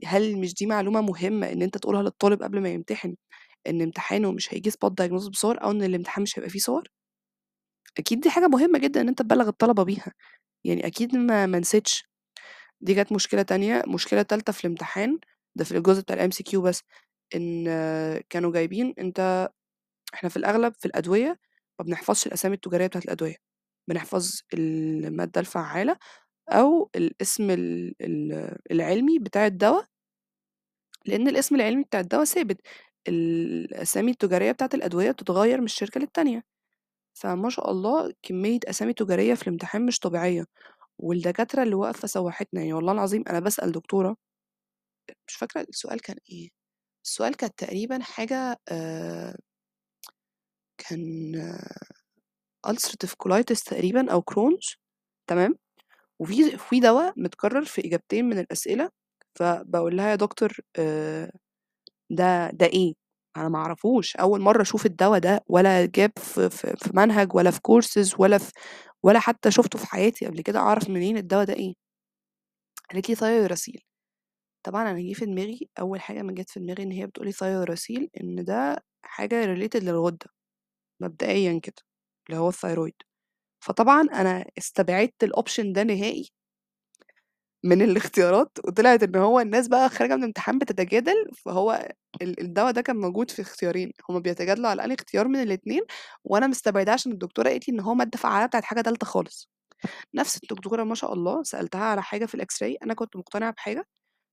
هل مش دي معلومة مهمة إن أنت تقولها للطالب قبل ما يمتحن إن امتحانه مش هييجي spot diagnosis بصور أو إن الامتحان مش هيبقى فيه صور؟ أكيد دي حاجة مهمة جدًا إن أنت تبلّغ الطلبة بيها يعني أكيد ما ما نسيتش دي كانت مشكلة تانية مشكلة تالتة في الامتحان ده في الجزء بتاع الMCQ بس إن كانوا جايبين أنت إحنا في الأغلب في الأدوية ما بنحفظش الأسامي التجارية بتاعة الأدوية بنحفظ المادة الفعّالة أو الاسم ال ال العلمي بتاع الدوا لإن الاسم العلمي بتاع الدوا ثابت. الأسامي التجارية بتاعة الأدوية بتتغيّر من شركة للتانية. فما شاء الله كمية أسامي تجارية في الامتحان مش طبيعية. والدكاترة اللي واقفة سوّحتنا يعني والله العظيم أنا باسأل دكتورة مش فاكرة السؤال كان إيه. السؤال كانت تقريبًا حاجة آآ كان ulcerative colitis تقريبًا أو Crohn's تمام؟ وفي في دوا متكرر في إجابتين من الأسئلة فباقول لها: "يا دكتور ده ده إيه؟ أنا ما أعرفوش أول مرّة أشوف الدوا ده ولا جاب في في منهج ولا في courses ولا في ولا حتى شُفته في حياتي قبل كده أعرف منين الدوا ده إيه؟" قالت لي Thiouracil طبعًا أنا جه في دماغي أول حاجة ما جات في دماغي إن هي بتقول لي Thiouracil إن ده حاجة related للغدة مبدئيًا كده اللي هو الثايرويد فطبعًا أنا استبعدت الoption ده نهائي من الاختيارات وطلعت إن هو الناس بقى خارجة من الامتحان بتتجادل فهو ال الدوا ده كان موجود في اختيارين هُم بيتجادلوا على أنهي اختيار من الاتنين وأنا مستبعداه عشان الدكتورة قالت لي إن هو مادة فعّالة بتاعة حاجة تالتة خالص. نفس الدكتورة ما شاء الله سألتها على حاجة في الX-ray أنا كنت مقتنعة بحاجة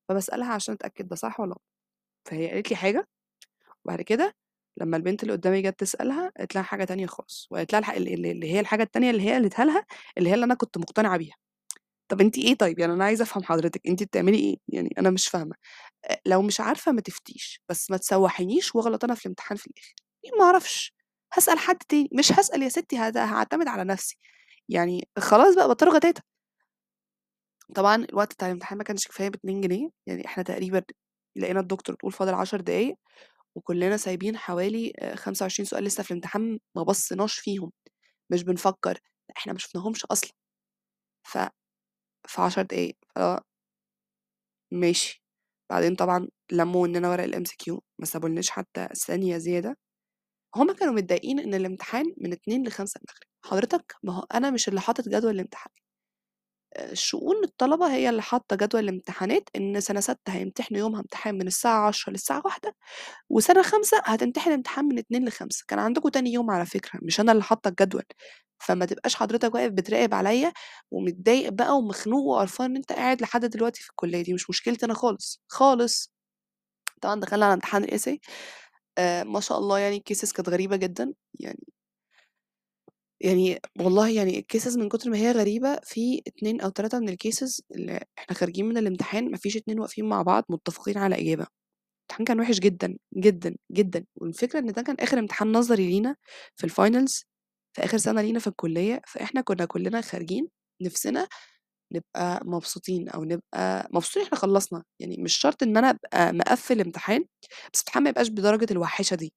فباسألها عشان أتأكد ده صح والّا غلط فهي قالت لي حاجة وبعد كده لمّا البنت اللي قدامي جات تسألها قالت لها حاجة تانية خالص وقالت لها اللي هي الحاجة التانية اللي هي قالتها لها اللي هي اللي أنا كنت مقتنعة بيها. طب أنتِ إيه طيب؟ يعني أنا عايزة أفهم حضرتِك أنتِ بتعملي إيه؟ يعني أنا مش فاهمة. لو مش عارفة ما تفتيش بس ما تسوّحينيش وأغلط أنا في الامتحان في الآخر. ما أعرفش؟ هاسأل حد تاني. مش هاسأل يا ستي هت هاعتمد على نفسي. يعني خلاص بقى بطلوا غتاتة طبعًا الوقت بتاع الامتحان ما كانش كفاية ب2 جنيه. يعني إحنا تقريبًا لقينا الدكتور بتقول فاضل 10 دقايق. وكلنا سايبين حوالي آآ 25 سؤال لسه في الامتحان ما بصيناش فيهم مش بنفكر لأ إحنا ما شُفناهمش أصلًا. ف في 10 دقايق ف ماشي. بعدين طبعًا لمّوا مننا ورق الMCQ ما سابولناش حتى ثانية زيادة. هُم كانوا متضايقين إن الامتحان من 14:00 ل17:00 حضرتك ما هو أنا مش اللي حاطط جدول الامتحان. شؤون الطلبة هي اللي حاطة جدول الامتحانات إن سنة سَتّة هيمتحنوا يومها امتحان من الساعة 10:00 للساعة 13:00 وسنة خامسة هتمتحن امتحان من 14:00 ل17:00 كان عندكم تاني يوم على فكرة مش أنا اللي حاطة الجدول. فما تبقاش حضرتك واقف بتراقب عليَّ ومتضايق بقى ومخنوق وقرفان إن أنت قاعد لحد دلوقتي في الكلية دي مش مشكلتي أنا خالص، خالص. طبعًا دخلنا على امتحان الessay. آآ ما شاء الله يعني الcases كانت غريبة جدًا يعني يعني والله يعني الcases من كتر ما هي غريبة في 2 أو 3 من الcases اللي إحنا خارجين من الامتحان ما فيش 2 واقفين مع بعض متفقين على إجابة. الامتحان كان وِحِش جدًا، جدًا، جدًا والفكرة إن ده كان آخر امتحان نظري لينا في الfinals في آخر سنة لينا في الكلية فإحنا كنا كلنا خارجين نفسنا نبقى مبسوطين أو نبقى مبسوطين إحنا خلّصنا يعني مش شرط إن أنا أبقى مقفّل امتحان بس الامتحان ما يبقاش بدرجة الوحِّشة دي.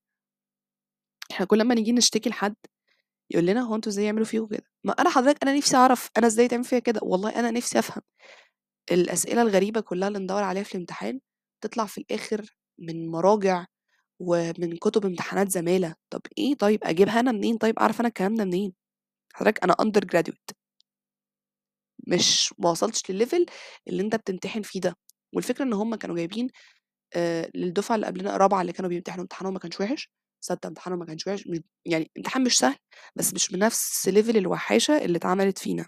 إحنا كل أمّا نيجي نشتكي لحد يقول لنا: "هو أنتم إزاي يعملوا فيكم كده؟" ما أنا حضرتك أنا نفسي أعرف أنا إزاي يتعمل فيّا كده، والله أنا نفسي أفهم. الأسئلة الغريبة كلها اللي ندوّر عليها في الامتحان تطلع في الآخر من مراجع ومن كتب امتحانات زمالة، طب إيه؟ طيب أجيبها أنا منين؟ طيب أعرف أنا الكلام ده منين؟ حضرتك أنا undergraduate. مش ما وصلتش للlevel اللي أنت بتمتحن فيه ده، والفكرة إن هُم كانوا جايبين آآ للدفعة اللي قبلنا رابعة اللي كانوا بيمتحنوا امتحانهم ما كانش وِحِش، صدق امتحانه ما كانش وحش مش يعني امتحان مش سهل بس مش بنفس level الوحاشة اللي اتعملت فينا.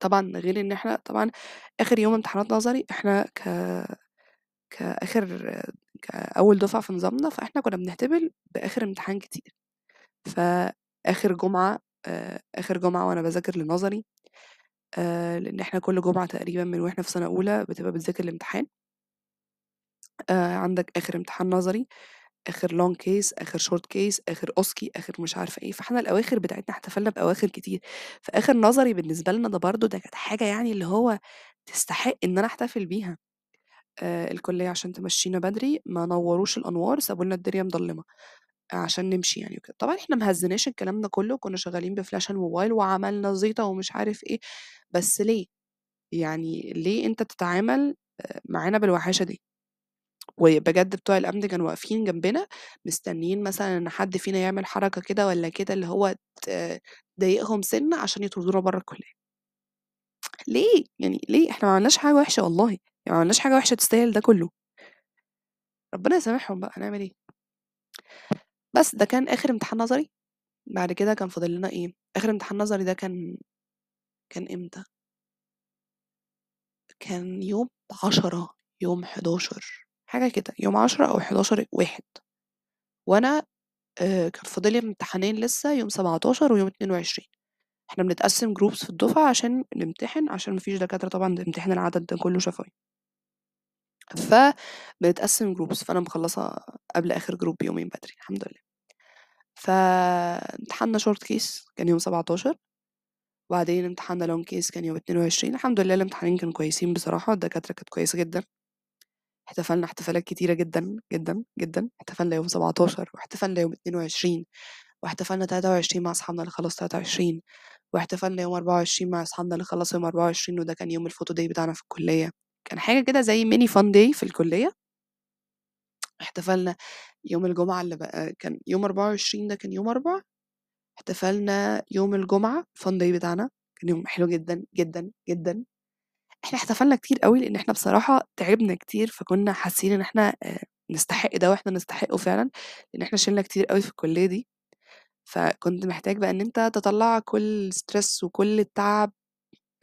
طبعًا غير إن إحنا طبعًا آخر يوم امتحانات نظري إحنا ك كآخر كأول دفعة في نظامنا، فإحنا كنا بنحتفل بآخر امتحان كتير. فآخر جمعة آآ آخر جمعة وأنا باذاكر لنظري آآ لإن إحنا كل جمعة تقريبًا من وإحنا في سنة أولى بتبقى بتذاكر الامتحان. آآ عندك آخر امتحان نظري، آخر long case، آخر short case، آخر OSCE، آخر مش عارفة إيه، فإحنا الأواخر بتاعتنا احتفلنا بأواخر كتير. فآخر نظري بالنسبة لنا ده برضه ده كانت حاجة يعني اللي هو تستحق إن أنا أحتفل بيها. آآ الكلية عشان تمشّينا بدري ما نوّروش الأنوار، سابوا لنا الدنيا مضلمة عشان نمشي يعني وكده. طبعًا إحنا ما هزّيناش الكلام ده كله، كنا شغالين بفلاش الموبايل وعملنا زيطة ومش عارف إيه، بس ليه؟ يعني ليه أنت تتعامل آآ معانا بالوحاشة دي؟ وبجد بتوع الأمن كانوا واقفين جنبنا مستنيين مثلًا إن حد فينا يعمل حركة كده والّا كده اللي هو ت تضايقهم سِنّة عشان يطردونا برّه الكلية. ليه؟ يعني ليه؟ إحنا ما عملناش حاجة وحشة والله، يعني ما عملناش حاجة وحشة تستاهل ده كله. ربنا يسامحهم بقى هنعمل إيه؟ بس ده كان آخر امتحان نظري، بعد كده كان فاضل لنا إيه، آخر امتحان نظري ده كان كان إمتى؟ كان يوم 10 يوم 11 حاجة كده، يوم 10 أو 11/1 وأنا آآ كان فاضل لي امتحانين لسه يوم 17 ويوم 22 إحنا بنتقسّم groups في الدفعة عشان نمتحن عشان ما فيش دكاترة طبعًا بتمتحن العدد ده كله شفوي. فبنتقسّم groups فأنا مخلّصة قبل آخر group بيومين بدري الحمد لله. فامتحاننا short case كان يوم 17 وبعدين امتحاننا long case كان يوم 22 الحمد لله الامتحانين كانوا كويسين بصراحة، الدكاترة كانت كويسة جدًا. احتفلنا احتفالات كتيرة جدًا، جدًا، جدًا، احتفلنا يوم 17 واحتفلنا يوم 22 واحتفلنا 23 مع أصحابنا اللي خلصوا 23 واحتفلنا يوم 24 مع أصحابنا اللي خلصوا يوم 24 وده كان يوم الphoto day بتاعنا في الكلية. كان حاجة كده زي mini fun day في الكلية. احتفلنا يوم الجمعة اللي بقى كان يوم 24 ده كان يوم أربع، احتفلنا يوم الجمعة fun day بتاعنا، كان يوم حلو جدًا، جدًا، جدًا. إحنا احتفلنا كتير أوي لإن إحنا بصراحة تعبنا كتير، فكنا حاسين إن إحنا آآ نستحق ده وإحنا نستحقه فعلًا، لإن إحنا شِلنا كتير أوي في الكلية دي. فكنت محتاج بقى إن أنت تطلّع كل الstress وكل التعب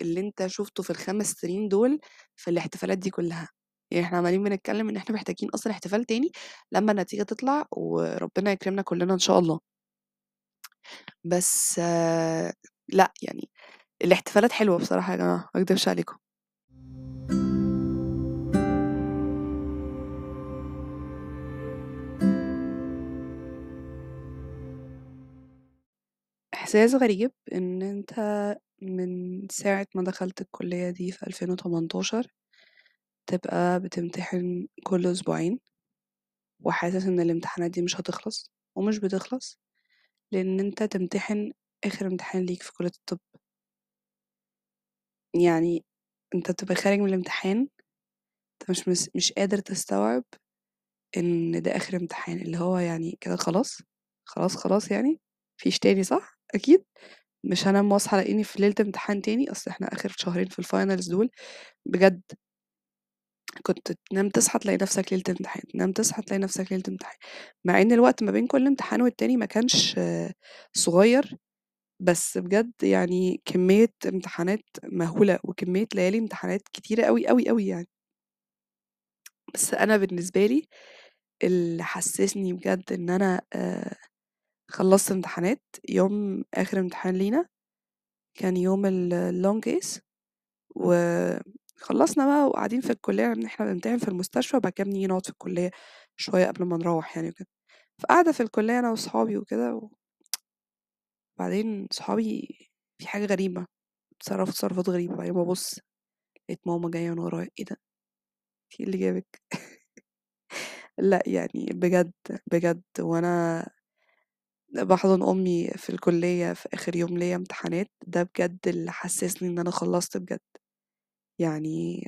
اللي أنت شُفته في ال5 سنين دول في الاحتفالات دي كلها. يعني إحنا عمّالين بنتكلم إن إحنا محتاجين أصلًا احتفال تاني لمّا النتيجة تطلع وربنا يكرمنا كلنا إن شاء الله. بس لأ، يعني الاحتفالات حلوة بصراحة يا جماعة ما أكدبش عليكم. إحساس غريب إن أنت من ساعة ما دخلت الكلية دي في 2018 تبقى بتمتحن كل أسبوعين وحاسس إن الامتحانات دي مش هتخلص ومش بتخلص، لإن أنت تمتحن آخر امتحان ليك في كلية الطب. يعني أنت بتبقى خارج من الامتحان أنت مش مش قادر تستوعب إن ده آخر امتحان، اللي هو يعني كده خلاص، خلاص، خلاص يعني، ما فيش تاني صح؟ أكيد؟ مش هانام وأصحى ألاقيني في ليلة امتحان تاني، أصل إحنا آخر شهرين في الfinals دول بجد كنت تنام تصحى تلاقي نفسك ليلة امتحان، تنام تصحى تلاقي نفسك ليلة امتحان، مع إن الوقت ما بين كل امتحان والتاني ما كانش صغير، بس بجد يعني كمية امتحانات مهولة وكمية ليالي امتحانات كتيرة أوي، أوي، أوي يعني. بس أنا بالنسبة لي اللي حسسني بجد إن أنا آآ خلّصت امتحانات يوم آخر امتحان لينا، كان يوم الlong case وخلّصنا بقى وقاعدين في الكلية إن إحنا بنمتحن في المستشفى وبعد كده بنيجي نقعد في الكلية شوية قبل ما نروّح يعني وكده. فقاعدة في الكلية أنا وصحابي وكده و بعدين صحابي في حاجة غريبة، اتصرّفوا تصرفات غريبة، بعدين بابُص لقيت ماما جاية من ورايا، إيه ده؟ أنتِ إيه اللي جابِك؟ لأ يعني بجد، بجد وأنا باحضن أمي في الكلية في آخر يوم ليّا امتحانات، ده بجد اللي حسسني إن أنا خلّصت بجد. يعني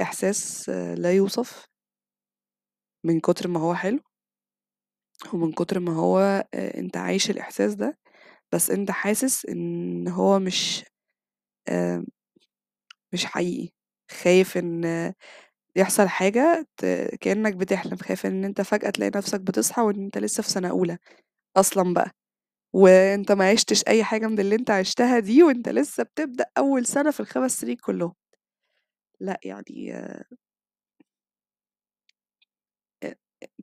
إحساس لا يوصف. من كتر ما هو حلو. ومن كتر ما هو آآ أنت عايش الإحساس ده، بس أنت حاسس إن هو مش آآ مش حقيقي، خايف إن يحصل حاجة ت كإنّك بتحلم، خايف إن أنت فجأة تلاقي نَفْسك بتصحى وإن أنت لسه في سَنة أولى أصلًا بقى، وأنت ما عِشتش أي حاجة من اللي أنت عِشتها دي وأنت لسه بتبدأ أول سَنة في ال5 سنين كُلّهم. لأ، يعني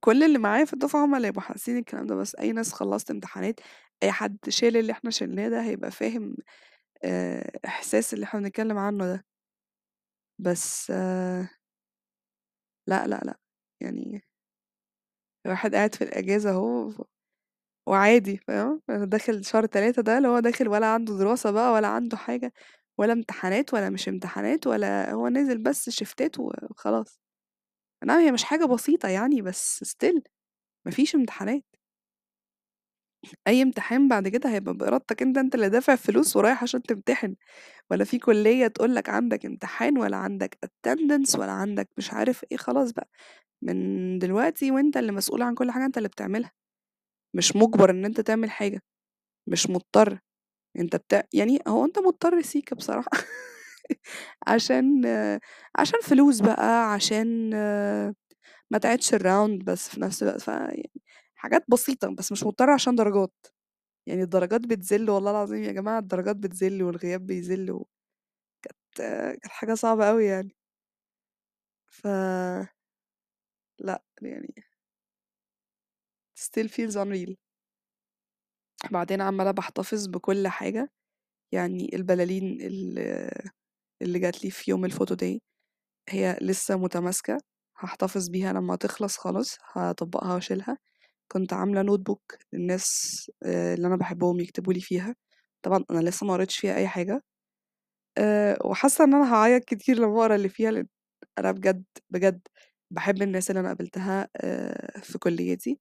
كل اللي معايا في الدفعة هُم اللي هيبقوا حاسين الكلام ده، بس أي ناس خلّصت امتحانات، أي حد شال اللي إحنا شِلناه ده هيبقى فاهم إحساس اللي إحنا بنتكلّم عنّه ده. بس لأ، لأ، لأ، يعني الواحد قاعد في الإجازة أهو وعادي فاهم، أنا داخل شهر 3 ده اللي هو داخل ولا عنده دراسة بقى ولا عنده حاجة، ولا امتحانات ولا مش امتحانات ولا هو نازل بس شيفتات وخلاص. نعم هي مش حاجة بسيطة يعني بس still ما فيش امتحانات. أي امتحان بعد كده هيبقى بإرادتك أنت، أنت اللي دافع فلوس ورايح عشان تمتحن، ولا في كُلّية تقول لك عندك امتحان ولا عندك attendance ولا عندك مش عارف إيه، خلاص بقى. من دلوقتي وأنت اللي مسؤول عن كل حاجة أنت اللي بتعملها، مش مُجبر إن أنت تعمل حاجة، مش مضطر، أنت بت يعني هو أنت مضطر سيكا بصراحة. عشان عشان فلوس بقى، عشان ما تعيدش الround بس في نفس الوقت. ف يعني حاجات بسيطة، بس مش مضطر عشان درجات، يعني الدرجات بتذِل والله العظيم يا جماعة الدرجات بتذِل والغياب بيذِل و كانت كانت حاجة صعبة أوي يعني. ف لأ، يعني still feels unreal. بعدين عمّالة باحتفظ بكل حاجة، يعني البلالين ال اللي جات لي في يوم الphoto day هي لسه متماسكة، هاحتفظ بيها لمّا تخلص خلاص هاطبّقها وأشيلها، كنت عاملة notebook للناس آآ اللي أنا باحبهم يكتبوا لي فيها، طبعًا أنا لسه ما قريتش فيها أي حاجة. آآ وحاسة إن أنا هاعيّط كتير لمّا أقرأ اللي فيها لإن أنا بجد، بجد باحب الناس اللي أنا قابلتها آآ في كُلّيتي،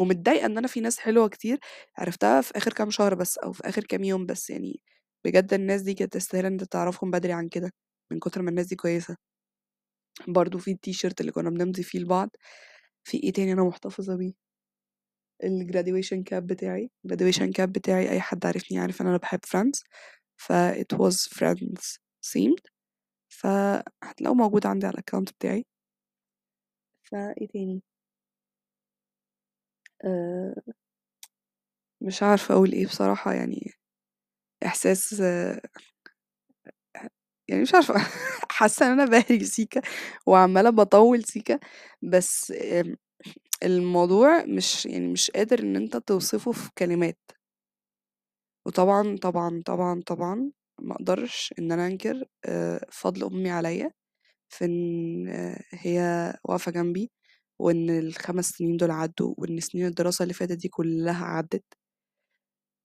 ومتضايقة إن أنا في ناس حلوة كتير عرفتها في آخر كام شهر بس أو في آخر كام يوم بس، يعني بجد الناس دي كانت تستاهل إن أنت تعرفهم بدري عن كده، من كتر ما الناس دي كويسة. برضه في التيشيرت اللي كنا بنمضي فيه لبعض، في إيه تاني أنا محتفظة بيه؟ الgraduation cap بتاعي، الgraduation cap بتاعي أي حد عارفني عارف إن أنا باحب friends ف it was friends themed فهتلاقوه موجود عندي على الaccount بتاعي. فإيه تاني؟ آآ مش عارفة أقول إيه بصراحة يعني إحساس يعني مش عارفة حاسة إن أنا باهري سيكا وعمّالة باطوّل سيكا، بس الموضوع مش يعني مش قادر إن أنت توصفه في كلمات. وطبعًا، طبعًا، طبعًا، طبعًا ما أقدرش إن أنا أنكر آآ فضل أمي عليّا في إن هي واقفة جنبي، وإن ال5 سنين دول عدّوا، وإن سنين الدراسة اللي فاتت دي كلّها عدّت.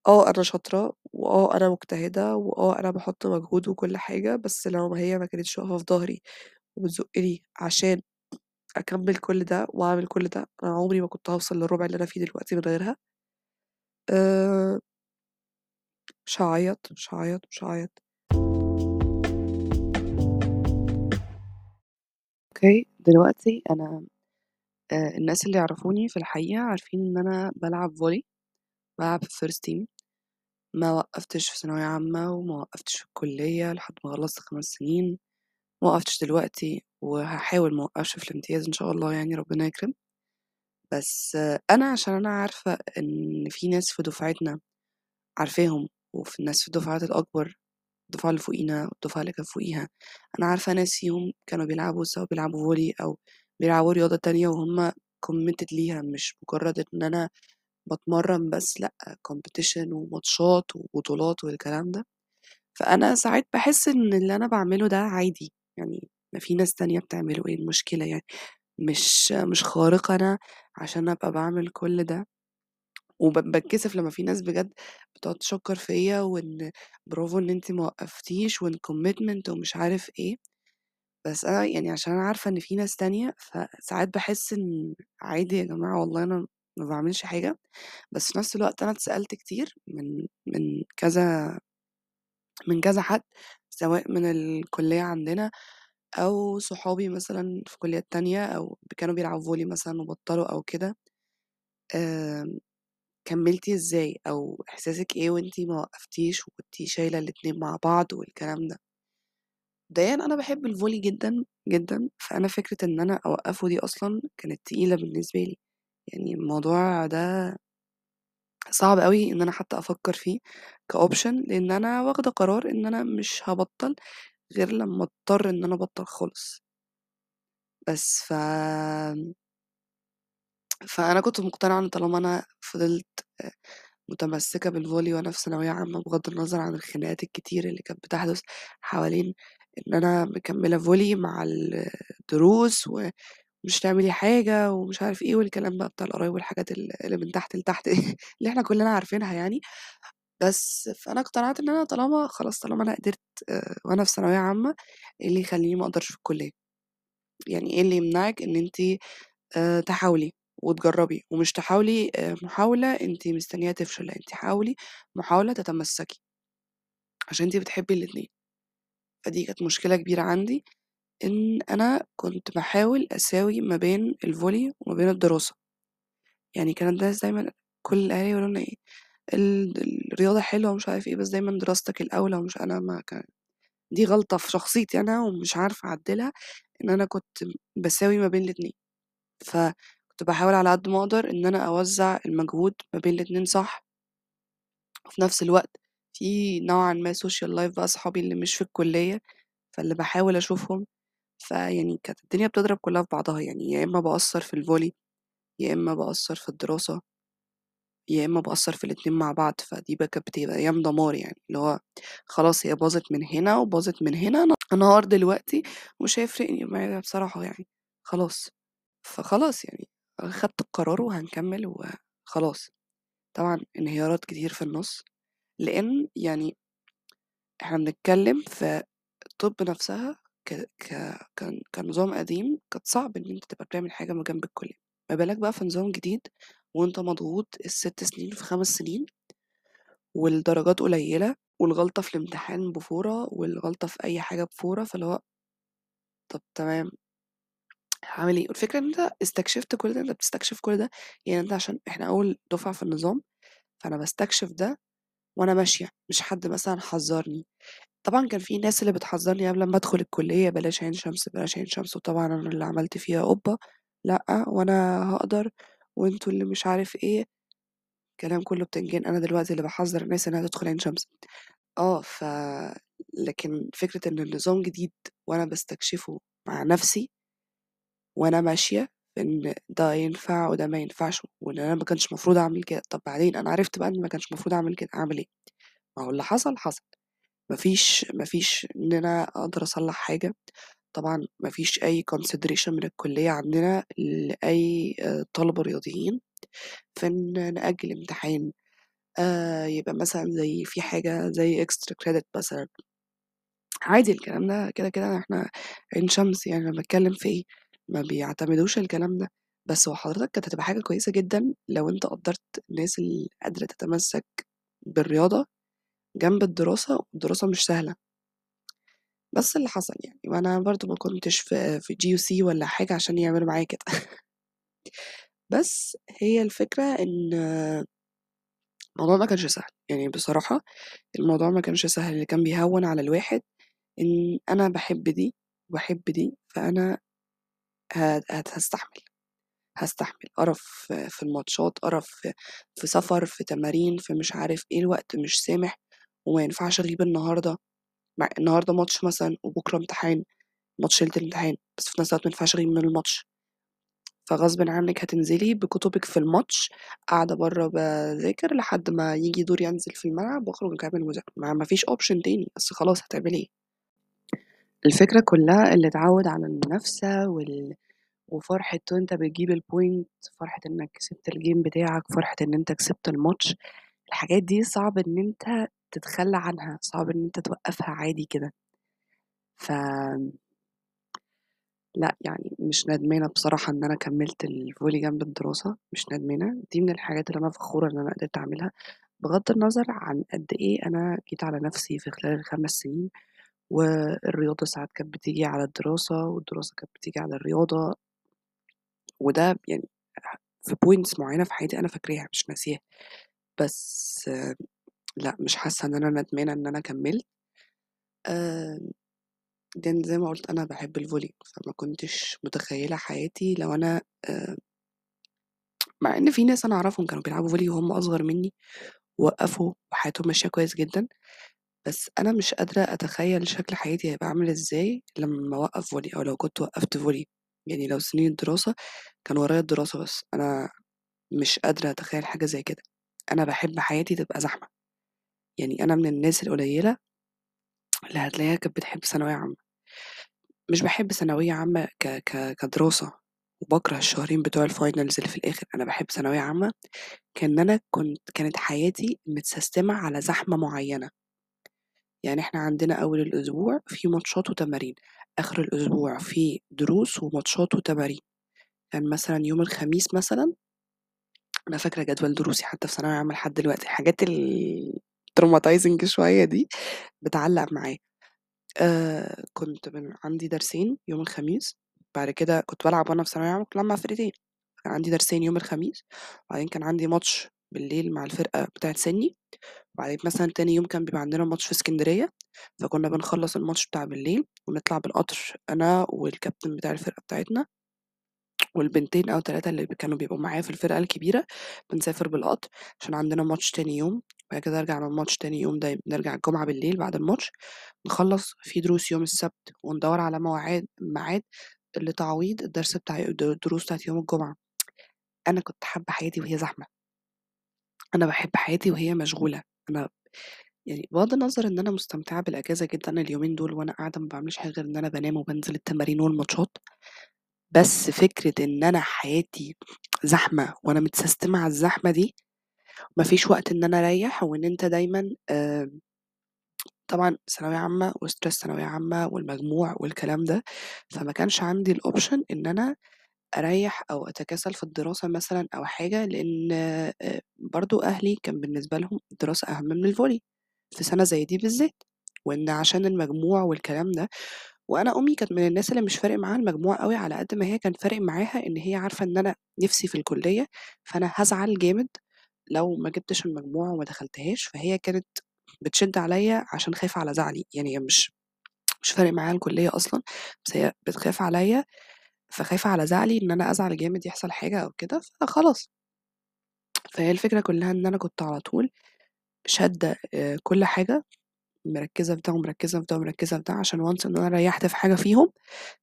آه أنا شاطرة، وآه أنا مجتهدة، وآه أنا باحط مجهود وكل حاجة، بس لو هي ما كانتش واقفة في ضهري وبتزُقّني عشان أكمّل كل ده وأعمل كل ده، أنا عمري ما كنت هاوصل للربع اللي أنا فيه دلوقتي من غيرها. آآ مش هاعيّط، مش هاعيّط، مش هاعيّط. أوكي، دلوقتي أنا آآ الناس اللي يعرفوني في الحقيقة عارفين إن أنا بالعب volley بالعب في الfirst team ما وقّفتش في ثانوية عامة، وما وقّفتش في الكلية لحد ما خلّصت 5 سنين، ما وقّفتش دلوقتي وهاحاول ما أوقّفش في الامتياز إن شاء الله يعني ربنا يكرم. بس أنا عشان أنا عارفة إن في ناس في دفعتنا عارفاهم، وفي ناس في الدفعات الأكبر، الدفعة اللي فوقينا والدفعة اللي كانت فوقيها، أنا عارفة ناس فيهم كانوا بيلعبوا سواء بيلعبوا volley أو بيلعبوا رياضة تانية وهُم committed ليها، مش مجرد إن أنا باتمرّن بس لأ competition وماتشات وبطولات والكلام ده. فأنا ساعات باحس إن اللي أنا باعمله ده عادي، يعني ما في ناس تانية بتعمله، إيه المشكلة يعني؟ مش مش خارقة أنا عشان أبقى باعمل كل ده. وب باتكسف لمّا في ناس بجد بتقعد تشكّر فيّا وإن برافو إن أنتِ ما وقّفتيش وإن commitment ومش عارف إيه، بس أنا يعني عشان أنا عارفة إن في ناس تانية، فساعات باحس إن عادي يا جماعة والله أنا ما باعملش حاجة، بس في نفس الوقت أنا اتسألت كتير من من كذا من كذا حد، سواء من الكلية عندنا أو صحابي مثلًا في كليات تانية أو كانوا بيلعبوا volley مثلًا وبطّلوا أو كده. آمم كمّلتِ إزاي أو إحساسِك إيه وأنتِ ما وقّفتيش وكنتِ شايلة الاتنين مع بعض والكلام ده؟ مبدئيًا أنا باحب الفولي جدًا، جدًا، فأنا فكرة إن أنا أوقّفه دي أصلًا كانت تقيلة بالنسبة لي، يعني الموضوع ده صعب أوي إن أنا حتى أفكّر فيه كoption لإن أنا واخدة قرار إن أنا مش هابطّل غير لمّا أضطر إن أنا أبطّل خالص. بس ف فأنا كنت مقتنعة إن طالما أنا فضلت آآ متمسكة بالفولي وأنا في ثانوية عامة بغض النظر عن الخناقات الكتير اللي كانت بتحدث حوالين إن أنا مكملة فولي مع الدروس ومش تعملي حاجة ومش عارف إيه والكلام بقى بتاع القرايب والحاجات ال اللي من تحت لتحت اللي إحنا كلنا عارفينها يعني بس فأنا اقتنعت إن أنا طالما خلاص طالما أنا قدرت آآ وأنا في ثانوية عامة إيه اللي يخلّيني ما أقدرش في الكلية؟ يعني إيه اللي يمنعِك إن أنتِ آآ تحاولي وتجرّبي ومش تحاولي آآ محاولة أنتِ مستنياها تفشل، لأ أنتِ حاولي محاولة تتمسّكي. عشان أنتِ بتحبي الاتنين. فدي كانت مشكلة كبيرة عندي إن أنا كنت باحاول أساوي ما بين ال volley وما بين الدراسة. يعني كان الناس دايمًا كل الأهالي يقولوا إيه ال الرياضة حلوة ومش عارف إيه بس دايمًا دراستك الأولى ومش أنا ما ك دي غلطة في شخصيتي أنا ومش عارفة أعدّلها، إن أنا كنت باساوي ما بين الاتنين. فكنت باحاول على قد ما أقدر إن أنا أوزّع المجهود ما بين الاتنين صح. وفي نفس الوقت في نوعًا ما social life بقى أصحابي اللي مش في الكلية، فاللي باحاول أشوفهم، فيعني كانت الدنيا بتضرب كلّها في بعضها، يعني يا إما باقصّر في الفولي، يا إما باقصّر في الدراسة، يا إما باقصّر في الاتنين مع بعض، فدي بقى كانت بتبقى أيام دمار يعني، اللي هو خلاص هي باظت من هنا وباظت من هنا، أنا أنهار دلوقتي ومش هيفرق معايا بصراحة يعني، خلاص. فخلاص يعني خدت القرار وهنكمّل وخلاص. طبعًا انهيارات كتير في النُص، لإن يعني إحنا بنتكلّم في الطِب نَفْسها ك ك كان كنظام قديم كانت صعب إن أنت تبقى بتعمل حاجة ما جنب الكلية، ما بالك بقى في نظام جديد وأنت مضغوط ال6 سنين في 5 سنين والدرجات قليّلة والغلطة في الامتحان بفورة والغلطة في أي حاجة بفورة، فاللي هو طَب تمام هاعمل إيه؟ والفكرة إن أنت استكشفت كل ده، أنت بتستكشف كل ده يعني أنت عشان إحنا أول دُفعة في النظام، فأنا باستكشف ده وأنا ماشية، مش حد مثلًا حذّرني. طبعًا كان في ناس اللي بتحذّرني قبل أمّا أدخل الكلية بلاش عين شمس، بلاش عين شمس، وطبعًا أنا اللي عملت فيها قُبّة، لأ وأنا هاقدر وأنتم اللي مش عارف إيه، كلام كلّه بتنجان، أنا دلوقتي اللي باحذّر الناس إنها تدخل عين شمس. آه، ف لكن فكرة إن النظام جديد وأنا باستكشفه مع نَفْسي وأنا ماشية إن ده ينفع وده ما ينفعش وإن أنا ما كانش المفروض أعمل كده، طَب بعدين أنا عرفت بقى إن ما كانش المفروض أعمل كده، أعمل إيه؟ ما هو اللي حصل، حصل. ما فيش ما فيش إن أنا أقدر أصلّح حاجة، طبعًا ما فيش أي consideration من الكلية عندنا لأي آآ طلبة رياضيين في إن نأجّل امتحان، آآ يبقى مثلًا زي في حاجة زي extra credit مثلًا. عادي الكلام ده كده، كده إحنا عين شمس يعني أنا باتكلّم في إيه، ما بيعتمدوش الكلام ده، بس هو حضرتك كانت هتبقى حاجة كويسة جدًا لو أنت قدّرت الناس اللي قادرة تتمسّك بالرياضة جنب الدراسة، والدراسة مش سهلة. بس اللي حصل يعني، وأنا برضه ما كنتش في في GUC ولا حاجة عشان يعملوا معايا كده. بس هي الفكرة إن الموضوع ما كانش سهل، يعني بصراحة الموضوع ما كانش سهل، اللي كان بيهوّن على الواحد إن أنا باحب دي وباحب دي، فأنا ه هت هاستحمل، هاستحمل قرف في الماتشات، قرف في سفر، في تمارين، في مش عارف إيه، الوقت مش سامح وما ينفعش أغيب النهارده، مع النهارده ماتش مثلًا وبكرة امتحان، ماتش ليلة الامتحان، بس في نفس الوقت ما ينفعش أغيب من الماتش. فغصبٍ عنِّك هتنزلي بكتبِك في الماتش، قاعدة برّه باذاكر لحد ما ييجي دوري أنزل في الملعب وأخرج أكمّل مذاكرة، ما ما فيش option تاني، بس خلاص هتعملي إيه؟ الفكرة كلّها اللي اتعوّد على المنافسة وال وفرحة وأنت بتجيب الpoint، فرحة إنّك كسبت الgame بتاعك، فرحة إن أنت كسبت الماتش، الحاجات دي صعب إن أنت تتخلّى عنها، صعب إن أنت توقّفها عادي كده. ف لأ، يعني مش ندمانة بصراحة إن أنا كمّلت الفولي جنب الدراسة، مش ندمانة، دي من الحاجات اللي أنا فخورة إن أنا قدرت أعملها، بغض النظر عن قد إيه أنا جيت على نَفْسي في خلال ال5 سنين، والرياضة ساعات كانت بتيجي على الدراسة، والدراسة كانت بتيجي على الرياضة، وده يعني في points معيّنة في حياتي أنا فاكراها مش ناسياها، بس لأ، مش حاسة إن أنا ندمانة إن أنا كمّلت. آآ لإن زي ما قُلت أنا باحب الvolley فما كنتش متخيّلة حياتي لو أنا آآ مع إن في ناس أنا أعرفهم كانوا بيلعبوا volley وهُم أصغر منّي ووقّفوا وحياتهم ماشية كويس جدًا، بس أنا مش قادرة أتخيّل شكل حياتي هيبقى عامل إزاي لمّا أوقّف volley أو لو كنت وقّفت volley يعني لو سنين الدراسة كان ورايا الدراسة بس، أنا مش قادرة أتخيّل حاجة زي كده، أنا باحب حياتي تبقى زحمة، يعني أنا من الناس القليّلة اللي هتلاقيها كانت بتحب ثانوية عامة. مش باحب ثانوية عامة ك ك كدراسة وباكره الشهرين بتوع الfinals اللي في الآخر، أنا باحب ثانوية عامة كإن أنا كنت كانت حياتي متسيستمة على زحمة معيّنة. يعني إحنا عندنا أول الأسبوع في ماتشات وتمارين، آخر الأسبوع في دروس وماتشات وتمارين. كان مثلًا يوم الخميس مثلًا أنا فاكرة جدول دروسي حتى في ثانوية عامة لحد دلوقتي، الحاجات الtraumatizing شوية دي بتعلّق معايا. آآ كنت من عندي درسين يوم الخميس، بعد كده كنت بالعب وأنا في ثانوية عامة كنت مع فرقتين، كان عندي درسين يوم الخميس، وبعدين كان عندي ماتش بالليل مع الفرقة بتاعة سِنّي، وبعدين مثلًا تاني يوم كان بيبقى عندنا ماتش في إسكندرية، فكنا بنخلّص الماتش بتاع بالليل ونطلع بالقطر أنا والكابتن بتاع الفرقة بتاعتنا والبنتين أو 3 اللي كانوا بيبقوا معايا في الفرقة الكبيرة، بنسافر بالقطر عشان عندنا ماتش تاني يوم، وبعد كده أرجع من الماتش تاني يوم ده نرجع الجمعة بالليل بعد الماتش، نخلّص في دروس يوم السبت وندوّر على مواعاد ميعاد لتعويض الدرس بتاع الد الدروس بتاعة يوم الجمعة. أنا كنت حابة حياتي وهي زحمة. أنا باحب حياتي وهي مشغولة، أنا يعني بغض النظر إن أنا مستمتعة بالأجازة جدًا اليومين دول وأنا قاعدة ما باعملش حاجة غير إن أنا بانام وبانزل التمارين والماتشات، بس فكرة إن أنا حياتي زحمة وأنا متسيستمة على الزحمة دي، ما فيش وقت إن أنا أريّح وإن أنت دايمًا آآ طبعًا ثانوية عامة وstress ثانوية عامة والمجموع والكلام ده، فما كانش عندي الoption إن أنا أريّح أو أتكاسل في الدراسة مثلًا أو حاجة، لإن آآ برضه أهلي كان بالنسبة لهم الدراسة أهم من الvolley في سَنة زي دي بالذات، وإن عشان المجموع والكلام ده، وأنا أمي كانت من الناس اللي مش فارق معاها المجموع أوي على قد ما هي كان فارق معاها إن هي عارفة إن أنا نِفْسي في الكُلّية، فأنا هازعل جامد لو ما جِبتش المجموع وما دخلتهاش، فهي كانت بتشِد عليّا عشان خايفة على زعلي، يعني هي مش مش فارق معاها الكُلّية أصلًا، بس هي بتخاف عليّا، فخايفة على زعلي إن أنا أزعل جامد يحصل حاجة أو كده، فخلاص. فهي الفكرة كُلّها إن أنا كنت على طول شادة آآ كل حاجة، مركّزة في ده ومركّزة في ده ومركّزة في ده، عشان once إن أنا ريّحت في حاجة فيهم،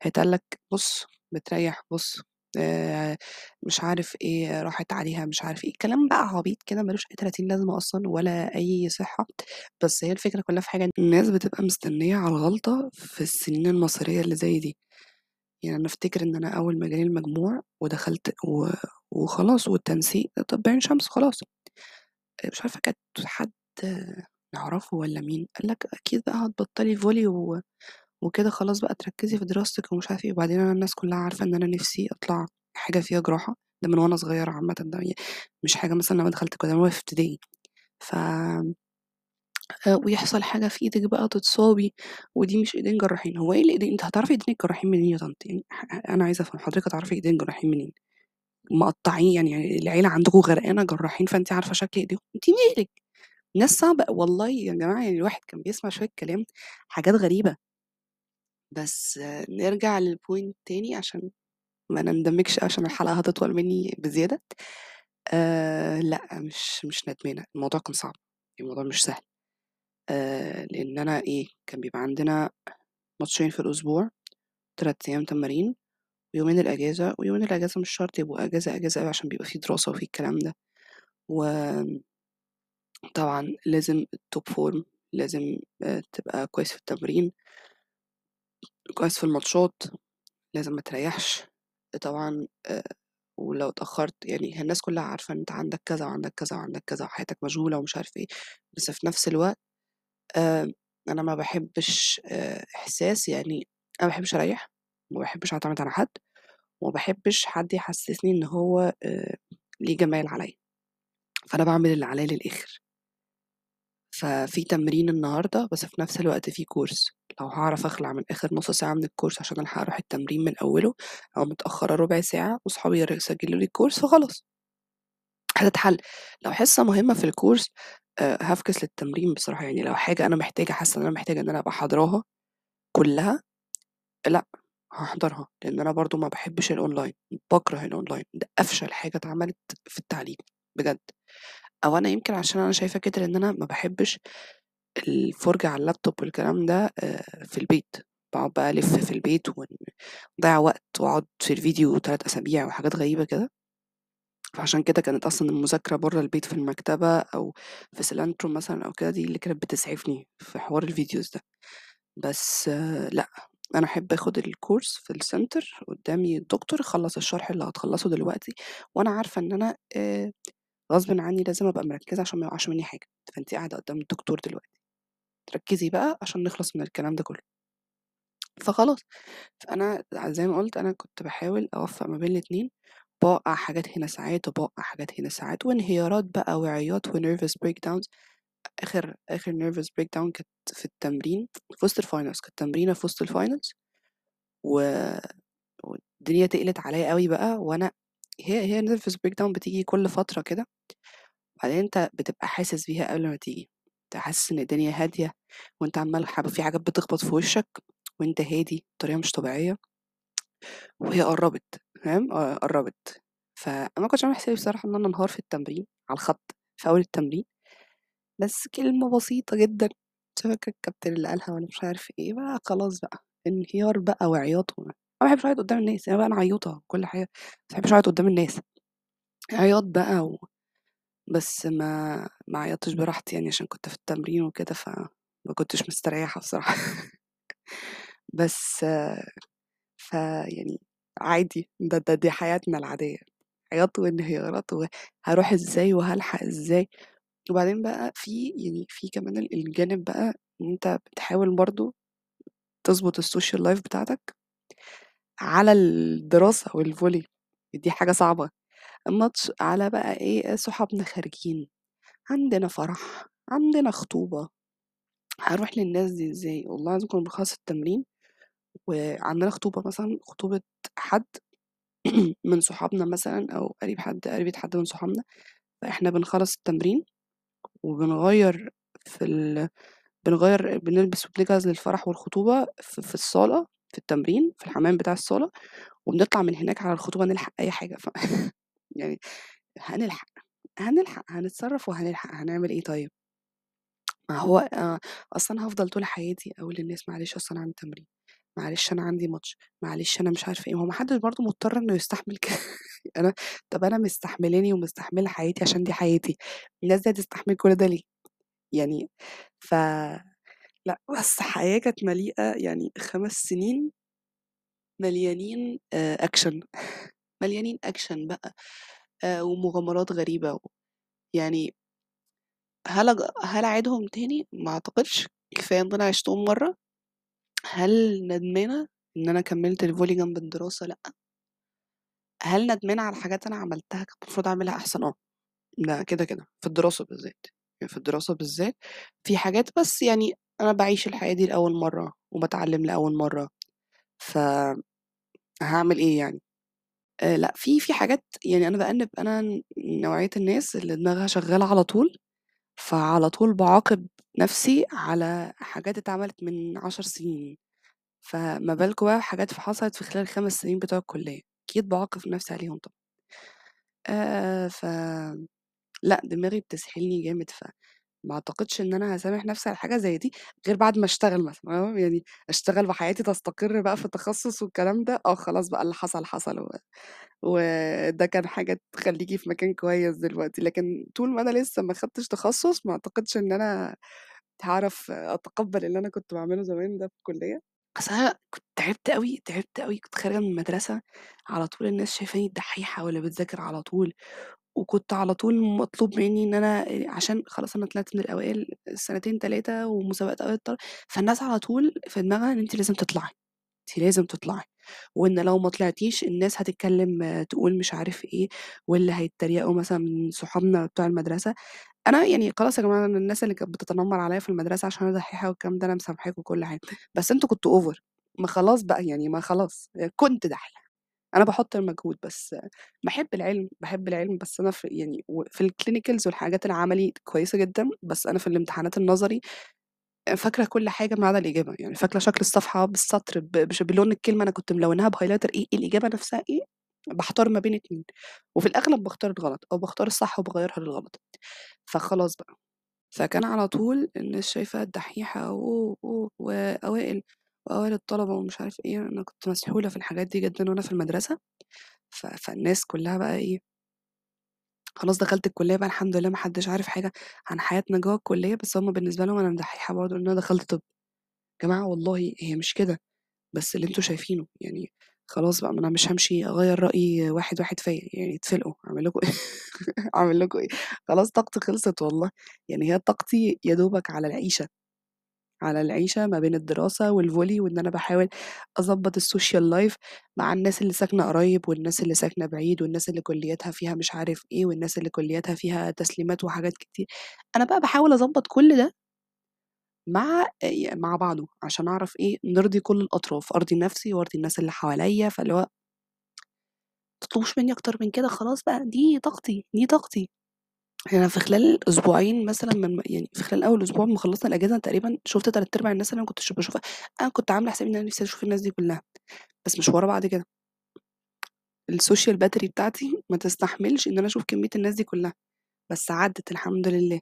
هيتقال لك بُص بتريّح، بُص آآ مش عارف إيه، راحت عليها مش عارف إيه، كلام بقى عبيط كده ما لوش أي تلاتين لازمة أصلًا ولا أي صحة، بس هي الفكرة كُلّها في حاجة الناس بتبقى مستنية على الغلطة في السنين المصيرية اللي زي دي. يعني أنا أفتكر إن أنا أول ما جالي المجموع ودخلت و وخلاص والتنسيق طِب عين شمس خلاص، مش عارفة كانت حد نعرفه والّا مين، قال لك: "أكيد بقى هتبطّلي volley و وكده خلاص بقى تركّزي في دراستِك." ومش عارف إيه، وبعدين أنا الناس كلّها عارفة إن أنا نِفْسي أطلع حاجة فيها جراحة، ده من وأنا صغيرة عامةً ده ي مش حاجة مثلًا لمّا دخلت كده في ابتدائي، ف آآ ويحصل حاجة في إيدِك بقى تتصابي ودي مش إيدين جراحين، هو إيه الإيدين أنتِ هتعرفي إيدين الجراحين منين يا طنط يعني أنا عايزة أفهم حضرتِك هتعرفي إيدين الجراحين منين؟ مقطّعين يعني العيلة عندكم غرقانة جراحين فأنتِ عارفة شكل إيديهم، أنتِ مالِك؟ ناس صعبة والله يا جماعة يعني الواحد كان بيسمع شوية كلام حاجات غريبة. بس نرجع للpoint تاني عشان ما نندمجش عشان الحلقة هتطول منّي بزيادة. آآ لأ، مش مش ندمانة، الموضوع كان صعب، الموضوع مش سهل. آآ لإن أنا إيه، كان بيبقى عندنا ماتشين في الأسبوع، 3 أيام تمارين ويومين الأجازة، ويومين الأجازة مش شرط يبقوا أجازة، أجازة أوي عشان بيبقى في دراسة وفي الكلام ده. وطبعًا لازم الtop form لازم آآ تبقى كويس في التمرين، كويس في الماتشات، لازم ما تريّحش. طبعًا ولو اتأخّرت يعني الناس كلّها عارفة إن أنت عندك كذا، وعندك كذا، وعندك كذا، وحياتك مشغولة ومش عارف إيه، بس في نفس الوقت أنا ما باحبّش آآ إحساس يعني أنا ما باحبّش أريّح، وما باحبّش أعتمد على حد، وما باحبّش حد يحسّسني إن هو ليه جمايل عليّا، فأنا باعمل اللي عليّا للآخر. ففي تمرين النهارده، بس في نفس الوقت في course، لو هاعرف أخلع من آخر نُص ساعة من ال course عشان ألحق أروح التمرين من أوّله، أو متأخّرة ربع ساعة وصحابي يسجّلوا لي ال course فخلاص. هتتحل. لو حصة مهمة في ال course آآ هافكس للتمرين بصراحة، يعني لو حاجة أنا محتاجة حاسة إن أنا محتاجة إن أنا أبقى حاضراها كلّها، لأ، هاحضرها، لإن أنا برضه ما باحبش الأونلاين، باكره الأونلاين، ده أفشل حاجة اتعملت في التعليم. بجد، أو أنا يمكن عشان أنا شايفة كده لإن أنا ما باحبش الفرجة على اللابتوب والكلام ده آآ في البيت، باقعد بقى ألِف في البيت ون وقت وأقعد في الفيديو 3 أسابيع وحاجات غريبة كده. فعشان كده كانت أصلًا المذاكرة برّه البيت في المكتبة أو في سيلانترو مثلًا أو كده، دي اللي كانت بتسعفني في حوار ال videos ده. بس لأ، أنا أحب آخُد الcourse في الcenter قدّامي الدكتور يخلّص الشرح اللي هتخلّصه دلوقتي وأنا عارفة إن أنا آآ غصبٍ عنّي لازم أبقى مركّزة عشان ما يُقعش منّي حاجة، فأنتِ قاعدة قدّام الدكتور دلوقتي، ركّزي بقى عشان نخلص من الكلام ده كُلّه. فخلاص، فأنا زي ما قُلت أنا كنت باحاول أوفّق ما بين الاتنين، باوقّع حاجات هنا ساعات وباوقّع حاجات هنا ساعات وانهيارات بقى وعياط وnervous breakdowns. آخر آخر nervous breakdown كانت في التمرين في وسط الfinals. كانت تمرينة في وسط الfinals. و والدنيا تقلت عليّا أوي بقى وأنا هي هي nervous breakdown بتيجي كل فترة كده، وبعدين أنت بتبقى حاسس بيها قبل ما تيجي، أنت حاسس إن الدنيا هادية وأنت عمّال في حاجات بتخبط في وشّك وأنت هادي بطريقة مش طبيعية وهي قرّبت فاهم، آه قرّبت، فأنا ما كنتش عاملة حسابي بصراحة إن أنا أنهار في التمرين على الخط في أول التمرين، بس كلمة بسيطة جدًا مش الكابتن اللي قالها والّا مش عارف إيه، بقى خلاص بقى انهيار بقى وعياط ما باحبش أعيط قدّام الناس، يعني بقى أنا عيّوطة وكل حاجة، ما باحبش أعيط قدّام الناس، عياط بقى و بس ما ما عيطتش براحتي يعني عشان كنت في التمرين وكده، فما كنتش مستريّحة بصراحة. بس فيعني عادي ده ده دي حياتنا العادية، عياط وانهيارات وهاروح إزاي وهالحق إزاي، وبعدين بقى في يعني في كمان ال الجانب بقى إن أنت بتحاول برضه تضبط الsocial life بتاعتك. على الدراسة والvolley دي حاجة صعبة، الماتش على بقى إيه صحابنا خارجين، عندنا فرح، عندنا خطوبة، هاروح للناس دي إزاي؟ والله العظيم كنا بنخلّص التمرين وعندنا خطوبة مثلًا خطوبة حد من صحابنا مثلًا أو قريب حد قريبة حد من صحابنا، فإحنا بنخلّص التمرين وبنغيّر في ال بنغيّر بنلبس وبنجهز للفرح والخطوبة في الصالة. في التمرين في الحمام بتاع الصالة، وبنطلع من هناك على الخطوبة نلحق أي حاجة ف يعني هنلحق، هنلحق، هنتصرّف وهنلحق، هنعمل إيه طيب؟ ما هو آآ أصل أنا هافضل طول حياتي أقول للناس معلش أصل أنا عندي تمرين، معلش أنا عندي ماتش، معلش أنا مش عارفة إيه، ما هو ما حدش برضه مضطر إنه يستحمل كده أنا طَب أنا مستحملاني ومستحملة حياتي عشان دي حياتي، الناس دي هتستحمل كل ده ليه؟ يعني ف لأ، بس حياة كانت مليئة يعني 5 سنين مليانين أكشن مليانين أكشن بقى آآ ومغامرات غريبة يعني هل أج هل أعيدهم تاني؟ ما أعتقدش، كفاية إن أنا عِشتهم مرّة. هل ندمانة إن أنا كمّلت الvolley جنب الدراسة؟ لأ. هل ندمانة على حاجات أنا عملتها كان المفروض أعملها أحسن؟ آه، ده كده، كده، في الدراسة بالذات، يعني في الدراسة بالذات في حاجات بس يعني أنا باعيش الحياة دي لأول مرّة وباتعلّم لأول مرّة، ف هاعمل إيه يعني؟ آآ لأ، في في حاجات يعني أنا بأنِّب أنا ن نوعية الناس اللي دماغها شغّالة على طول، فعلى طول باعاقب نَفْسي على حاجات اتعملت من 10 سنين، فما بالكم بقى بحاجات ف حصلت في خلال ال5 سنين بتوع الكُلّية، أكيد باعاقب نَفْسي عليهم طبعًا. آآ ف لأ، دماغي بتسحلني جامد، فما أعتقدش إن أنا هاسامح نَفْسي على حاجة زي دي غير بعد ما أشتغل مثلًا يعني أشتغل وحياتي تستقر بقى في التخصُّص والكلام ده، آه خلاص بقى اللي حصل، حصل و وده كان حاجة تخلّيكِ في مكان كويس دلوقتي، لكن طول ما أنا لسه ما خدتش تخصُّص ما أعتقدش إن أنا هاعرف أتقبّل اللي أنا كنت باعمله زمان ده في الكُلّية. أصل أنا كنت تعبت أوي، تعبت أوي، كنت خارجة من المدرسة على طول الناس شايفاني الدحّيحة واللي بتذاكر على طول، وكنت على طول مطلوب منّي إن أنا عشان خلاص أنا طلعت من الأوائل سنتين، 3 ومسابقات أوائل الطلبة، فالناس على طول في دماغها إن أنتِ لازم تطلعي، أنتِ لازم تطلعي، وإن لو ما طلعتيش الناس هتتكلّم تقول مش عارف إيه، واللي هيتريقوا مثلًا من صحابنا بتوع المدرسة. أنا يعني خلاص يا جماعة أنا الناس اللي كانت بتتنمّر عليّا في المدرسة عشان أنا دحّيحة والكلام ده أنا مسامحاكم وكل حاجة، بس أنتم كنتم over ما خلاص بقى يعني ما خلاص كنت دحّيحة، أنا باحُط المجهود بس باحب العلم، باحب العلم بس أنا في يعني في الclinicals والحاجات العملي كويسة جدًا، بس أنا في الامتحانات النظري فاكرة كل حاجة ما عدا الإجابة، يعني فاكرة شكل الصفحة بالسطر بلون الكلمة أنا كنت ملوناها بhighlighter إيه، الإجابة نفسها إيه، باحتار ما بين 2 وفي الأغلب باختار الغلط أو باختار الصح وباغيّرها للغلط، فخلاص بقى، فكان على طول الناس شايفة الدحيحة وأوائل وأوائل الطلبة ومش عارف إيه، أنا كنت مسحولة في الحاجات دي جدًا وأنا في المدرسة، ف فالناس كلّها بقى إيه خلاص دخلت الكلية بقى الحمد لله ما حدش عارف حاجة عن حياتنا جوّه الكلية، بس هُم بالنسبة لهم أنا دحيحة برضه لإن أنا دخلت طِب. يا جماعة والله هي مش كده، بس اللي أنتم شايفينه، يعني خلاص بقى ما أنا مش هامشي أغيّر رأي واحد، واحد فيّا، يعني اتفلقوا أعمل لكم إيه؟ أعمل لكم إيه، خلاص طاقتي خلصت والله، يعني هي طاقتي يا دوبك على العيشة، على العيشة ما بين الدراسة والvolley وإن أنا باحاول أضبّط الsocial life مع الناس اللي ساكنة قريب والناس اللي ساكنة بعيد والناس اللي كلياتها فيها مش عارف إيه والناس اللي كلياتها فيها تسليمات وحاجات كتير، أنا بقى باحاول أضبّط كل ده مع مع بعضه، عشان أعرف إيه، نرضي كل الأطراف، أرضي نفسي وأرضي الناس اللي حواليّا، فاللي هو ما تطلبوش منّي أكتر من كده خلاص بقى، دي طاقتي، دي طاقتي. أنا في خلال أسبوعين مثلًا من يعني في خلال أول أسبوع أمّا خلّصنا الأجازة تقريبًا شُفت تلات أرباع الناس اللي أنا ما كنتش أنا كنت عاملة حسابي إن أنا نفسي أشوف الناس دي كلّها، بس مش ورا بعض كده. الsocial battery بتاعتي ما تستحملش إن أنا أشوف كمية الناس دي كلّها، بس عدِّت الحمد لله.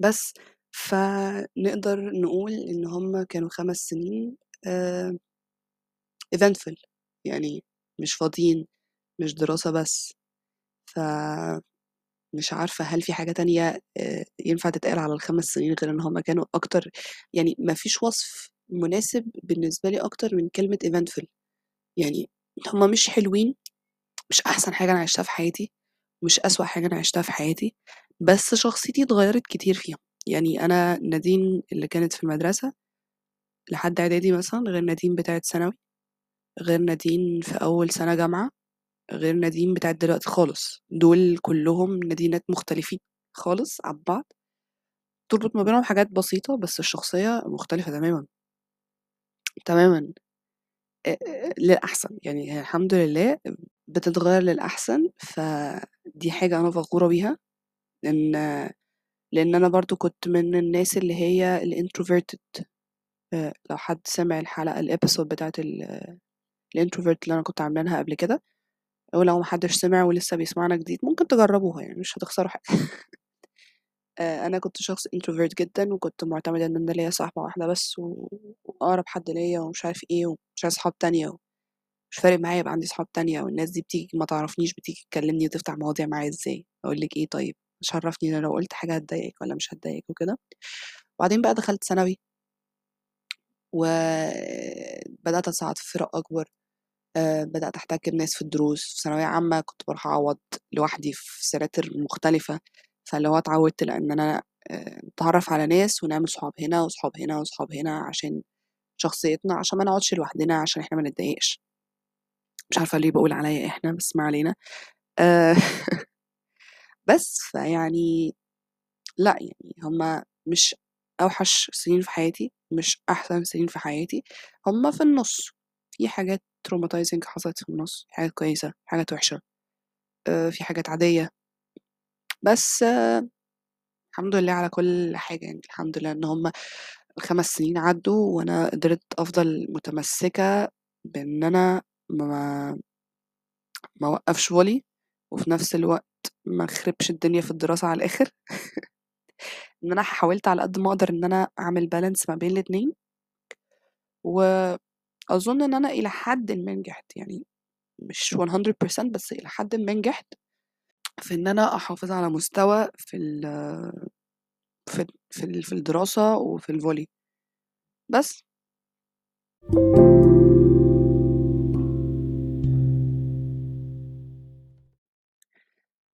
بس، فنقدر نقول إن هُم كانوا 5 سنين آآ eventful يعني مش فاضيين، مش دراسة بس، فمش عارفة هل في حاجة تانية ينفع تتقال على ال5 سنين غير إن هُم كانوا أكتر يعني ما فيش وصف مناسب بالنسبة لي أكتر من كلمة eventful. يعني هُم مش حلوين، مش أحسن حاجة أنا عِشتها في حياتي، مش أسوأ حاجة أنا عِشتها في حياتي، بس شخصيتي اتغيّرت كتير فيهم، يعني أنا نادين اللي كانت في المدرسة لحد إعدادي مثلًا، غير نادين بتاعة ثانوي، غير نادين في أول سَنة جامعة، غير نادين بتاعة دلوقتي خالص، دول كلّهم نادينات مختلفين خالص عن بعض، تربط ما بينهم حاجات بسيطة، بس الشخصية مختلفة تمامًا. تمامًا. للأحسن، يعني هي الحمد لله بتتغيّر للأحسن، فدي حاجة أنا فخورة بيها، لإن لإن أنا برضه كنت من الناس اللي هي آآ لو حد سمع الحلقة الepisode بتاعة ال الintrovert اللي أنا كنت عاملينها قبل كده، ولو ما حدش سمع ولسه بيسمعنا جديد ممكن تجرّبوها يعني مش هتخسروا حاجة. آآ أنا كنت شخص introvert جدًا، وكنت معتمدة إن أنا ليّا صاحبة واحدة بس و وأقرب حد ليّا ومش عارف إيه، ومش عايزة صحاب تانية، ومش فارق معايا يبقى عندي صحاب تانية، والناس دي بتيجي ما تعرفنيش بتيجي تكلمني وتفتح مواضيع معايا إزاي، أقول لِك إيه طيب، مش عرّفني أنا لو قُلت حاجة هتضايقِك والّا مش هتضايقِك وكده. وبعدين بقى دخلت ثانوي وبدأت أصعد في فرق أكبر، آآ بدأت أحتك بناس في الدروس، في ثانوية عامة كنت باروح أعوّض لوحدي في سناتر مختلفة، فاللي هو اتعودت لإن أنا آآ نتعرّف على ناس ونعمل صحاب هنا وصحاب هنا وصحاب هنا عشان شخصيتنا، عشان ما نقعدش لوحدنا، عشان إحنا ما نتضايقش. مش عارفة ليه باقول عليّا إحنا، بس ما علينا. آآ بس، فيعني لأ، يعني هُم مش أوحش سنين في حياتي، مش أحسن سنين في حياتي، هُم في النُص، في حاجات traumatizing حصلت في النُص، حاجات كويسة، حاجات وحشة، آآ في حاجات عادية. بس الحمد لله على كل حاجة يعني، الحمد لله إن هُم ال5 سنين عدّوا وأنا قدرت أفضل متمسكة بإن أنا ما ما أوقّفش volley وفي نفس الوقت ما أخربش الدنيا في الدراسة على الآخر. إن أنا حاولت على قد ما أقدر إن أنا أعمل balance ما بين الاتنين. وأظن إن أنا إلى حدٍ ما نجحت، يعني مش 100% بس إلى حدٍ ما نجحت في إن أنا أحافظ على مستوى في ال في في في الدراسة وفي الvolley. بس.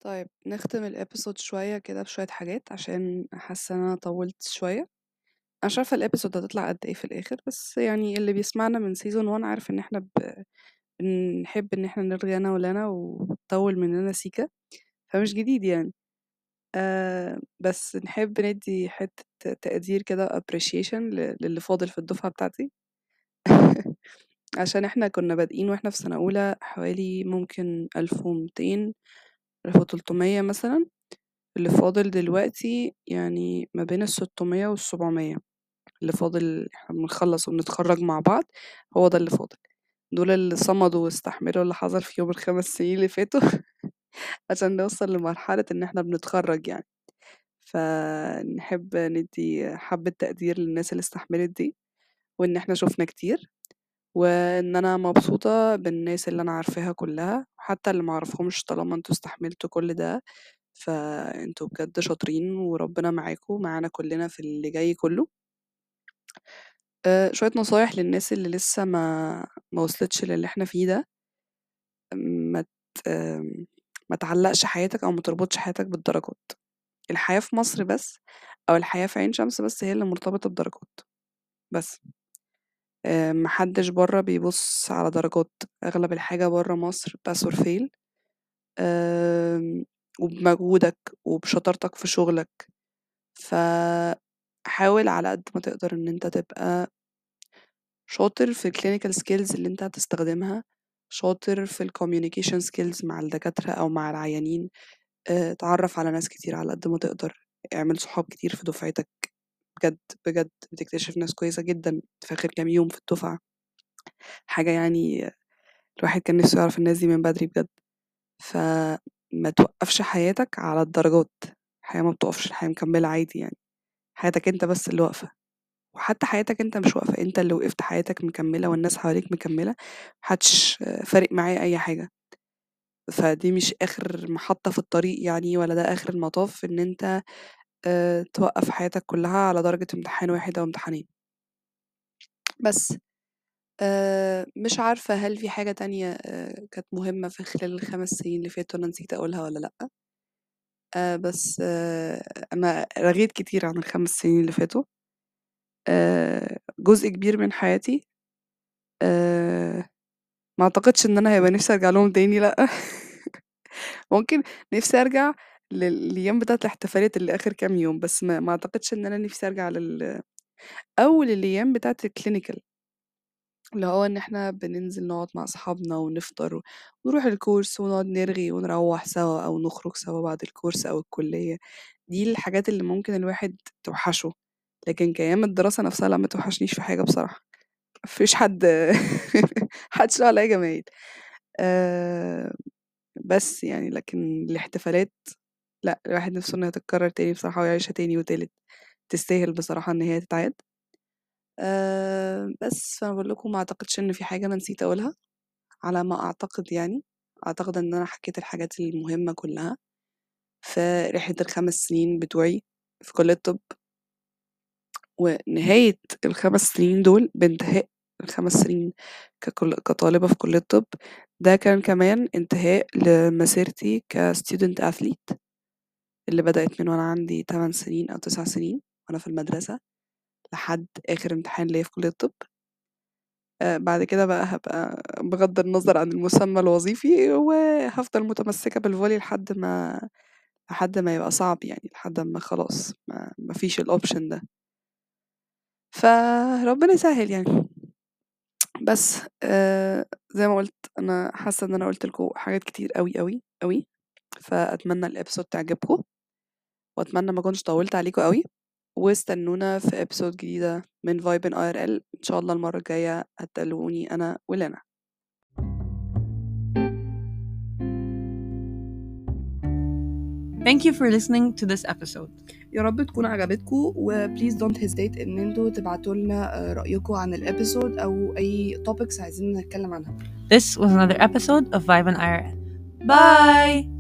طيب نختم الepisode شوية كده بشوية حاجات عشان حاسة إن أنا طوّلت شوية. مش عارفة الepisode هتطلع قد إيه في الآخر، بس يعني اللي بيسمعنا من season 1 عارف إن إحنا ب بنحب إن إحنا نرغي أنا ولنا وتطوّل مننا سيكا، فمش جديد يعني. آآ بس نحب ندّي حتّة تقدير كده appreciation ل للي فاضل في الدفعة بتاعتي. عشان إحنا كنا بادئين وإحنا في سنة أولى حوالي ممكن 1200 1300 مثلًا، اللي فاضل دلوقتي يعني ما بين ال600 وال700 اللي فاضل إحنا بنخلّص وبنتخرّج مع بعض، هو ده اللي فاضل. دول اللي صمدوا واستحملوا اللي حصل فيهم ال5 سنين اللي فاتوا عشان نوصل لمرحلة إن إحنا بنتخرّج يعني. فنحب ندّي حبّة تقدير للناس اللي استحملت دي، وإن إحنا شُفنا كتير، وإن أنا مبسوطة بالناس اللي أنا عارفاها كلّها، وحتى اللي ما أعرفهمش طالما أنتم استحملتوا كل ده، فأنتم بجد شاطرين وربنا معاكم، معانا كلّنا في اللي جاي كلّه. آآ شوية نصايح للناس اللي لسه ما ما وصلتش للي إحنا فيه ده. ما ت ما تعلّقش حياتك أو ما تربطش حياتك بالدرجات. الحياة في مصر بس أو الحياة في عين شمس بس هي اللي مرتبطة بدرجات، بس. آآ ما حدّش برّه بيبُص على درجات، أغلب الحاجة برّه مصر pass or وبمجهودك وبشطارتك في شغلك. فحاول على قد ما تقدر إن أنت تبقى شاطر في الclinical skills اللي أنت هتستخدمها، شاطر في الcommunication skills مع الدكاترة أو مع العيانين، آآ اتعرّف على ناس كتير على قد ما تقدر، اعمل صحاب كتير في دفعتك، بجد، بجد بتكتشف ناس كويسة جدًا في آخر كام يوم في الدفعة. حاجة يعني الواحد كان نِفْسه يعرف الناس دي من بدري بجد. فما توقّفش حياتك على الدرجات، الحياة ما بتقفش، الحياة مكمّلة عادي يعني، حياتك أنت بس اللي واقفة. وحتى حياتك أنت مش واقفة، أنت اللي وقفت، حياتك مكمّلة والناس حواليك مكمّلة، ما حدش فارق معاه أي حاجة. فدي مش آخر محطة في الطريق يعني ولا ده آخر المطاف إن أنت آآ توقّف حياتك كلّها على درجة امتحان واحد أو امتحانين. بس. آآ مش عارفة هل في حاجة تانية آآ كانت مهمة في خلال ال5 سنين اللي فاتوا أنا نسيت أقولها والّا لأ؟ آآ بس أنا رغيت كتير عن ال5 سنين اللي فاتوا. آآ جزء كبير من حياتي آآ ما أعتقدش إن أنا هيبقى نِفْسي أرجع لهم تاني لأ. ممكن نِفْسي أرجع للأيام بتاعة الاحتفالات اللي آخر كام يوم، بس ما ما أعتقدش إن أنا نِفْسي أرجع لل أو للأيام بتاعة الclinical. اللي هو إن إحنا بننزل نقعد مع أصحابنا ونفطر ونروح الcourse ونقعد نرغي ونروّح سوا أو نخرج سوا بعد الcourse أو الكُلّية. دي الحاجات اللي ممكن الواحد توحشه، لكن كأيام الدراسة نَفْسها لأ ما توحشنيش في حاجة بصراحة. ما فيش حد ما حدش له عليّا جمايل. آآ بس يعني لكن الاحتفالات لأ، الواحد نِفْسه إنها تتكرر تاني بصراحة ويعيشها تاني وتالت، تستاهل بصراحة إن هي تتعاد. آآ بس، فأنا باقول لكم ما أعتقدش إن في حاجة أنا نسيت أقولها، على ما أعتقد يعني، أعتقد إن أنا حكيت الحاجات المهمة كلّها في رحلة ال5 سنين بتوعي في كُلّية طِب. ونهاية ال5 سنين دول بانتهاء ال5 سنين ككل كطالبة في كُلّية طِب، ده كان كمان انتهاء لمسيرتي كstudent athlete اللي بدأت من وأنا عندي 8 سنين أو 9 سنين وأنا في المدرسة، لحد آخر امتحان ليّا في كُلّية طِب. آآ بعد كده بقى هابقى بغض النظر عن المسمى الوظيفي، وهافضل متمسكة بالvolley لحد ما لحد ما يبقى صعب يعني، لحد أمّا خلاص ما ما فيش الoption ده. فربنا يسهّل يعني. بس آآ زي ما قُلت أنا حاسة إن أنا قُلت لكم حاجات كتير أوي، أوي، أوي، فأتمنى ال episode تعجبكم، وأتمنى ما أكونش طوّلت عليكم أوي، واستنونا في episode جديدة من فايبن اي ال إن شاء الله المرة الجاية هتقلقوني أنا ولنا Thank you for listening to this episode. يا رب تكون عجبتكم و please don't hesitate إن أنتوا تبعتوا لنا آه، رأيكم عن ال episode أو أي topics عايزين نتكلم عنها. This was another episode of Vibe and IRL. Bye!